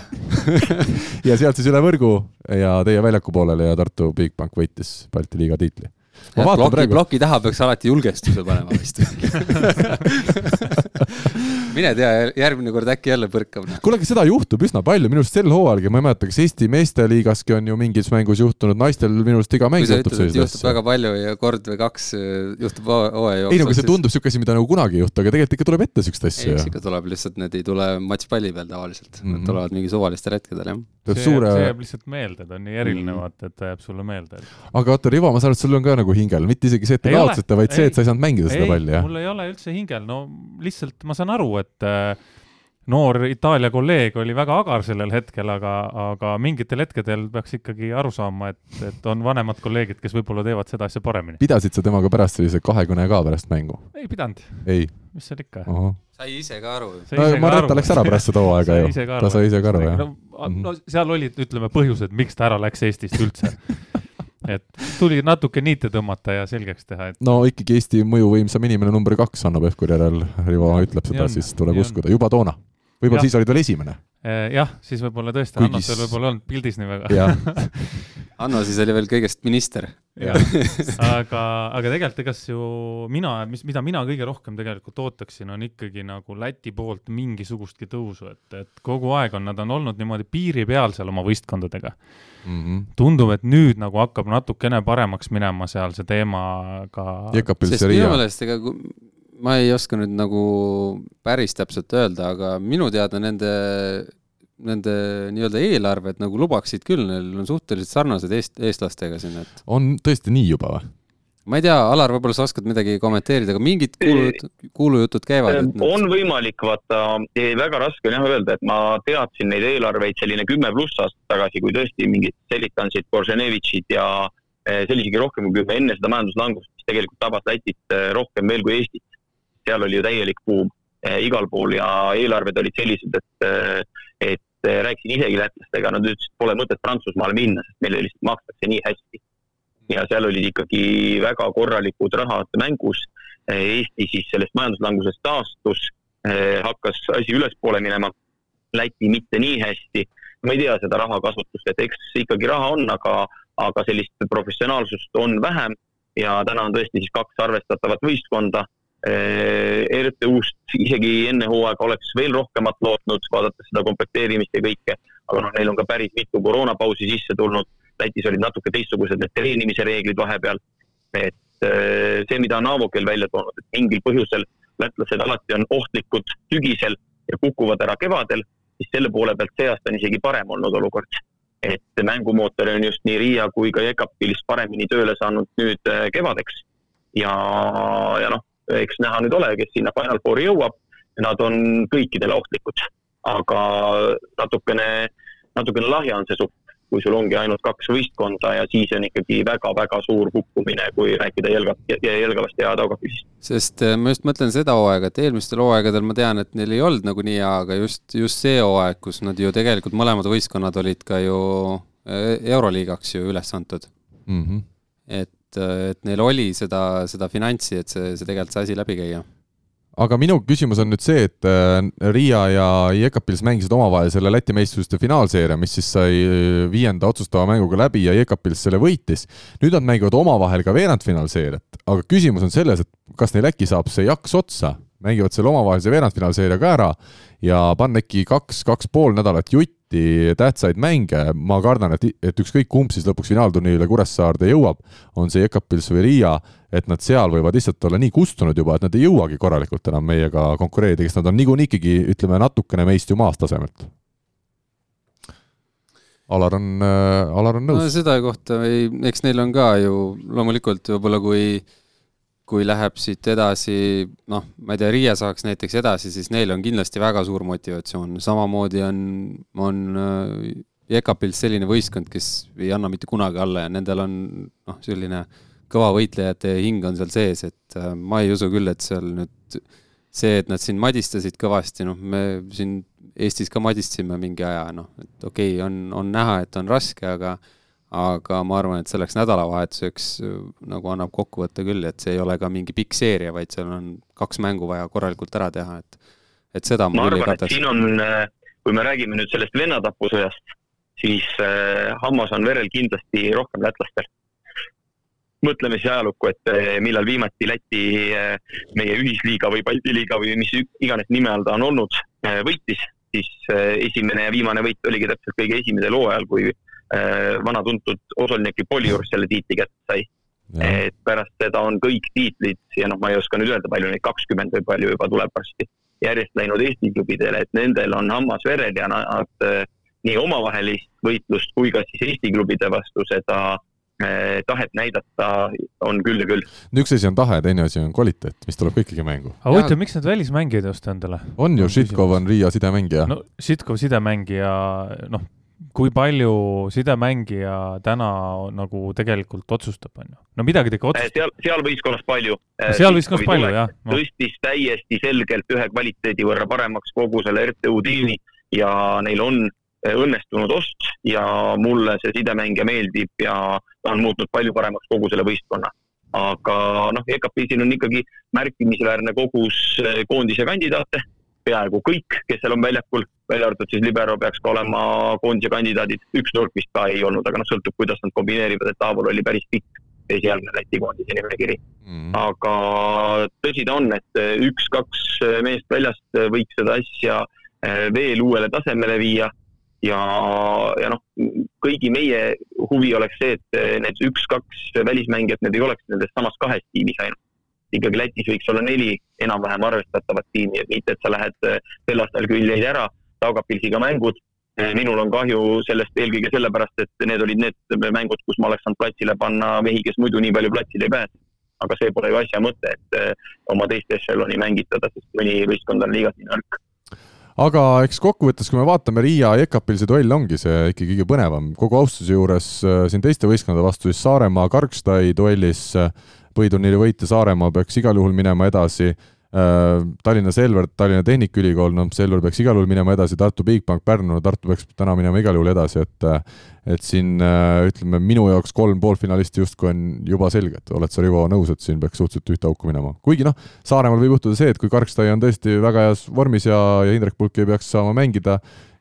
[LAUGHS] ja sealt siis üle võrgu ja teie väljaku poolele ja Tartu Bigbank võitis Balti liiga tiitli ma vaatan ploki, praegu. ploki taha peaks alati julgestuse panema vist [LAUGHS] mine tea, järgmine kord äkki jälle põrkab. Kuule, aga seda juhtub üsna palju, minu arust sel hooajalgi, ma ei mäleta, kas Eesti meesteliigaski on ju mingis mängus juhtunud, naistel minu arust iga mäng juhtub selliseid asju. juhtub väga palju ja kord või kaks äh, juhtub hooaja jooksul. ei no aga see tundub niisugune asi, mida nagu kunagi ei juhtu, aga tegelikult ikka tuleb ette niisuguseid asju. eks ikka tuleb, lihtsalt need ei tule matšpalli peal tavaliselt mm, -hmm. nad tulevad mingi suvalistel hetkedel, jah. See suure... see jääb lihtsalt meelde, ta on nii eriline mm, vaata, et ta jääb sulle meelde. aga oota, Rivo, ma saan aru, et sul on ka nagu hingel, mitte isegi see, et te kaotasite, vaid ei, see, et sa ei saanud mängida seda palli, jah? mul ei ole üldse hingel, no lihtsalt ma saan aru, et äh, noor Itaalia kolleeg oli väga agar sellel hetkel, aga, aga mingitel hetkedel peaks ikkagi aru saama, et, et on vanemad kolleegid, kes võib-olla teevad seda asja paremini. pidasid sa temaga pärast sellise kahekõne ka pärast mängu? ei pidanud. ei? mis seal ikka. sai ise ka aru? no Maretta läks ära pärast seda hooaega [LAUGHS] ju, ta sai ise ka aru, jah. no, no seal olid, ütleme, põhjused, miks ta ära läks Eestist üldse. [LAUGHS] Et tuli natuke niite tõmmata ja selgeks teha, et no ikkagi Eesti mõjuvõimsam inimene number kaks Hanno Pevkuri järel, Rivo ütleb seda, siis tuleb uskuda, juba toona. võib-olla siis olid veel esimene. Eh, jah, siis võib-olla tõesti, Hanno seal võib-olla olnud pildis nii väga [LAUGHS] [LAUGHS] Hanno siis oli veel kõigest minister. aga, aga tegelikult ega ju mina, mis, mida mina kõige rohkem tegelikult ootaksin, on ikkagi nagu Läti poolt mingisugustki tõusu, et, et kogu aeg on, nad on olnud niimoodi piiri peal seal oma võistkondadega mm. -hmm. tundub, et nüüd nagu hakkab natukene paremaks minema seal see teema ka. sest minu meelest ega ma ei oska nüüd nagu päris täpselt öelda, aga minu teada nende nende nii-öelda eelarved nagu lubaksid küll, neil on suhteliselt sarnased eest-, eestlastega siin, et on tõesti nii juba või? ma ei tea, Alar, võib-olla sa oskad midagi kommenteerida, aga mingid kuulujutud, kuulujutud käivad? on võimalik, vaata, väga raske on jah öelda, et ma teadsin neid eelarveid selline kümme pluss aastat tagasi, kui tõesti mingid Selitansid, Korženevitšid ja eh, see oli isegi rohkem kui kümme enne seda majanduslangust, mis tegelikult tabas Lätit eh, rohkem veel kui Eestit. seal oli ju täielik buum igal pool ja eelarved olid sellised, et et eh, rääkisin isegi lätlastega, nad ütlesid, pole mõtet Prantsusmaale minna, sest meile lihtsalt makstakse nii hästi. ja seal olid ikkagi väga korralikud rahad mängus. Eh, Eesti siis sellest majanduslangusest taastus, eh, hakkas asi ülespoole minema. Läti mitte nii hästi. ma ei tea seda rahakasutust, et eks ikkagi raha on, aga, aga sellist professionaalsust on vähem ja täna on tõesti siis kaks arvestatavat võistkonda RTU-st isegi enne hooaega oleks veel rohkemat lootnud, vaadates seda komplekteerimist ja kõike, aga noh, neil on ka päris mitu koroonapausi sisse tulnud, Lätis olid natuke teistsugused need treenimise reeglid vahepeal, et äh, see, mida on Avokel välja toonud, et mingil põhjusel lätlased alati on ohtlikud sügisel ja kukuvad ära kevadel, siis selle poole pealt see aasta on isegi parem olnud olukord. et mängumootor on just nii Riia kui ka Jekapilis paremini tööle saanud nüüd äh, kevadeks. Ja, ja noh, eks näha nüüd ole, kes sinna Final Fouri jõuab. Nad on kõikidele ohtlikud, aga natukene, natukene lahja on see supp, kui sul ongi ainult kaks võistkonda ja siis on ikkagi väga-väga suur kukkumine, kui rääkida Jelga, Jelgavast ja Taugapilist. sest äh, ma just mõtlen seda hooaega, et eelmistel hooaegadel ma tean, et neil ei olnud nagu nii hea, aga just, just see hooaeg, kus nad ju tegelikult mõlemad võistkonnad olid ka ju äh, Euroliigaks ju üles antud mm. -hmm. et et, et neil oli seda, seda finantsi, et see, see tegelikult see asi läbi käia. Aga minu küsimus on nüüd see, et äh, Riia ja Jekapils mängisid omavahel selle Läti meistrivõistluste finaalseeria, mis siis sai äh, viienda otsustava mänguga läbi ja Jekapils selle võitis. nüüd nad mängivad omavahel ka veerandfinaalseeriat, aga küsimus on selles, et kas neil äkki saab see jaks otsa, mängivad selle omavahelise veerandfinaalseeria ka ära ja panna äkki kaks, kaks pool nädalat jutti eriti tähtsaid mänge, ma kardan, et, et ükskõik kumb siis lõpuks finaalturniirile Kuressaarde jõuab, on see Jekapils või Riia, et nad seal võivad lihtsalt olla nii kustunud juba, et nad ei jõuagi korralikult enam meiega konkureerida, kes nad on niikuinii ikkagi, ütleme, natukene meist ju maast tasemelt. Alar on äh,, Alar on nõus no,. seda kohta ei, eks neil on ka ju loomulikult võib-olla kui äh, kui läheb siit edasi, noh, ma ei tea, Riia saaks näiteks edasi, siis neil on kindlasti väga suur motivatsioon, samamoodi on, on äh, Jekapils selline võistkond, kes ei anna mitte kunagi alla ja nendel on noh, selline kõva võitlejate hing on seal sees, et äh, ma ei usu küll, et seal nüüd see, et nad siin madistasid kõvasti, noh, me siin Eestis ka madistasime mingi aja, noh, et okei okay,, on, on näha, et on raske, aga aga ma arvan, et selleks nädalavahetuseks äh, nagu annab kokkuvõtte küll, et see ei ole ka mingi pikk seeria, vaid seal on kaks mängu vaja korralikult ära teha, et, et seda ma küll ei kataks. siin on, äh, kui me räägime nüüd sellest vennatapusõjast, siis äh, hammas on verel kindlasti rohkem lätlastel. mõtleme siis ajalukku, et millal viimati Läti meie ühisliiga või Balti liiga või mis iganes nime all ta on olnud võitis, siis esimene ja viimane võit oligi täpselt kõige esimesel hooajal, kui vana tuntud Osolniki Poljur selle tiitli kätte sai. et pärast seda on kõik tiitlid ja noh, ma ei oska nüüd öelda, palju neid, kakskümmend või palju juba tuleb varsti, järjest läinud Eesti klubidele, et nendel on hammas verel ja nad äh, nii omavahelist võitlust kui ka siis Eesti klubide vastu seda tahet näidata on küll ja küll. no üks asi on tahe, teine asi on kvaliteet, mis tuleb ka ikkagi mängu. aga huvitav, miks nad välismängijaid ei osta endale? on ju, Šitkov on Riia sidemängija. no Šitkov sidemängija, noh, kui palju sidemängija täna nagu tegelikult otsustab, on ju? no midagi ta ikka otsustab. seal, seal võistkonnas palju. seal võistkonnas palju, jah no.. tõstis täiesti selgelt ühe kvaliteedi võrra paremaks kogu selle RTU tiimi ja neil on õnnestunud ost ja mulle see sidemängija meeldib ja ta on muutnud palju paremaks kogu selle võistkonna. aga noh, EKP-sil on ikkagi märkimisväärne kogus koondise kandidaate peaaegu kõik, kes seal on väljakul, välja arvatud siis libero peaks ka olema koondise kandidaadid, üks nurk vist ka ei olnud, aga noh, sõltub, kuidas nad kombineerivad, et Taavol oli päris pikk esialgne Läti koondise nimekiri mm. -hmm. aga tõsi ta on, et üks-kaks meest väljast võiks seda asja eh, veel uuele tasemele viia ja, ja noh, kõigi meie huvi oleks see, et need üks-kaks välismängijat, need ei oleks nendes samas kahes tiimis ainult ikkagi Lätis võiks olla neli enam-vähem arvestatavat tiimi, et mitte, et sa lähed äh, sel aastal küll jäid ära, Taugapilsiga mängud. Äh, minul on kahju sellest eelkõige sellepärast, et need olid need mängud, kus ma oleks saanud platsile panna mehi, kes muidu nii palju platsile ei pääse. aga see pole ju asja mõte, et äh, oma teist ešeloni mängitada, sest mõni võistkond on liiga nõrk aga eks kokkuvõttes, kui me vaatame Riia ja Ekapil, see duell ongi see ikka kõige põnevam, kogu austuse juures siin teiste võistkondade vastu, siis Saaremaa Karkstai duellis põhiturniiri võitja Saaremaa peaks igal juhul minema edasi, Tallinna Selver, Tallinna Tehnikaülikool, noh, Selver peaks igal juhul minema edasi, Tartu Bigbank, Pärnu, Tartu peaks täna minema igal juhul edasi, et et siin äh, ütleme, minu jaoks kolm poolfinalisti justkui on juba selged, oled sa, Rivo, nõus, et siin peaks suhteliselt ühte auku minema? kuigi noh, Saaremaal võib juhtuda see, et kui Karkstai on tõesti väga heas vormis ja, ja Indrek Pulk ei peaks saama mängida,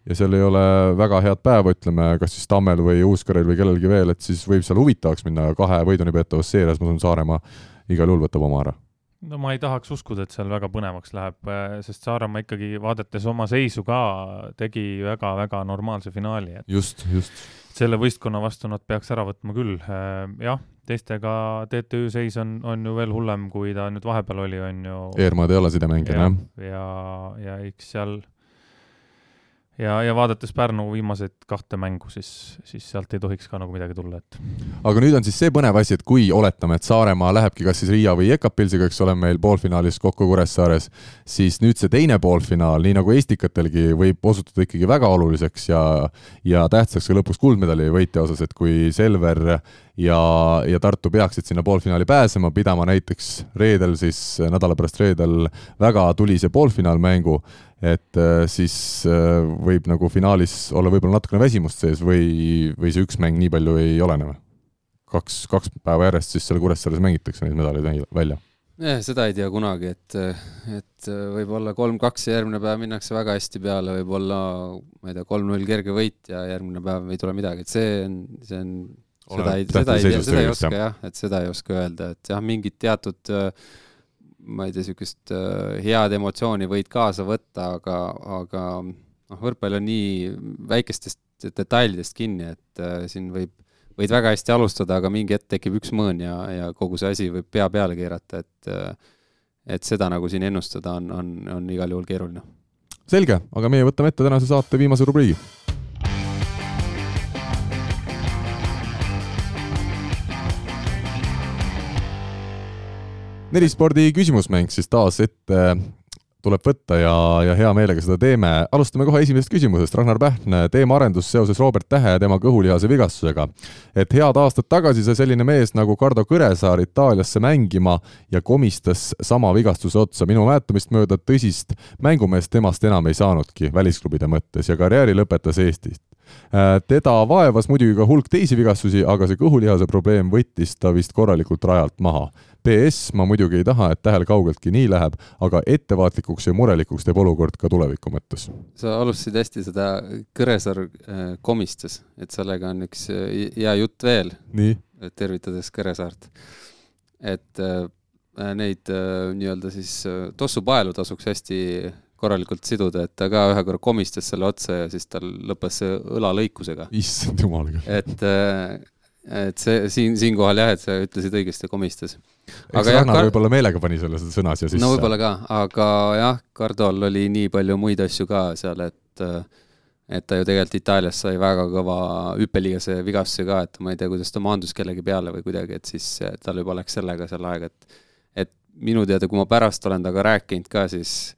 ja seal ei ole väga head päeva, ütleme, kas siis Tammel või Uuskarel või kellelgi veel, et siis võib seal huvitavaks minna kahe võiduni peetavas seerias, ma usun, Saaremaa igal juhul võtab oma ära. No ma ei tahaks uskuda, et seal väga põnevaks läheb, sest Saaremaa ikkagi, vaadates oma seisu ka, tegi väga-väga normaalse finaali, et just, just. selle võistkonna vastu nad peaks ära võtma küll, jah, teistega TTÜ seis on, on ju veel hullem, kui ta nüüd vahepeal oli, on ju. Eermaad ei ole sidemängija, jah. ja, ja, ja eks seal ja, ja vaadates Pärnu viimaseid kahte mängu, siis, siis sealt ei tohiks ka nagu midagi tulla, et. aga nüüd on siis see põnev asi, et kui oletame, et Saaremaa lähebki kas siis Riia või Ekapilsiga, eks ole, meil poolfinaalis kokku Kuressaares, siis nüüd see teine poolfinaal, nii nagu Estikatelgi, võib osutuda ikkagi väga oluliseks ja ja tähtsaks ka lõpuks kuldmedali võitja osas, et kui Selver ja, ja Tartu peaksid sinna poolfinaali pääsema, pidama näiteks reedel siis, nädala pärast reedel väga tulise poolfinaalmängu, et äh, siis äh, võib nagu finaalis olla võib-olla natukene väsimust sees või, või see üks mäng nii palju ei olene või? kaks, kaks päeva järjest siis seal Kuressaares mängitakse neid medaleid välja jah, seda ei tea kunagi, et, et võib-olla kolm-kaks ja järgmine päev minnakse väga hästi peale, võib-olla ma ei tea, kolm-null kerge võit ja järgmine päev ei tule midagi, et see on, see on, seda ei, seda ei tea, seda ei oska jah, et seda ei oska öelda, et jah, mingid teatud äh, ma ei tea, niisugust äh, head emotsiooni võid kaasa võtta, aga, aga noh, võrkpall on nii väikestest detailidest kinni, et äh, siin võib, võid väga hästi alustada, aga mingi hetk tekib üks mõõn ja, ja kogu see asi võib pea peale keerata, et äh, et seda nagu siin ennustada on, on, on igal juhul keeruline. selge, aga meie võtame ette tänase saate viimase rubriigi nelispordi küsimusmäng siis taas ette tuleb võtta ja, ja hea meelega seda teeme. alustame kohe esimesest küsimusest. Ragnar Pähn, teemaarendus seoses Robert Tähe ja tema kõhulihase vigastusega. et head aastad tagasi sai selline mees nagu Kardo Kõresaar Itaaliasse mängima ja komistas sama vigastuse otsa. minu mäletamist mööda tõsist mängumeest temast enam ei saanudki välisklubide mõttes ja karjääri lõpetas Eestist Äh, teda vaevas muidugi ka hulk teisi vigastusi, aga see kõhulihase probleem võttis ta vist korralikult rajalt maha. PS, ma muidugi ei taha, et Tähel kaugeltki nii läheb, aga ettevaatlikuks ja murelikuks teeb olukord ka tuleviku mõttes. sa alustasid hästi seda Kõresaar äh, komistas, et sellega on üks äh, hea jutt veel. tervitades Kõresaart. et neid nii-öelda siis tossupaelu tasuks hästi korralikult siduda, et ta ka ühe korra komistas selle otsa ja siis tal lõppes see õlalõikusega. issand jumal küll. et, äh, et see siin, siinkohal jah, et sa ütlesid õigesti, komistas. eks Ragnar kar... võib-olla meelega pani selle sõna siia sisse. no võib-olla ka, aga jah, Kardol oli nii palju muid asju ka seal, et et ta ju tegelikult Itaalias sai väga kõva hüppeliigese vigastuse ka, et ma ei tea, kuidas ta maandus kellegi peale või kuidagi, et siis tal juba läks sellega seal aega, et et minu teada, kui ma pärast olen temaga rääkinud ka, siis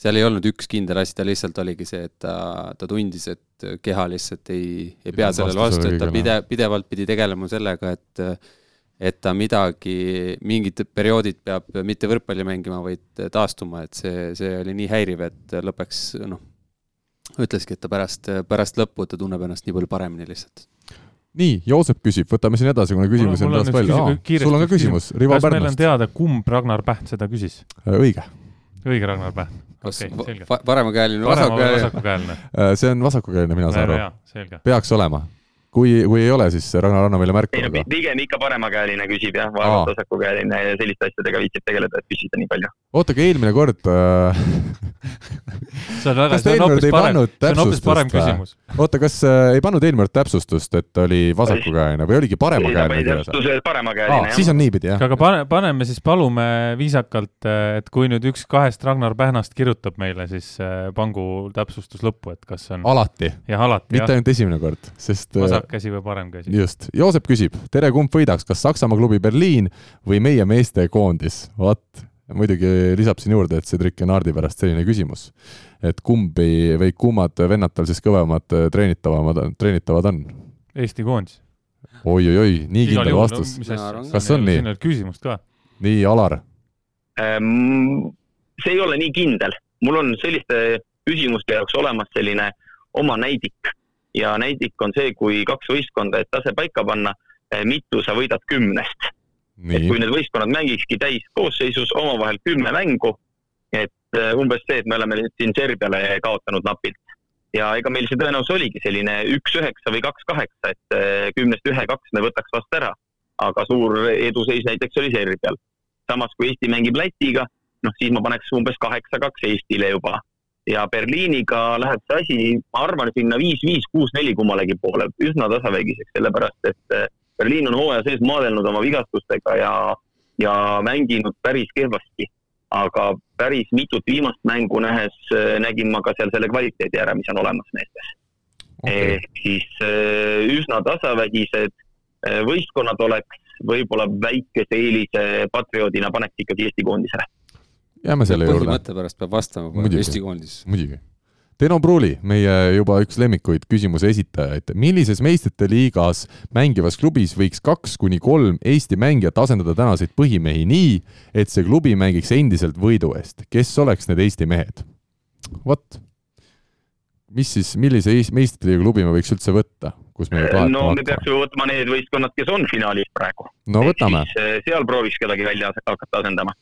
seal ei olnud üks kindel asi, ta lihtsalt oligi see, et ta, ta tundis, et keha lihtsalt ei, ei pea sellele vastu, et ta pide-, pidevalt pidi tegelema sellega, et et ta midagi, mingid perioodid peab mitte võrkpalli mängima, vaid taastuma, et see, see oli nii häiriv, et lõppeks noh, ütleski, et ta pärast, pärast lõppu ta tunneb ennast nii palju paremini lihtsalt nii, Joosep küsib, võtame siin edasi, kuna küsimusi on taas palju. sul on ka küsimus, Rivo Pärnust. kas meil on teada, kumb Ragnar Päht seda küsis? õige. õige Ragnar Päht. Kas okay, paremakäeline või vasakukäeline? Äh, see on vasakukäeline, mina saan aru. peaks olema kui, kui ei ole, siis Ragnar, anna meile märku. ei no pigem ikka paremakäeline küsib jah, vaevalt vasakukäeline ja selliste asjadega viitsib tegeleda, et küsida nii palju. oota, aga eelmine kord äh... [LAUGHS] see on väga, see on hoopis parem, see on hoopis parem küsimus. oota, kas äh, ei pannud eelmine kord täpsustust, et oli vasakukäeline või oligi paremakäeline kirjas? paremakäeline, jah. siis on niipidi, jah. aga pane, paneme siis, palume viisakalt, äh, et kui nüüd üks kahest Ragnar Pähnast kirjutab meile, siis äh, pangu täpsustus lõppu, et kas on alati? jah, alati, mitte ainult esimene kord, sest Vasak käsi või parem käsi. just, Joosep küsib, tere, kumb võidaks, kas Saksamaa klubi Berliin või meie meestekoondis? vot, muidugi lisab siin juurde, et Cedric Genardi pärast selline küsimus, et kumb ei, või kummad vennad tal siis kõvemad treenitavamad, treenitavad on? Eesti koondis oi,. oi-oi-oi, nii kindel vastus no,. kas on nii? siin olnud küsimust ka. nii, Alar ähm,? see ei ole nii kindel, mul on selliste küsimuste jaoks olemas selline oma näidik ja näidik on see, kui kaks võistkonda, et tase paika panna, eh, mitu sa võidad kümnest. et kui need võistkonnad mängikski täiskoosseisus omavahel kümme mängu, et eh, umbes see, et me oleme nüüd siin Serbiale kaotanud napilt. ja ega meil see tõenäosus oligi selline üks üheksa või kaks kaheksa, et eh, kümnest ühe-kaks me võtaks vastu ära. aga suur eduseis näiteks oli Serbial. samas kui Eesti mängib Lätiga, noh siis ma paneks umbes kaheksa-kaks Eestile juba ja Berliiniga läheb see asi, ma arvan, sinna viis-viis, kuus-neli kummalegi poole, üsna tasavägiseks, sellepärast et eh, Berliin on hooaja sees maadelnud oma vigastustega ja, ja mänginud päris kehvasti. aga päris mitut viimast mängu nähes eh, nägin ma ka seal selle kvaliteedi ära, mis on olemas meestes. Okay.. ehk siis eh, üsna tasavägised võistkonnad oleks võib-olla väikese eelise patrioodina paneks ikkagi Eesti koondisele jääme selle juurde. põhimõtte pärast peab vastama Eesti koondis. muidugi. Teno Pruuli, meie juba üks lemmikuid küsimuse esitajaid. millises meistrite liigas mängivas klubis võiks kaks kuni kolm Eesti mängijat asendada tänaseid põhimehi nii, et see klubi mängiks endiselt võidu eest? kes oleks need Eesti mehed? vot, mis siis, millise meistrite liiga klubi me võiks üldse võtta, kus me no me peaks ju võtma need võistkonnad, kes on finaalis praegu. no võtame. Eh, seal prooviks kedagi välja hakata asendama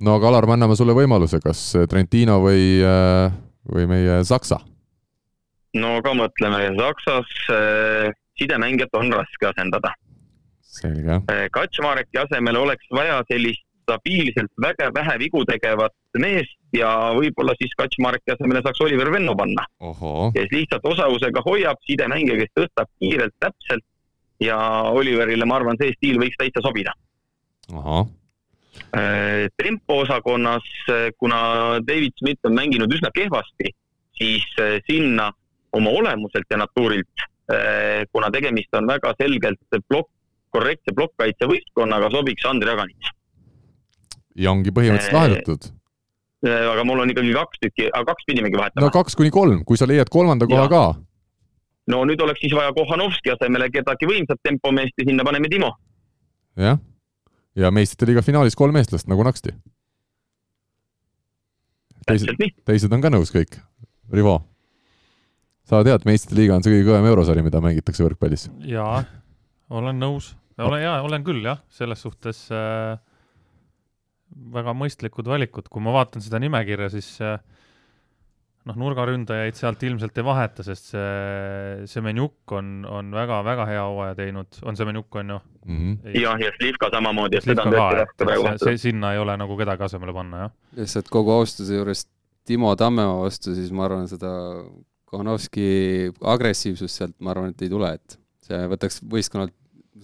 no aga Alar, me anname sulle võimaluse, kas Trentino või, äh, või meie Saksa? no ka mõtleme, Saksas äh, sidemängijat on raske asendada. selge äh,. Kaczmareki asemel oleks vaja sellist stabiilselt väga vähe vigu tegevat meest ja võib-olla siis Kaczmareki asemele saaks Oliver Venno panna. kes lihtsalt osavusega hoiab sidemängija, kes tõstab kiirelt, täpselt ja Oliverile, ma arvan, see stiil võiks täitsa sobida. ahah Äh, tempo osakonnas, äh, kuna David Smith on mänginud üsna kehvasti, siis äh, sinna oma olemuselt ja natuurilt, kuna tegemist on väga selgelt plokk, korrektse plokkkaitse võistkonnaga, sobiks Andrei Aganits. ja ongi põhimõtteliselt lahendatud. aga mul on ikkagi kaks tükki, kaks pidimegi vahetama. no kaks kuni kolm, kui sa leiad kolmanda koha ja. ka. no nüüd oleks siis vaja Kohanovski asemele kedagi võimsat tempomeest ja sinna paneme Timo. jah ja meistrite liiga finaalis kolm eestlast nagu naksti. teised, teised on ka nõus kõik. Rivo, sa tead, meistrite liiga on see kõige kõvem eurosari, mida mängitakse võrkpallis? jaa, olen nõus, olen jaa, olen küll jah, selles suhtes äh, väga mõistlikud valikud, kui ma vaatan seda nimekirja, siis äh, noh, nurgaründajaid sealt ilmselt ei vaheta, sest see Semenjuk on, on väga-väga hea hooaja teinud, on Semenjuk, on ju mm -hmm.? jah, ja Slivka samamoodi, sinna ei ole nagu kedagi asemele panna, jah. lihtsalt kogu austuse juures Timo Tammemaa vastu, siis ma arvan, seda Kohanovski agressiivsust sealt, ma arvan, et ei tule, et see võtaks võistkonnalt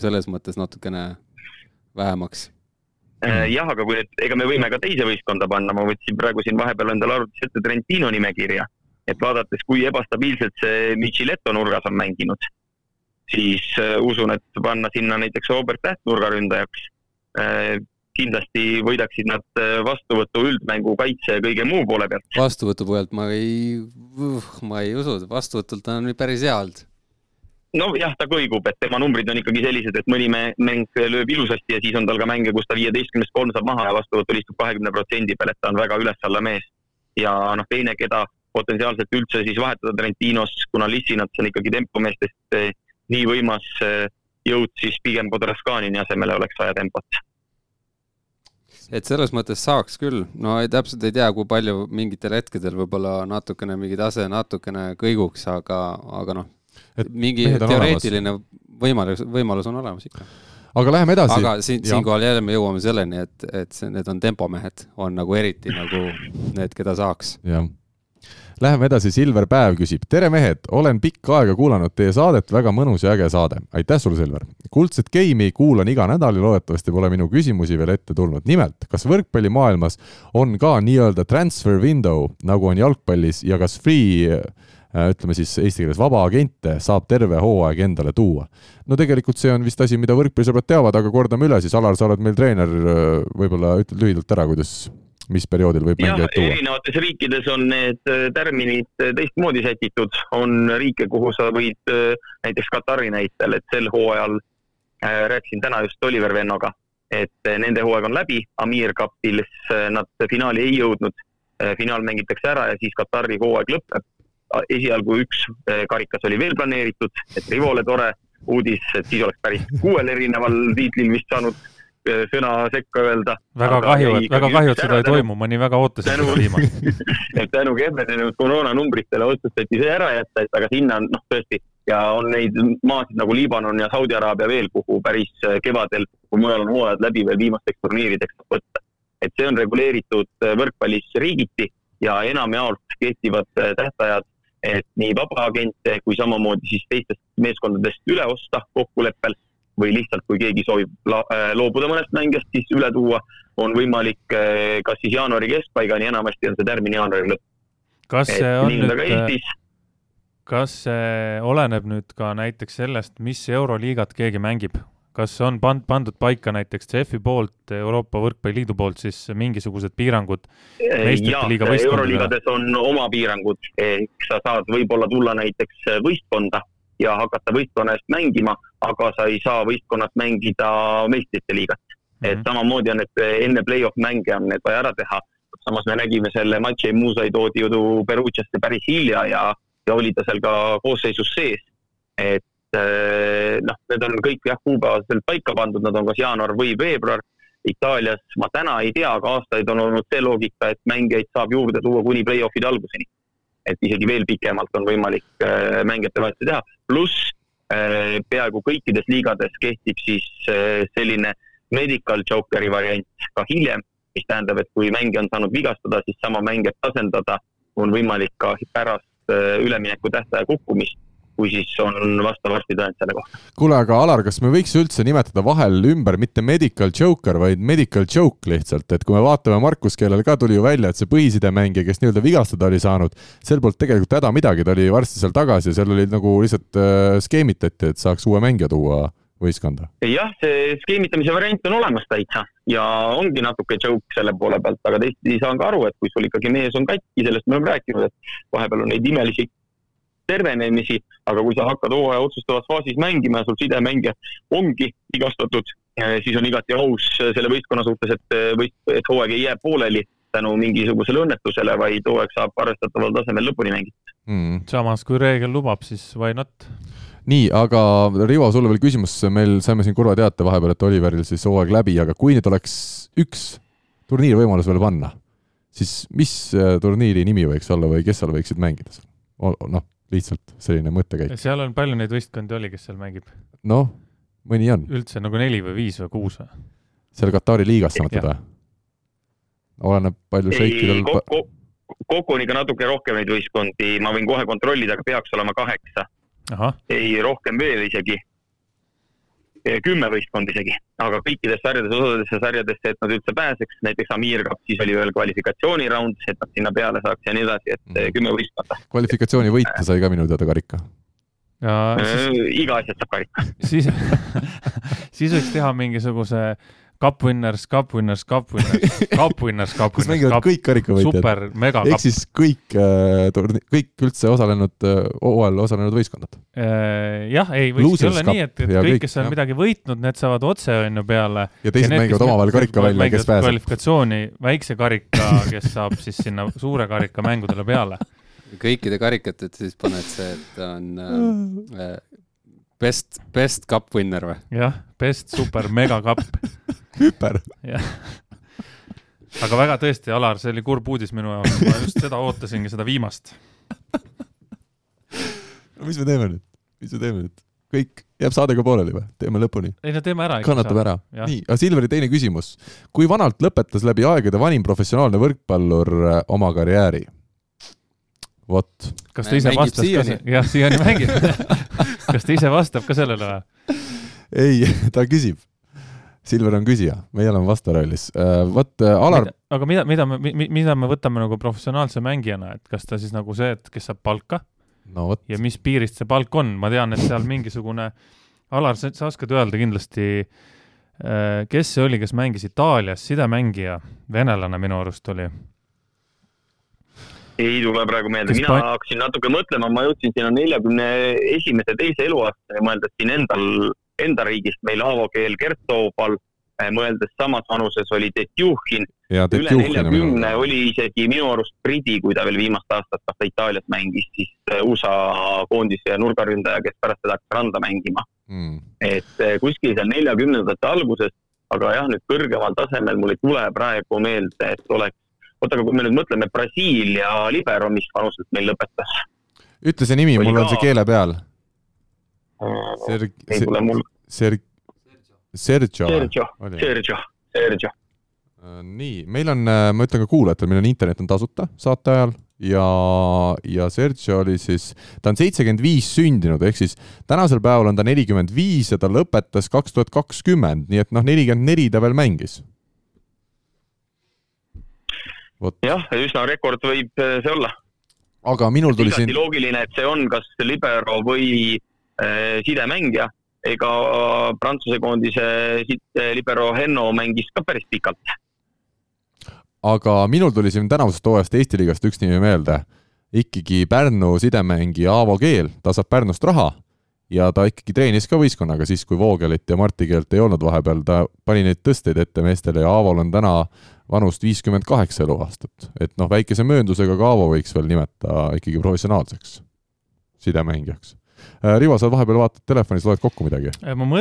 selles mõttes natukene vähemaks Äh, jah, aga kui nüüd, ega me võime ka teise võistkonda panna, ma võtsin praegu siin vahepeal endale arvutis ette Trentino nimekirja. et vaadates, kui ebastabiilselt see Michiletto nurgas on mänginud, siis äh, usun, et panna sinna näiteks Robert Täht nurgaründajaks äh, kindlasti võidaksid nad vastuvõtu, üldmängu, kaitse ja kõige muu poole pealt. vastuvõtu pealt ma ei, ma ei usu, vastuvõtult on päris hea olnud. Nojah, ta kõigub, et tema numbrid on ikkagi sellised, et mõni mäng lööb ilusasti ja siis on tal ka mänge, kus ta viieteistkümnest kolm saab maha ja vastuvõtul istub kahekümne protsendi peal, et ta on väga üles-alla mees. ja noh, teine, keda potentsiaalselt üldse siis vahetada Trentinos, kuna Lissinats on ikkagi tempomeestest eh, nii võimas eh, jõud, siis pigem Podraskanini asemele oleks vaja tempot et selles mõttes saaks küll, no ei, täpselt ei tea, kui palju mingitel hetkedel võib-olla natukene mingi tase natukene kõiguks, aga, aga noh, mingi teoreetiline võimalus, võimalus on olemas ikka. aga läheme edasi. aga siin, siinkohal jälle me jõuame selleni, et, et see, need on tempomehed, on nagu eriti nagu need, keda saaks. jah Läheme edasi, Silver Päev küsib. tere mehed, olen pikka aega kuulanud teie saadet, väga mõnus ja äge saade. aitäh sulle, Silver. kuldset geimi kuulan iga nädal ja loodetavasti pole minu küsimusi veel ette tulnud. nimelt, kas võrkpallimaailmas on ka nii-öelda transfer window, nagu on jalgpallis ja kas free ütleme siis eesti keeles vaba agente saab terve hooaeg endale tuua. no tegelikult see on vist asi, mida võrkpallisõbrad teavad, aga kordame üle siis, Alar, sa oled meil treener, äh, võib-olla ütled lühidalt ära, kuidas mis perioodil võib mängijaid tuua? erinevates riikides on need äh, tärminid äh, teistmoodi sätitud, on riike, kuhu sa võid äh, näiteks Katari näitel, et sel hooajal äh, rääkisin täna just Oliver Vennoga, et nende hooaeg on läbi, Amir Cupis nad finaali ei jõudnud, finaal mängitakse ära ja siis Katari hooaeg lõpeb. Esialgu üks karikas oli veel planeeritud, et Rivole tore uudis, et siis oleks päris kuuel erineval tiitlil vist saanud Eh, sõna sekka öelda. väga kahju, et väga kahju, et seda ei toimu, ma nii väga ootasin seda viimast tänu [LAUGHS] kehvenenud koroonanumbritele otsustati see ära jätta, et aga sinna on noh, tõesti ja on neid maasid nagu Liibanon ja Saudi Araabia veel, kuhu päris eh, kevadel, kui mujal on hooajad läbi, veel viimasteks turniirideks võtta. et see on reguleeritud eh, võrkpallis riigiti ja enamjaolt kehtivad tähtajad, et nii vabaagente kui samamoodi siis teistest meeskondadest üle osta kokkuleppel või lihtsalt, kui keegi soovib äh, loobuda mõnest mängijast, siis üle tuua, on võimalik äh, kas siis jaanuari keskpaigani, enamasti on see tärmin jaanuari lõpp. kas see on nüüd, Eestis, kas see oleneb nüüd ka näiteks sellest, mis Euroliigat keegi mängib? Kas on pand-, pandud paika näiteks CEF-i poolt, Euroopa Võrkpalliliidu poolt siis mingisugused piirangud võistkondadele? euroliigades on oma piirangud, ehk sa saad võib-olla tulla näiteks võistkonda ja hakata võistkonna eest mängima, aga sa ei saa võistkonnast mängida meistrite liigat mm. -hmm. et samamoodi on, et enne play-off mänge on need vaja ära teha. samas me nägime selle Matšei Muusai toodi ju Perugiasse päris hilja ja, ja oli ta seal ka koosseisus sees. et noh, need on kõik jah, kuupäevaselt paika pandud, nad on kas jaanuar või veebruar. Itaalias ma täna ei tea, aga aastaid on olnud see loogika, et mängijaid saab juurde tuua kuni play-off'ide alguseni. Et isegi veel pikemalt on võimalik äh, mängijate vahetusi teha, pluss äh, peaaegu kõikides liigades kehtib siis selline medical jokeri variant ka hiljem, mis tähendab, et kui mängija on saanud vigastada, siis sama mängijat asendada on võimalik ka pärast ülemineku tähtaja kukkumist kui siis on vastav arstitõend selle kohta. kuule, aga Alar, kas me võiks üldse nimetada vahel ümber mitte medical joker, vaid medical joke lihtsalt, et kui me vaatame Markus, kellel ka tuli ju välja, et see põhisidemängija, kes nii-öelda vigastada oli saanud, sel polnud tegelikult häda midagi, ta oli varsti seal tagasi ja seal oli nagu lihtsalt äh, skeemitati, et saaks uue mängija tuua võistkonda? jah, see skeemitamise variant on olemas täitsa ja ongi natuke joke selle poole pealt, aga teistpidi saan ka aru, et kui sul ikkagi mees on katki, sellest me oleme rääkinud, et vahepeal on neid imelisi tervenemisi, aga kui sa hakkad hooaja otsustavas faasis mängima ja sul sidemängija ongi vigastatud, eh, siis on igati aus selle võistkonna suhtes, et eh, võist-, et hooaeg ei jää pooleli tänu mingisugusele õnnetusele, vaid hooaeg saab arvestataval tasemel lõpuni mängitud mm.. samas, kui reegel lubab, siis why not? nii, aga Rivo, sulle veel küsimus, meil saime siin kurva teate vahepeal, et Oliveril siis hooaeg läbi, aga kui nüüd oleks üks turniirivõimalus veel panna, siis mis eh, turniiri nimi võiks olla või kes seal võiksid mängida seal? noh, lihtsalt selline mõttekäik. seal on palju neid võistkondi oli, kes seal mängib? noh, mõni on. üldse nagu neli või viis või kuus või? seal Katari liigas sa mõtled või? oleneb, palju šeikidel kokku, kokku on ikka natuke rohkem neid võistkondi, ma võin kohe kontrollida, aga peaks olema kaheksa. ei, rohkem veel isegi. Kümme võistkonda isegi, aga kõikides sarjades, osadesse sarjadesse, et nad üldse pääseks, näiteks Amir Cup, siis oli veel kvalifikatsiooniraund, et nad sinna peale saaks ja nii edasi, et mm. kümme võistkonda. kvalifikatsiooni võita sai ka minu teada karika. Ja, siis, iga asjast saab karika. [LAUGHS] siis siis võiks teha mingisuguse Cup Winners, Cup Winners, Cup Winners, Cup Winners, Cup kus mängivad kõik karikavõitjad. super, mega ehk siis kõik äh, turni-, kõik üldse osalenud äh,, hooajal osalenud võistkonnad äh,. jah, ei, võikski olla nii, et, et kõik, kõik, kes on jah. midagi võitnud, need saavad otse, on ju, peale. ja teised ja need, mängivad omavahel karika välja, kes pääseb. kvalifikatsiooni, väikse karika, kes saab siis sinna suure karika mängudele peale kõikide karikate siis paned see, et on äh, [LAUGHS] best, best cup winner või? jah, best super mega cup [LAUGHS] hüper. aga väga tõesti, Alar, see oli kurb uudis minu jaoks, ma just seda ootasingi, seda viimast no mis me teeme nüüd, mis me teeme nüüd? kõik, jääb saade ka pooleli või? teeme lõpuni? ei no teeme ära. kannatab ära. nii, aga Silveri teine küsimus. kui vanalt lõpetas läbi aegade vanim professionaalne võrkpallur äh, oma karjääri? Vot. kas ta ise vastas ka, jah, siiani mängib [LAUGHS] kas ta ise vastab ka sellele või? ei, ta küsib Silver on küsija, meie oleme vastarollis. Äh, vot äh, Alar. aga mida, mida me, mida me võtame nagu professionaalse mängijana, et kas ta siis nagu see, et kes saab palka no,? ja mis piirist see palk on, ma tean, et seal mingisugune, Alar, sa, sa oskad öelda kindlasti, äh, kes see oli, kes mängis Itaalias, sidemängija, venelane minu arust oli ei tule praegu meelde, mina pa... hakkasin natuke mõtlema, ma jõudsin sinna neljakümne esimese, teise eluaastani, mõeldes siin endal enda riigist meil Aavo keel Gert Toobal, eh, mõeldes samas vanuses oli Tetjuhhin, üle neljakümne oli isegi minu arust Briti, kui ta veel viimast aastat kas ta Itaalias mängis, siis eh, USA koondise nurgaründaja, kes pärast seda hakkas randa mängima. Mm.. et eh, kuskil seal neljakümnendate alguses, aga jah, nüüd kõrgemal tasemel mul ei tule praegu meelde, et oleks, oota, aga kui me nüüd mõtleme, Brasiilia libero, mis vanuselt meil lõpetas? ütle see nimi, mul on see keele peal Serg-, ei tule mul. Serg-, Sergio. Sergio, Sergio, Sergio. Äh, nii, meil on, äh, ma ütlen ka kuulajatele, meil on internet on tasuta saate ajal ja, ja Sergio oli siis, ta on seitsekümmend viis sündinud, ehk siis tänasel päeval on ta nelikümmend viis ja ta lõpetas kaks tuhat kakskümmend, nii et noh, nelikümmend neli ta veel mängis. Jah, üsna rekord võib äh, see olla. aga minul tuli siin. loogiline, et see on kas libero või Äh, sidemängija, ega Prantsuse koondise libero Henno mängis ka päris pikalt. aga minul tuli siin tänavusest hooajast Eesti liigast üks nimi meelde. ikkagi Pärnu sidemängija Aavo Keel, ta saab Pärnust raha ja ta ikkagi treenis ka võistkonnaga siis, kui Voogelit ja Marti Keelt ei olnud vahepeal, ta pani neid tõsteid ette meestele ja Aavol on täna vanust viiskümmend kaheksa eluaastat. et noh, väikese mööndusega ka Aavo võiks veel nimeta ikkagi professionaalseks sidemängijaks Äh, Rivo, sa vahepeal vaatad telefonis, loed kokku midagi?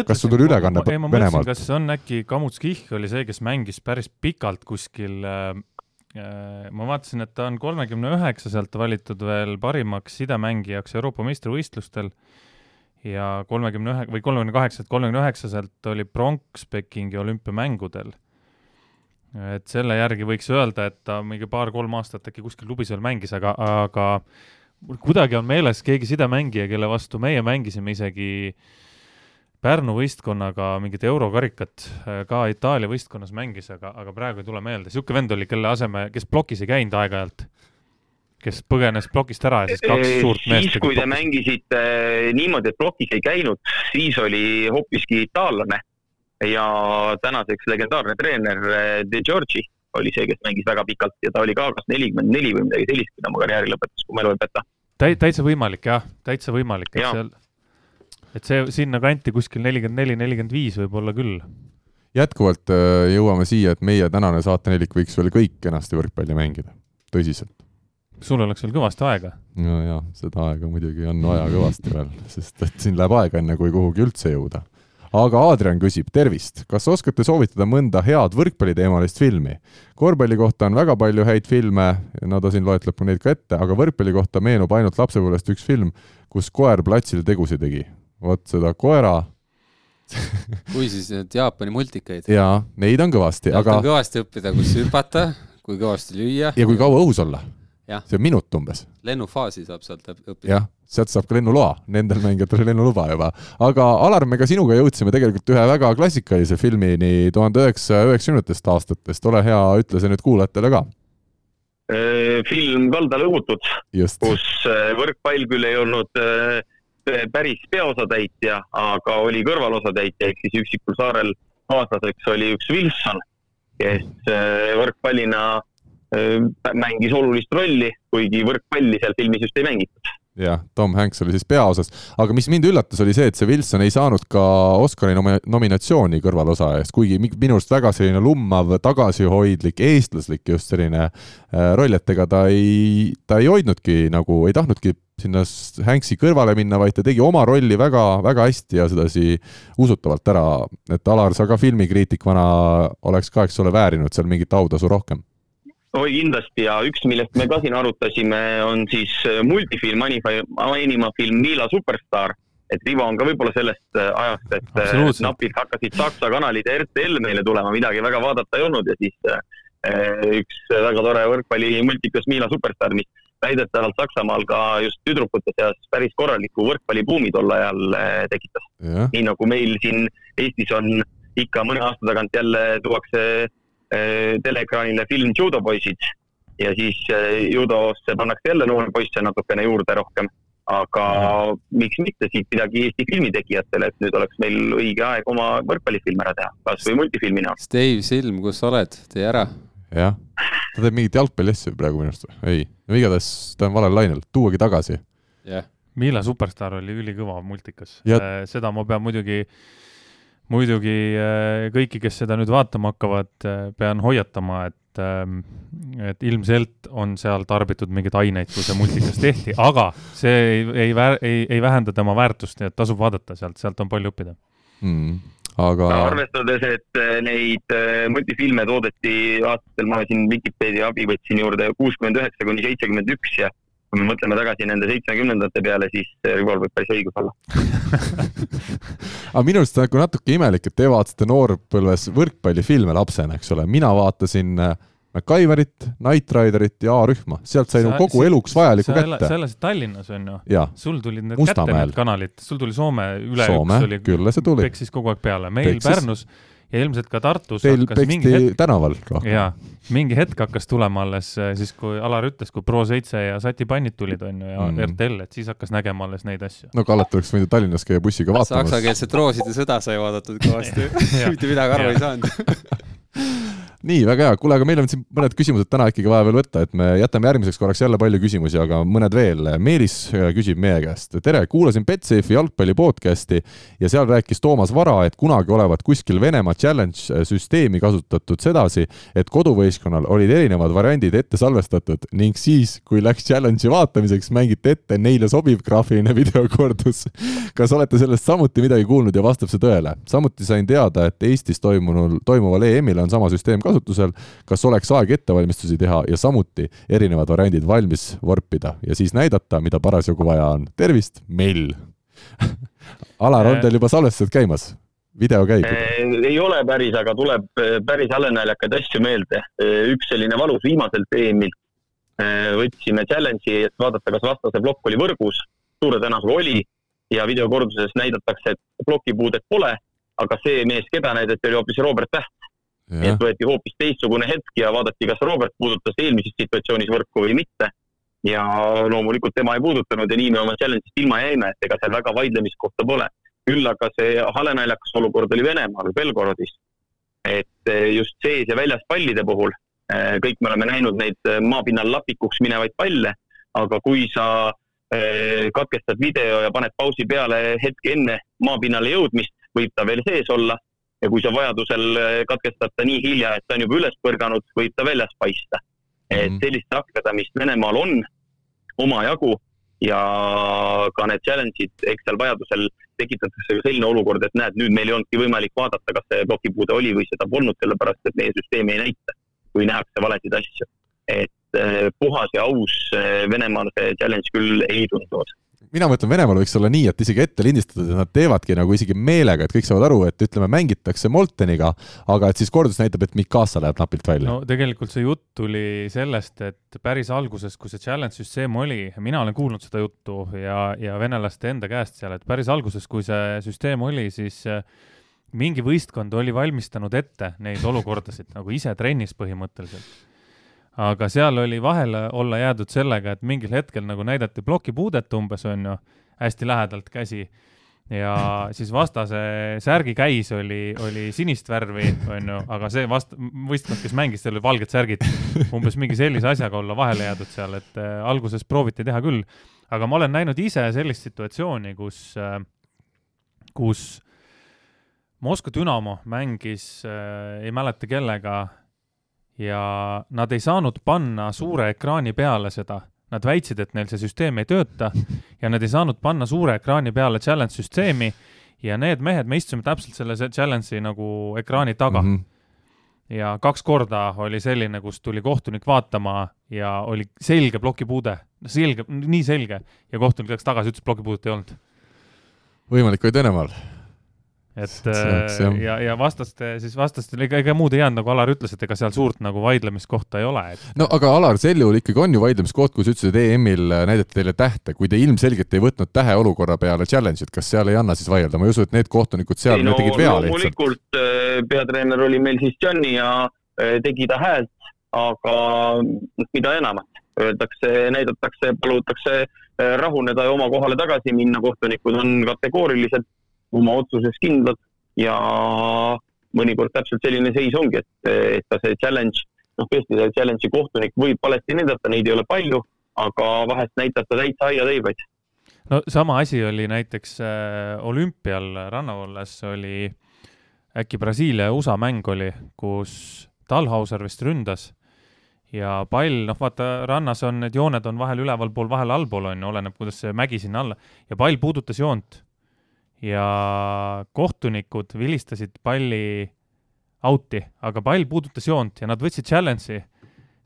kas sul tuli ülekanne Venemaalt? kas on äkki Kamuts Kihh oli see, kes mängis päris pikalt kuskil äh, äh, ma vaatasin, et ta on kolmekümne üheksaselt valitud veel parimaks sidemängijaks Euroopa meistrivõistlustel ja kolmekümne ühe või kolmekümne kaheksalt, kolmekümne üheksaselt oli pronks Pekingi olümpiamängudel. et selle järgi võiks öelda, et ta mingi paar-kolm aastat äkki kuskil klubis veel mängis, aga, aga mul kuidagi on meeles keegi sidemängija, kelle vastu meie mängisime isegi Pärnu võistkonnaga mingit eurokarikat, äh, ka Itaalia võistkonnas mängis, aga, aga praegu ei tule meelde. niisugune vend oli, kelle aseme, kes plokis ei käinud aeg-ajalt, kes põgenes plokist ära ja siis kaks suurt meest. siis, kui te mängisite niimoodi, et plokis ei käinud, siis oli hoopiski itaallane ja tänaseks legendaarne treener äh, De Giorgi oli see, kes mängis väga pikalt ja ta oli ka kas nelikümmend neli või midagi sellist, kui ta oma karjääri lõpetas, kui mälu ei peta täi-, täitsa võimalik jah, täitsa võimalik, et seal, et see sinnakanti kuskil nelikümmend neli, nelikümmend viis võib-olla küll. jätkuvalt äh, jõuame siia, et meie tänane saatenelik võiks veel kõik kenasti võrkpalli mängida, tõsiselt. Sul oleks veel kõvasti aega. no jaa, seda aega muidugi on vaja kõvasti veel, sest et siin läheb aega, enne kui kuhugi üldse jõuda aga Adrian küsib, tervist, kas oskate soovitada mõnda head võrkpalliteemalist filmi? korvpalli kohta on väga palju häid filme, no ta siin loetleb neid ka ette, aga võrkpalli kohta meenub ainult lapsepõlvest üks film, kus koer platsil tegusid tegi. vot seda koera [LAUGHS] kui siis need Jaapani multikaid? jaa, neid on kõvasti, aga kõvasti õppida, kus hüpata, kui kõvasti lüüa. ja kui kaua õhus olla see on minut umbes. lennufaasi saab sealt õppida. jah, sealt saab ka lennuloa, nendel mängijatel lennuluba juba. aga Alar, me ka sinuga jõudsime tegelikult ühe väga klassikalise filmini tuhande üheksasaja üheksakümnendatest aastatest, ole hea, ütle see nüüd kuulajatele ka film Kaldal õhutud, kus äh, võrkpall küll ei olnud äh, päris peaosatäitja, aga oli kõrvalosatäitja ehk siis üksikul saarel kaaslaseks oli üks Wilson, kes võrkpallina mängis olulist rolli, kuigi võrkpalli seal filmis just ei mängitud. Jah, Tom Hanks oli siis peaosas, aga mis mind üllatas, oli see, et see Wilson ei saanud ka Oscari nom nominatsiooni kõrvalosa eest, kuigi minu arust väga selline lummav, tagasihoidlik, eestlaslik just selline äh, roll, et ega ta ei, ta ei hoidnudki nagu, ei tahtnudki sinna Hanksi kõrvale minna, vaid ta tegi oma rolli väga, väga hästi ja sedasi usutavalt ära, et Alar, sa ka filmikriitikuna oleks ka, eks ole, väärinud seal mingit autasu rohkem oi kindlasti ja üks, millest me ka siin arutasime, on siis äh, multifilm, animafilm Miila Superstaar. et Rivo on ka võib-olla sellest äh, ajast, et äh, napilt hakkasid Saksa kanalid ja RTL meile tulema, midagi väga vaadata ei olnud ja siis üks väga tore võrkpallimultikas Miila Superstaar, mis väidetavalt Saksamaal ka just tüdrukute seas päris korraliku võrkpallibuumi tol ajal tekitas. nii nagu meil siin Eestis on ikka mõne aasta tagant jälle tuuakse teleekraanile film judopoisid ja siis äh, judosse pannakse jälle noori poisse natukene juurde rohkem. aga miks mitte siit midagi Eesti filmitegijatele, et nüüd oleks meil õige aeg oma võrkpallifilm ära teha, kas või multifilmi näol. Steve Silm, kus sa oled, tee ära. jah, ta teeb mingit jalgpalliasju praegu minu arust, ei, no igatahes ta on valel lainel, tuuagi tagasi. jah yeah., Miila Superstaar oli ülikõva multikas, äh, seda ma pean muidugi äh, muidugi äh, kõiki, kes seda nüüd vaatama hakkavad, äh, pean hoiatama, et ähm, et ilmselt on seal tarbitud mingeid aineid, kui see multikas tehti, aga see ei, ei, ei, ei vähenda tema väärtust, nii et tasub vaadata sealt, sealt on palju õppida mm aga. arvestades, et äh, neid multifilme toodeti aastatel, ma siin Vikipeedia abi võtsin juurde, kuuskümmend üheksa kuni seitsekümmend üks ja kui me mõtleme tagasi nende seitsmekümnendate peale, siis Rival võib päris õigus olla [LAUGHS] aga minu arust on nagu natuke imelik, et te vaatasite noorpõlves võrkpallifilme lapsena, eks ole, mina vaatasin äh, MacGyverit, Knight Riderit ja A-rühma, sealt sai nagu kogu eluks vajaliku kätte. sa elasid Tallinnas, on ju? sul tulid need Mustamäel. kätte need kanalid, sul tuli Soome üle Soome, üks oli, peksis kogu aeg peale, meil Peksis. Pärnus ja ilmselt ka Tartus Teil peksti hetk... tänaval rohkem. jaa, mingi hetk hakkas tulema alles äh, siis, kui Alar ütles, kui Pro7 ja Sati pannid tulid, on ju, ja mm. RTL, et siis hakkas nägema alles neid asju. no Kallet oleks võinud Tallinnas käia bussiga vaatamas. saksakeelset Rooside sõda sai vaadatud kõvasti [LAUGHS] mitte midagi aru ei saanud [LAUGHS] nii, väga hea, kuule, aga meil on siin mõned küsimused täna ikkagi vaja veel võtta, et me jätame järgmiseks korraks jälle palju küsimusi, aga mõned veel. Meelis äh, küsib meie käest, tere, kuulasin Betsafe'i jalgpalli podcast'i ja seal rääkis Toomas Vara, et kunagi olevat kuskil Venemaa challenge äh, süsteemi kasutatud sedasi, et koduvõistkonnal olid erinevad variandid ette salvestatud ning siis, kui läks challenge'i vaatamiseks, mängiti ette neile sobiv graafiline [LAUGHS] videokordus. kas olete sellest samuti midagi kuulnud ja vastab see tõele? samuti sain teada, et Eestis toimunul, toimuval EM-il on sama süsteem kasutusel kasutusel, kas oleks aeg ettevalmistusi teha ja samuti erinevad variandid valmis vorpida ja siis näidata, mida parasjagu vaja on. tervist, Mell [LAUGHS] Alar, on teil juba salvestused käimas? video käib? Äh, ei ole päris, aga tuleb äh, päris halenäljakaid asju meelde. Äh, üks selline valus viimaselt EM-ilt. võtsime challenge'i, et vaadata, kas vastase plokk oli võrgus. suure tõenäosusega oli ja videokorduses näidatakse, et plokipuudet pole, aga see mees, keda näidati, oli hoopis Robert Täht nii et võeti hoopis teistsugune hetk ja vaadati, kas Robert puudutas eelmises situatsioonis võrku või mitte. ja loomulikult tema ei puudutanud ja nii me oma challenge'ist ilma jäime, et ega seal väga vaidlemiskohta pole. küll aga see halenaljakas olukord oli Venemaal, Belgorodis. et eh, just sees ja väljas pallide puhul, eh, kõik me oleme näinud neid eh, maapinnal lapikuks minevaid palle, aga kui sa katkestad video ja paned pausi peale hetke enne maapinnale jõudmist, võib ta veel sees olla ja kui sa vajadusel äh, katkestad ta nii hilja, et ta on juba üles põrganud, võib ta väljas paista. et mhm. sellist rakendamist Venemaal on omajagu ja ka need challenge'id, eks seal vajadusel tekitatakse ka selline olukord, et näed, nüüd meil ei olnudki võimalik vaadata, kas see plokipuude oli või seda polnud, sellepärast et meie süsteem ei näita, kui nähakse valesid asju. et eh, puhas ja aus eh, Venemaal see challenge küll ei tundunud mina mõtlen, Venemaal võiks olla nii, et isegi ette lindistatud, et nad teevadki nagu isegi meelega, et kõik saavad aru, et ütleme, mängitakse Molteniga, aga et siis kordus näitab, et Mikasa läheb napilt välja. no tegelikult see jutt tuli sellest, et päris alguses, kui see challenge süsteem oli, mina olen kuulnud seda juttu ja, ja venelaste enda käest seal, et päris alguses, kui see süsteem oli, siis äh, mingi võistkond oli valmistanud ette neid olukordasid nagu ise trennis põhimõtteliselt aga seal oli vahele olla jäädud sellega, et mingil hetkel nagu näidati plokipuudet umbes, on ju, hästi lähedalt käsi ja siis vastase särgi käis oli, oli sinist värvi, on ju, aga see vast-, võistkond, kes mängis, seal olid valged särgid. umbes mingi sellise asjaga olla vahele jäädud seal, et äh, alguses prooviti teha küll. aga ma olen näinud ise sellist situatsiooni, kus äh,, kus Moskva Dünamo mängis äh,, ei mäleta kellega ja nad ei saanud panna suure ekraani peale seda. Nad väitsid, et neil see süsteem ei tööta [LAUGHS] ja nad ei saanud panna suure ekraani peale challenge süsteemi ja need mehed, me istusime täpselt selle challenge'i nagu ekraani taga mm. -hmm ja kaks korda oli selline, kus tuli kohtunik vaatama ja oli selge plokipuude, selge, nii selge ja kohtunik läks tagasi, ütles, plokipuudet ei olnud. võimalik vaid Venemaal et oleks, äh, ja, ja vastaste, siis vastastel ega, ega muud ei jäänud, nagu Alar ütles, et ega seal suurt nagu vaidlemiskohta ei ole et.... no aga Alar, sel juhul ikkagi on ju vaidlemiskoht, kui sa ütlesid, et EM-il äh, näidati teile tähte, kui te ilmselgelt ei võtnud tähe olukorra peale challenge'it, kas seal ei anna siis vaielda, ma ei usu, et need kohtunikud seal ei, no, tegid vea lihtsalt. loomulikult äh, peatreener oli meil siis Gianni ja tegi ta häält, aga mida enamat, öeldakse, näidatakse, palutakse rahuneda ja oma kohale tagasi minna, kohtunikud on kategooriliselt oma otsuses kindlad ja mõnikord täpselt selline seis ongi, et, et ka see challenge, noh, tõesti see challenge'i kohtunik võib valesti näidata, neid ei ole palju, aga vahest näitab ta täitsa aiateibaid. no sama asi oli näiteks äh, olümpial rannavalles oli äkki Brasiilia ja USA mäng oli, kus Talhauser vist ründas ja pall, noh, vaata rannas on need jooned on vahel ülevalpool, vahel allpool on ju, oleneb, kuidas see mägi sinna alla ja pall puudutas joont ja kohtunikud vilistasid palli out'i, aga pall puudutas joont ja nad võtsid challenge'i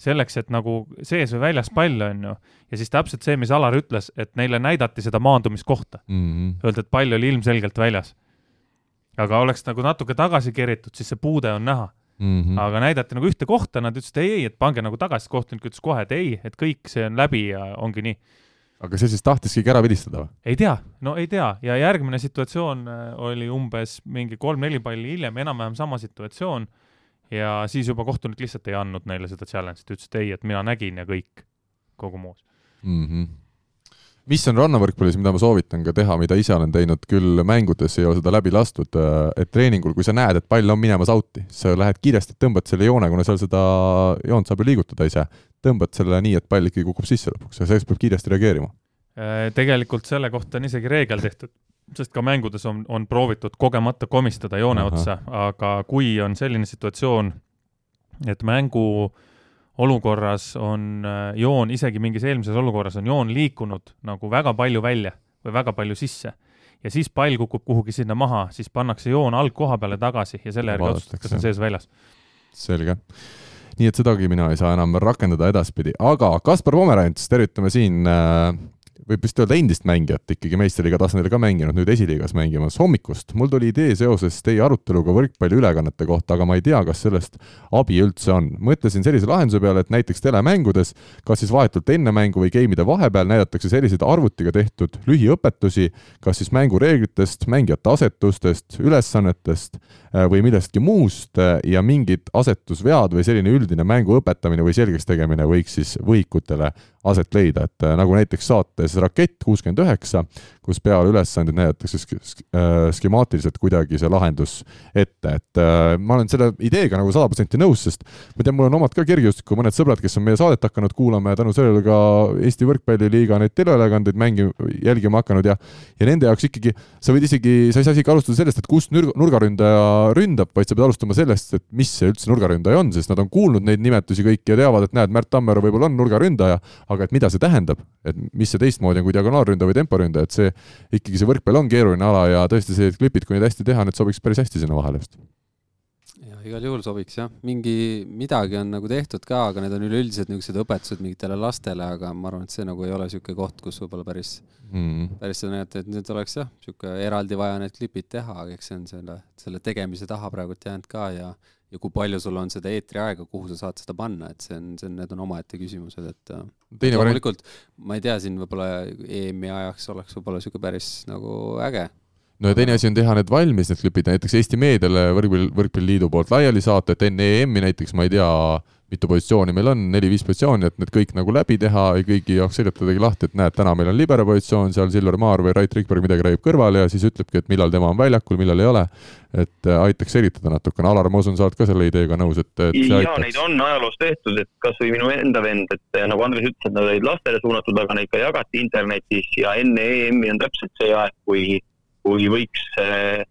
selleks, et nagu sees või väljas pall on ju. ja siis täpselt see, mis Alar ütles, et neile näidati seda maandumiskohta mm. -hmm. Öeldi, et pall oli ilmselgelt väljas. aga oleks nagu natuke tagasi keritud, siis see puude on näha mm. -hmm. aga näidati nagu ühte kohta, nad ütlesid ei, ei, et pange nagu tagasi, kohtunik ütles kohe, et ei, et kõik see on läbi ja ongi nii aga see siis tahtiski ära vilistada või? ei tea, no ei tea. Ja järgmine situatsioon äh, oli umbes mingi kolm-neli palli hiljem, enam-vähem sama situatsioon. Ja siis juba kohtunik lihtsalt ei andnud neile seda challenge'it, ütles, et ei, et mina nägin ja kõik, kogu moos. Mm. -hmm mis on rannavõrkpallis, mida ma soovitan ka teha, mida ise olen teinud, küll mängudes ei ole seda läbi lastud, äh, et treeningul, kui sa näed, et pall on minemas out'i, sa lähed kiiresti, tõmbad selle joone, kuna seal seda joont saab ju liigutada ise, tõmbad selle nii, et pall ikkagi kukub sisse lõpuks ja selleks peab kiiresti reageerima. Äh, tegelikult selle kohta on isegi reegel tehtud, sest ka mängudes on, on proovitud kogemata komistada joone Aha. otsa, aga kui on selline situatsioon, et mängu äh, olukorras on äh, joon, isegi mingis eelmises olukorras on joon liikunud nagu väga palju välja või väga palju sisse ja siis pall kukub kuhugi sinna maha, siis pannakse joon algkoha peale tagasi ja selle järgi otsustatakse, kas on sees või väljas. selge. nii et sedagi mina ei saa enam rakendada edaspidi, aga Kaspar Pomerants, tervitame siin äh, võib vist öelda endist mängijat ikkagi meistriliiga tasandil ka mänginud, nüüd esiliigas mängimas. hommikust mul tuli idee seoses teie aruteluga võrkpalliülekannete kohta, aga ma ei tea, kas sellest abi üldse on. mõtlesin sellise lahenduse peale, et näiteks telemängudes, kas siis vahetult enne mängu või game'ide vahepeal näidatakse selliseid arvutiga tehtud lühiõpetusi, kas siis mängureeglitest, mängijate asetustest, ülesannetest või millestki muust äh, ja mingid asetusvead või selline üldine mängu õpetamine või selgeks tegemine võiks siis võhikutele aset leida, et äh, nagu näiteks saates Rakett kuuskümmend üheksa, kus peale ülesandeid näidatakse sk äh, skemaatiliselt kuidagi see lahendus ette, et äh, ma olen selle ideega nagu sada protsenti nõus, sest ma tean, mul on omad ka kergejõustiku mõned sõbrad, kes on meie saadet hakanud kuulama ja tänu sellele ka Eesti Võrkpalliliiga neid teleülekandeid mängi-, jälgima hakanud ja ja nende jaoks ikkagi, sa võid isegi, sa ei saa isegi alustada sellest, et kust nurg-, nurgaründaja ründab, vaid sa pead alustama sellest, et mis see üldse nurgaründaja on, sest nad on kuulnud neid nimetusi kõiki ja teavad, et näed, Märt Tammeru võib-olla on nurgaründaja, aga et mida see tähendab, et mis see teistmoodi on kui diagonaalründaja või temporündaja, et see ikkagi see võrkpall on keeruline ala ja tõesti sellised klipid, kui neid hästi teha, need sobiks päris hästi sinna vahele vist. ja igal juhul sobiks jah, mingi, midagi on nagu tehtud ka, aga need on üleüldiselt niisugused õpetused mingitele lastele, aga ma arvan, et see nagu ei ole niisugune koht, kus võib-olla päris mm., päris seda näidata, et nüüd oleks jah, niisugune eraldi vaja need klipid teha, aga eks see on selle, selle tegemise taha praegult jäänud ka ja ja kui palju sul on seda eetriaega, kuhu sa saad seda panna, et see on, see on, need on omaette küsimused, et äh, loomulikult ma ei tea, siin võib-olla EM-i ajaks oleks võib-olla niisugune päris nagu äge no ja teine asi on teha need valmis, need klipid, näiteks Eesti Meediale võrkpalli, võrkpalliliidu poolt laiali saata, et enne EM-i näiteks, ma ei tea, mitu positsiooni meil on, neli-viis positsiooni, et need kõik nagu läbi teha ja kõigi jaoks seletadagi lahti, et näed, täna meil on libero positsioon, seal Silver Maar või Rait Rikberg midagi räägib kõrval ja siis ütlebki, et millal tema on väljakul, millal ei ole. et äh, aitaks selitada natukene, Alar, ma usun, sa oled ka selle ideega nõus, et, et see aitaks. Neid on ajaloos tehtud, et kas või minu enda vend, et nagu Andres ütles, et nad olid lastele suunatud, aga neid ka jagati internetis ja enne EM-i on täpselt see aeg, kui kui võiks eh,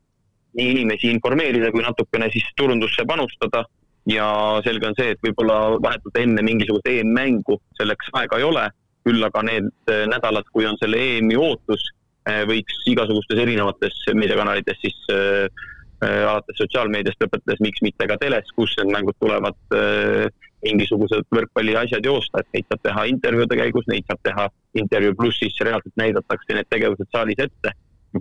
nii inimesi informeerida kui natukene siis turundusse panustada. Ja selge on see, et võib-olla vahetult enne mingisugust EM-mängu selleks aega ei ole, küll aga need eh, nädalad, kui on selle EM-i ootus, eh, võiks igasugustes erinevates meediakanalites siis äh, alates sotsiaalmeediast lõpetades, miks mitte ka teles, kus need mängud tulevad äh,, mingisugused võrkpalli asjad joosta, et neid saab teha intervjuude käigus, neid saab teha intervjuu pluss siis reaalselt näidatakse need tegevused saalis ette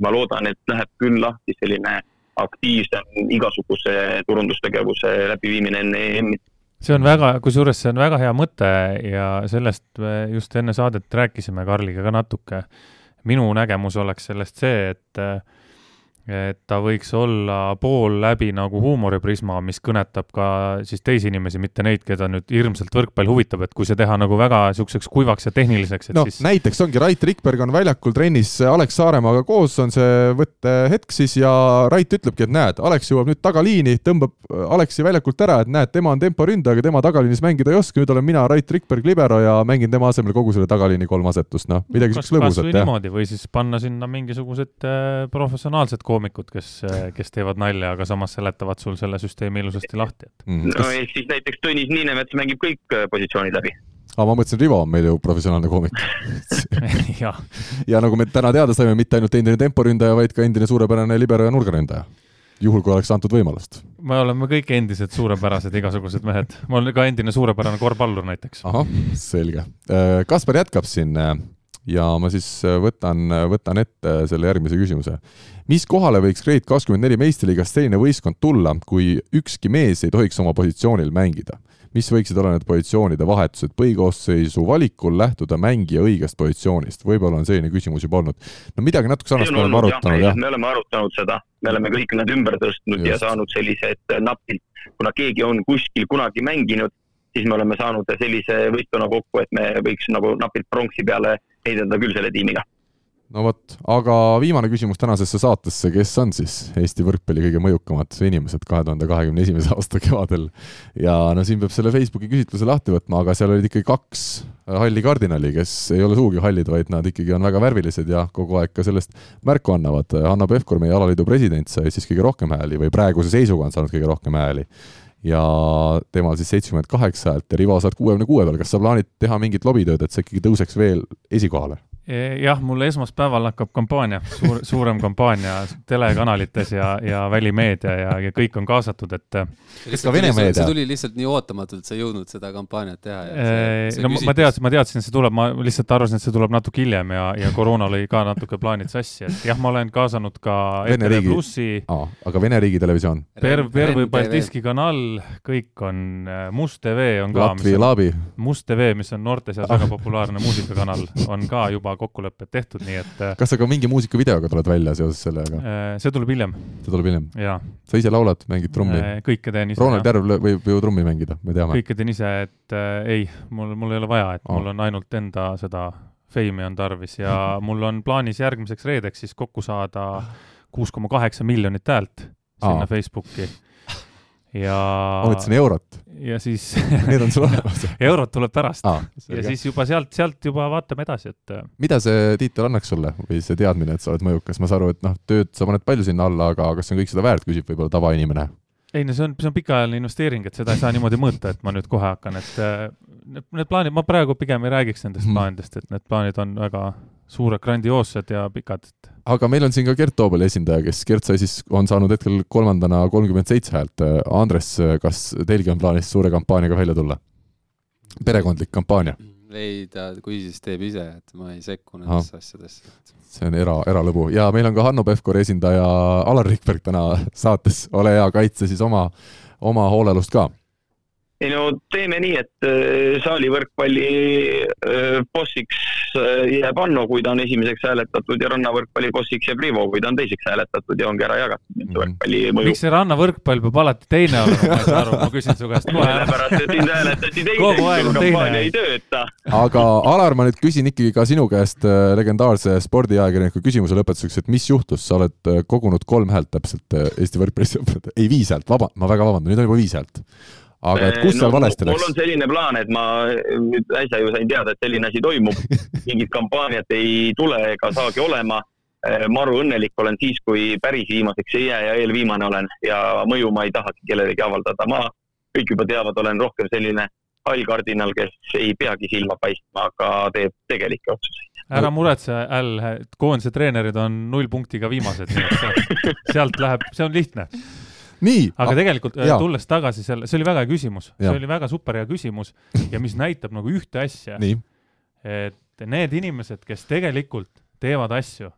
ma loodan, et läheb küll lahti selline aktiivsem igasuguse turundustegevuse läbiviimine enne EM-i see on väga, kusjuures see on väga hea mõte ja sellest me just enne saadet rääkisime Karliga ka natuke. minu nägemus oleks sellest see, et et ta võiks olla pool läbi nagu huumoriprisma, mis kõnetab ka siis teisi inimesi, mitte neid, keda nüüd hirmsalt võrkpall huvitab, et kui see teha nagu väga niisuguseks kuivaks ja tehniliseks, et no, siis näiteks ongi Rait Rikberg on väljakul trennis Alex Saaremaaga koos, on see võttehetk siis ja Rait ütlebki, et näed, Alex jõuab nüüd tagaliini, tõmbab Alexi väljakult ära, et näed, tema on temporündaja, aga tema tagaliinis mängida ei oska, nüüd olen mina, Rait Rikberg, libero ja mängin tema asemel kogu selle tagaliini kolm asetust, noh, midagi niisugust lõbusat, jah. niimoodi või siis panna sinna mingisugused äh, professionaalsed koomikud, kes kes teevad nalja, aga samas seletavad sul selle süsteemi ilusasti lahti, et mm.. no ehk siis näiteks Tõnis Niinemets mängib kõik äh, positsioonid läbi aa, ma mõtlesin, Rivo on meil ju professionaalne koomik [LAUGHS] ja. ja nagu me täna teada saime, mitte ainult endine temporündaja, vaid ka endine suurepärane libero ja nurgaründaja. juhul, kui oleks antud võimalust. me oleme kõik endised suurepärased igasugused mehed. ma olen ka endine suurepärane korvpallur näiteks. ahah, selge. Äh, Kaspar jätkab siin äh, ja ma siis äh, võtan, äh, võtan ette selle järgmise küsimuse. mis kohale võiks Grade kakskümmend neli meistriliigas selline võistkond tulla, kui ükski mees ei tohiks oma positsioonil mängida? mis võiksid olla need positsioonide vahetused põhikoosseisu valikul, lähtuda mängija õigest positsioonist, võib-olla on selline küsimus juba olnud. no midagi natuke sarnast me oleme arutanud, jah? me oleme arutanud seda, me oleme kõik need ümber tõstnud Just. ja saanud sellised napilt, kuna keegi on kuskil kunagi mänginud, siis me oleme saanud sellise võistkonna kokku, et me võiks nagu napilt pronksi peale heidenda küll selle tiimiga. no vot, aga viimane küsimus tänasesse saatesse, kes on siis Eesti võrkpalli kõige mõjukamad inimesed kahe tuhande kahekümne esimese aasta kevadel? ja no siin peab selle Facebooki küsitluse lahti võtma, aga seal olid ikkagi kaks halli kardinali, kes ei ole sugugi hallid, vaid nad ikkagi on väga värvilised ja kogu aeg ka sellest märku annavad. Hanno Pevkur, meie alaliidu president, sai siis kõige rohkem hääli või praeguse seisuga on saanud kõige rohkem hääli ja temal siis seitsekümmend kaheksa häält ja Rivo saad kuuekümne kuue peal, kas sa plaanid teha mingit lobitööd, et see ikkagi tõuseks veel esikohale? E, jah, mul esmaspäeval hakkab kampaania, suur, suurem kampaania telekanalites ja, ja välimeedia ja, ja kõik on kaasatud, et. kas ka Vene meedia? see tuli lihtsalt nii ootamatult, sa ei jõudnud seda kampaaniat teha. E, no ma teadsin, ma teadsin, see tuleb, ma lihtsalt arvasin, et see tuleb natuke hiljem ja, ja koroona lõi ka natuke plaanid sassi, et jah, ma olen kaasanud ka ETV Plussi. aga Vene riigitelevisioon? Perv, Pervõi Baltiski kanal, kõik on, Must TV on ka. Latvi Laabi. Must TV, mis on noorte seas väga populaarne muusikakanal, on ka juba kokkulepped tehtud, nii et äh, kas sa ka mingi muusikavideoga tuled välja seoses sellega? Äh, see tuleb hiljem. see tuleb hiljem? sa ise laulad, mängid trummi? Äh, kõike teen ise. Ronald Järv võib ju trummi mängida, me teame. kõike teen ise, et äh, ei, mul, mul ei ole vaja, et oh. mul on ainult enda seda feimi on tarvis ja [LAUGHS] mul on plaanis järgmiseks reedeks siis kokku saada kuus koma kaheksa miljonit häält sinna oh. Facebooki ja. ma mõtlesin eurot. ja siis [LAUGHS] Need on sul olemas eurot tuleb pärast ah, ja siis juba sealt, sealt juba vaatame edasi, et. Äh, mida see tiitel annaks sulle või see teadmine, et sa oled mõjukas, ma saan aru, et noh, tööd sa paned palju sinna alla, aga kas see on kõik seda väärt, küsib võib-olla tavainimene? ei no see on, see on pikaajaline investeering, et seda ei saa niimoodi mõõta, et ma nüüd kohe hakkan, et äh, need, need plaanid, ma praegu pigem ei räägiks nendest mm. plaanidest, et need plaanid on väga suured, grandioossed ja pikad. aga meil on siin ka Gert Toobali esindaja, kes, Gert sai siis, on saanud hetkel kolmandana kolmkümmend seitse häält. Andres, kas teilgi on plaanis suure kampaaniaga välja tulla? perekondlik kampaania? ei, ta, kui siis teeb ise, et ma ei sekku nendesse asjadesse. see on era, eralõbu ja meil on ka Hanno Pevkuri esindaja Alar Rikberg täna saates, ole hea, kaitse siis oma, oma hoolelust ka ei no teeme nii, et äh, saali võrkpalli äh, bossiks äh, jääb Anno, kui ta on esimeseks hääletatud ja rannavõrkpalli bossiks jääb Rivo, kui ta on teiseks hääletatud ja ongi ära jagatud mm. võrkpalli mõju. miks see rannavõrkpall peab alati teine olema, ma ei saa aru, ma küsin su käest kohe ära. sellepärast, et sind hääletati teiseks, kampaania ei tööta. aga Alar, ma nüüd küsin ikkagi ka sinu käest legendaarse spordiajakirjaniku küsimuse lõpetuseks, et mis juhtus, sa oled kogunud kolm häält täpselt Eesti võrkpallisõprade, ei viis häält, vaba, ma väga vabandan, nüüd on juba viis häält aga et kus no, seal valesti läks? mul on selline plaan, et ma nüüd äsja ju sain teada, et selline asi toimub. [LAUGHS] mingit kampaaniat ei tule ega saagi olema. Äh, maru õnnelik olen siis, kui päris viimaseks ei jää ja eelviimane olen ja mõju ma ei tahagi kellelegi avaldada. ma, kõik juba teavad, olen rohkem selline hall kardinal, kes ei peagi silma paistma, aga teeb tegelikke otsuseid. ära muretse, Äll, koondise treenerid on null punktiga viimased, nii [LAUGHS] et sealt läheb, see on lihtne. Aga tegelikult äh, jaa. tulles tagasi selle, see oli väga hea küsimus, see oli väga super hea küsimus ja mis näitab nagu ühte asja. et need inimesed, kes tegelikult teevad asju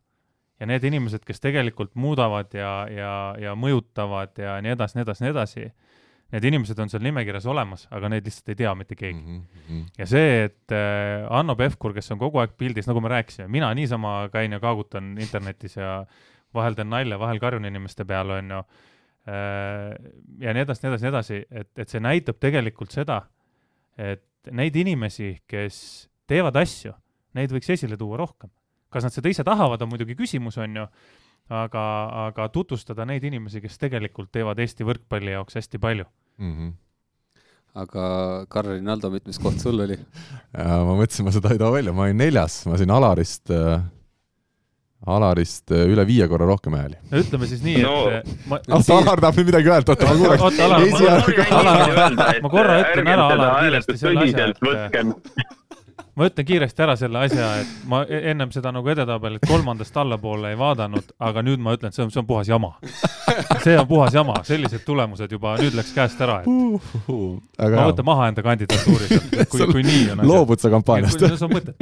ja need inimesed, kes tegelikult muudavad ja, ja, ja mõjutavad ja nii edasi, nii edasi, nii edasi, need inimesed on seal nimekirjas olemas, aga neid lihtsalt ei tea mitte keegi mm. -hmm. ja see, et äh, Hanno Pevkur, kes on kogu aeg pildis, nagu me rääkisime, mina niisama käin ja kaagutan internetis ja vahel teen nalja, vahel karjun inimeste peale, onju ja nii edasi, nii edasi, nii edasi, et, et see näitab tegelikult seda, et neid inimesi, kes teevad asju, neid võiks esile tuua rohkem. kas nad seda ise tahavad, on muidugi küsimus, on ju, aga, aga tutvustada neid inimesi, kes tegelikult teevad Eesti võrkpalli jaoks hästi palju mm. -hmm aga Karl Rinaldo, mitmes koht sul oli? [LAUGHS] ma mõtlesin, ma seda ei too välja, ma olin neljas, ma sain Alarist äh, Alarist äh, üle viie korra rohkem hääli. no ütleme siis nii no,, et ma... oota, Alar tahab nüüd midagi öelda, oota ma kuuleks. oota, Alar, ma, Alar, ma korra ütlen ära, Alar, kiiresti selle asja, et ma ütlen kiiresti ära selle asja, et ma e-, ennem seda nagu edetabelit kolmandast allapoole ei vaadanud, aga nüüd ma ütlen, et see on, see on puhas jama. see on puhas jama, sellised tulemused juba, nüüd läks käest ära, et uh, uh, ma võtan maha enda kandidatuuri sealt, kui, kui nii on. loobud sa kampaaniast? see on mõtet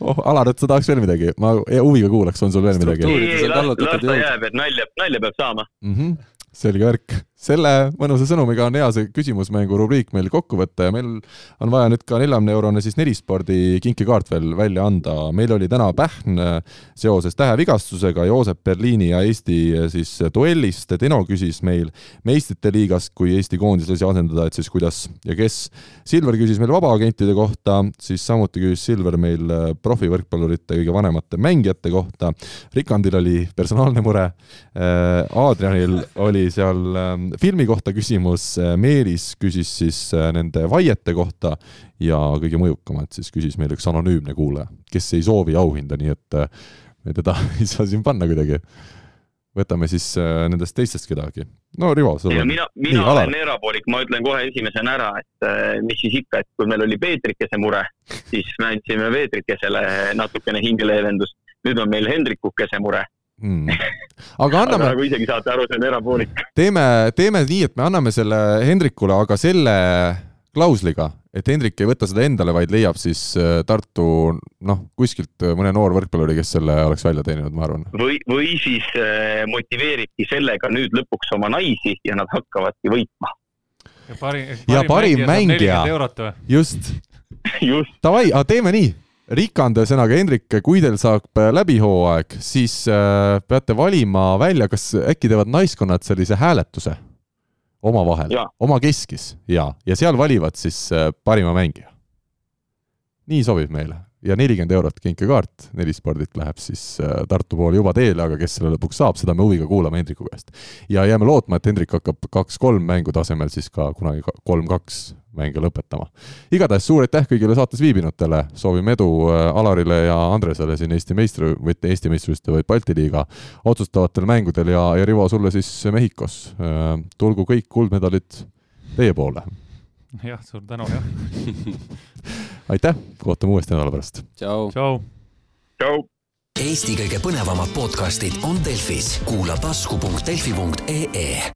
oh, Alar, et sa tahaks veel midagi, ma huviga kuulaks, on sul veel midagi? ei, las ta jääb, et nalja, nalja peab saama mm. -hmm selge värk. Selle mõnusa sõnumiga on hea see küsimusmängu rubriik meil kokku võtta ja meil on vaja nüüd ka neljakümne eurone siis nelispordi kinkekaart veel välja anda. meil oli täna Pähn seoses tähevigastusega Joosep Berliini ja Eesti siis duellist. Deno küsis meil meistrite liigast, kui Eesti koondis lasi asendada, et siis kuidas ja kes. Silver küsis meil vabaagentide kohta, siis samuti küsis Silver meil profivõrkpallurite kõige vanemate mängijate kohta. Rikandil oli personaalne mure. Adrianil oli seal filmi kohta küsimus, äh, Meelis küsis siis äh, nende vaiete kohta ja kõige mõjukamalt siis küsis meil üks anonüümne kuulaja, kes ei soovi auhinda, nii et äh, me teda [LAUGHS] ei saa siin panna kuidagi. võtame siis nendest teistest kedagi. no Rivo, sul on. mina, mina Nii, olen erapoolik, ma ütlen kohe esimesena ära, et mis siis ikka, et kui meil oli Peetrikese mure, siis me andsime Peetrikesele natukene hingeleevendust. nüüd on meil Hendrikukese mure mm.. aga anname. nagu isegi saate aru, see on erapoolik. teeme, teeme nii, et me anname selle Hendrikule, aga selle klausliga, et Hendrik ei võta seda endale, vaid leiab siis äh, Tartu noh, kuskilt äh, mõne noor võrkpalluri, kes selle oleks välja teeninud, ma arvan. või, või siis äh, motiveeribki sellega nüüd lõpuks oma naisi ja nad hakkavadki võitma. ja parim, parim, ja parim mängija, mängija., just [LAUGHS] just. Davai, aga teeme nii Rikand, ühesõnaga Hendrik, kui teil saab äh, läbi hooaeg, siis äh, peate valima välja, kas äkki teevad naiskonnad sellise hääletuse omavahel, oma keskis. Ja, ja seal valivad siis äh, parima mängija. nii sobib meile ja nelikümmend eurot kinkekaart nelispordilt läheb siis äh, Tartu poole juba teele, aga kes selle lõpuks saab, seda me huviga kuulame Hendriku käest. ja jääme lootma, et Hendrik hakkab kaks-kolm mängu tasemel siis ka kunagi kolm-kaks mänge lõpetama. igatahes suur aitäh kõigile saates viibinutele, soovime edu äh, Alarile ja Andresele siin Eesti meistri, mitte Eesti meistrivõistluste, vaid Balti liiga otsustavatel mängudel ja, ja Rivo, sulle siis Mehhikos. Äh, tulgu kõik kuldmedalid teie poole. jah, suur tänu, jah [LAUGHS] aitäh, kohtume uuesti nädala pärast. tšau. tšau. tšau. Eesti kõige põnevamad podcastid on Delfis, kuula tasku.delfi.ee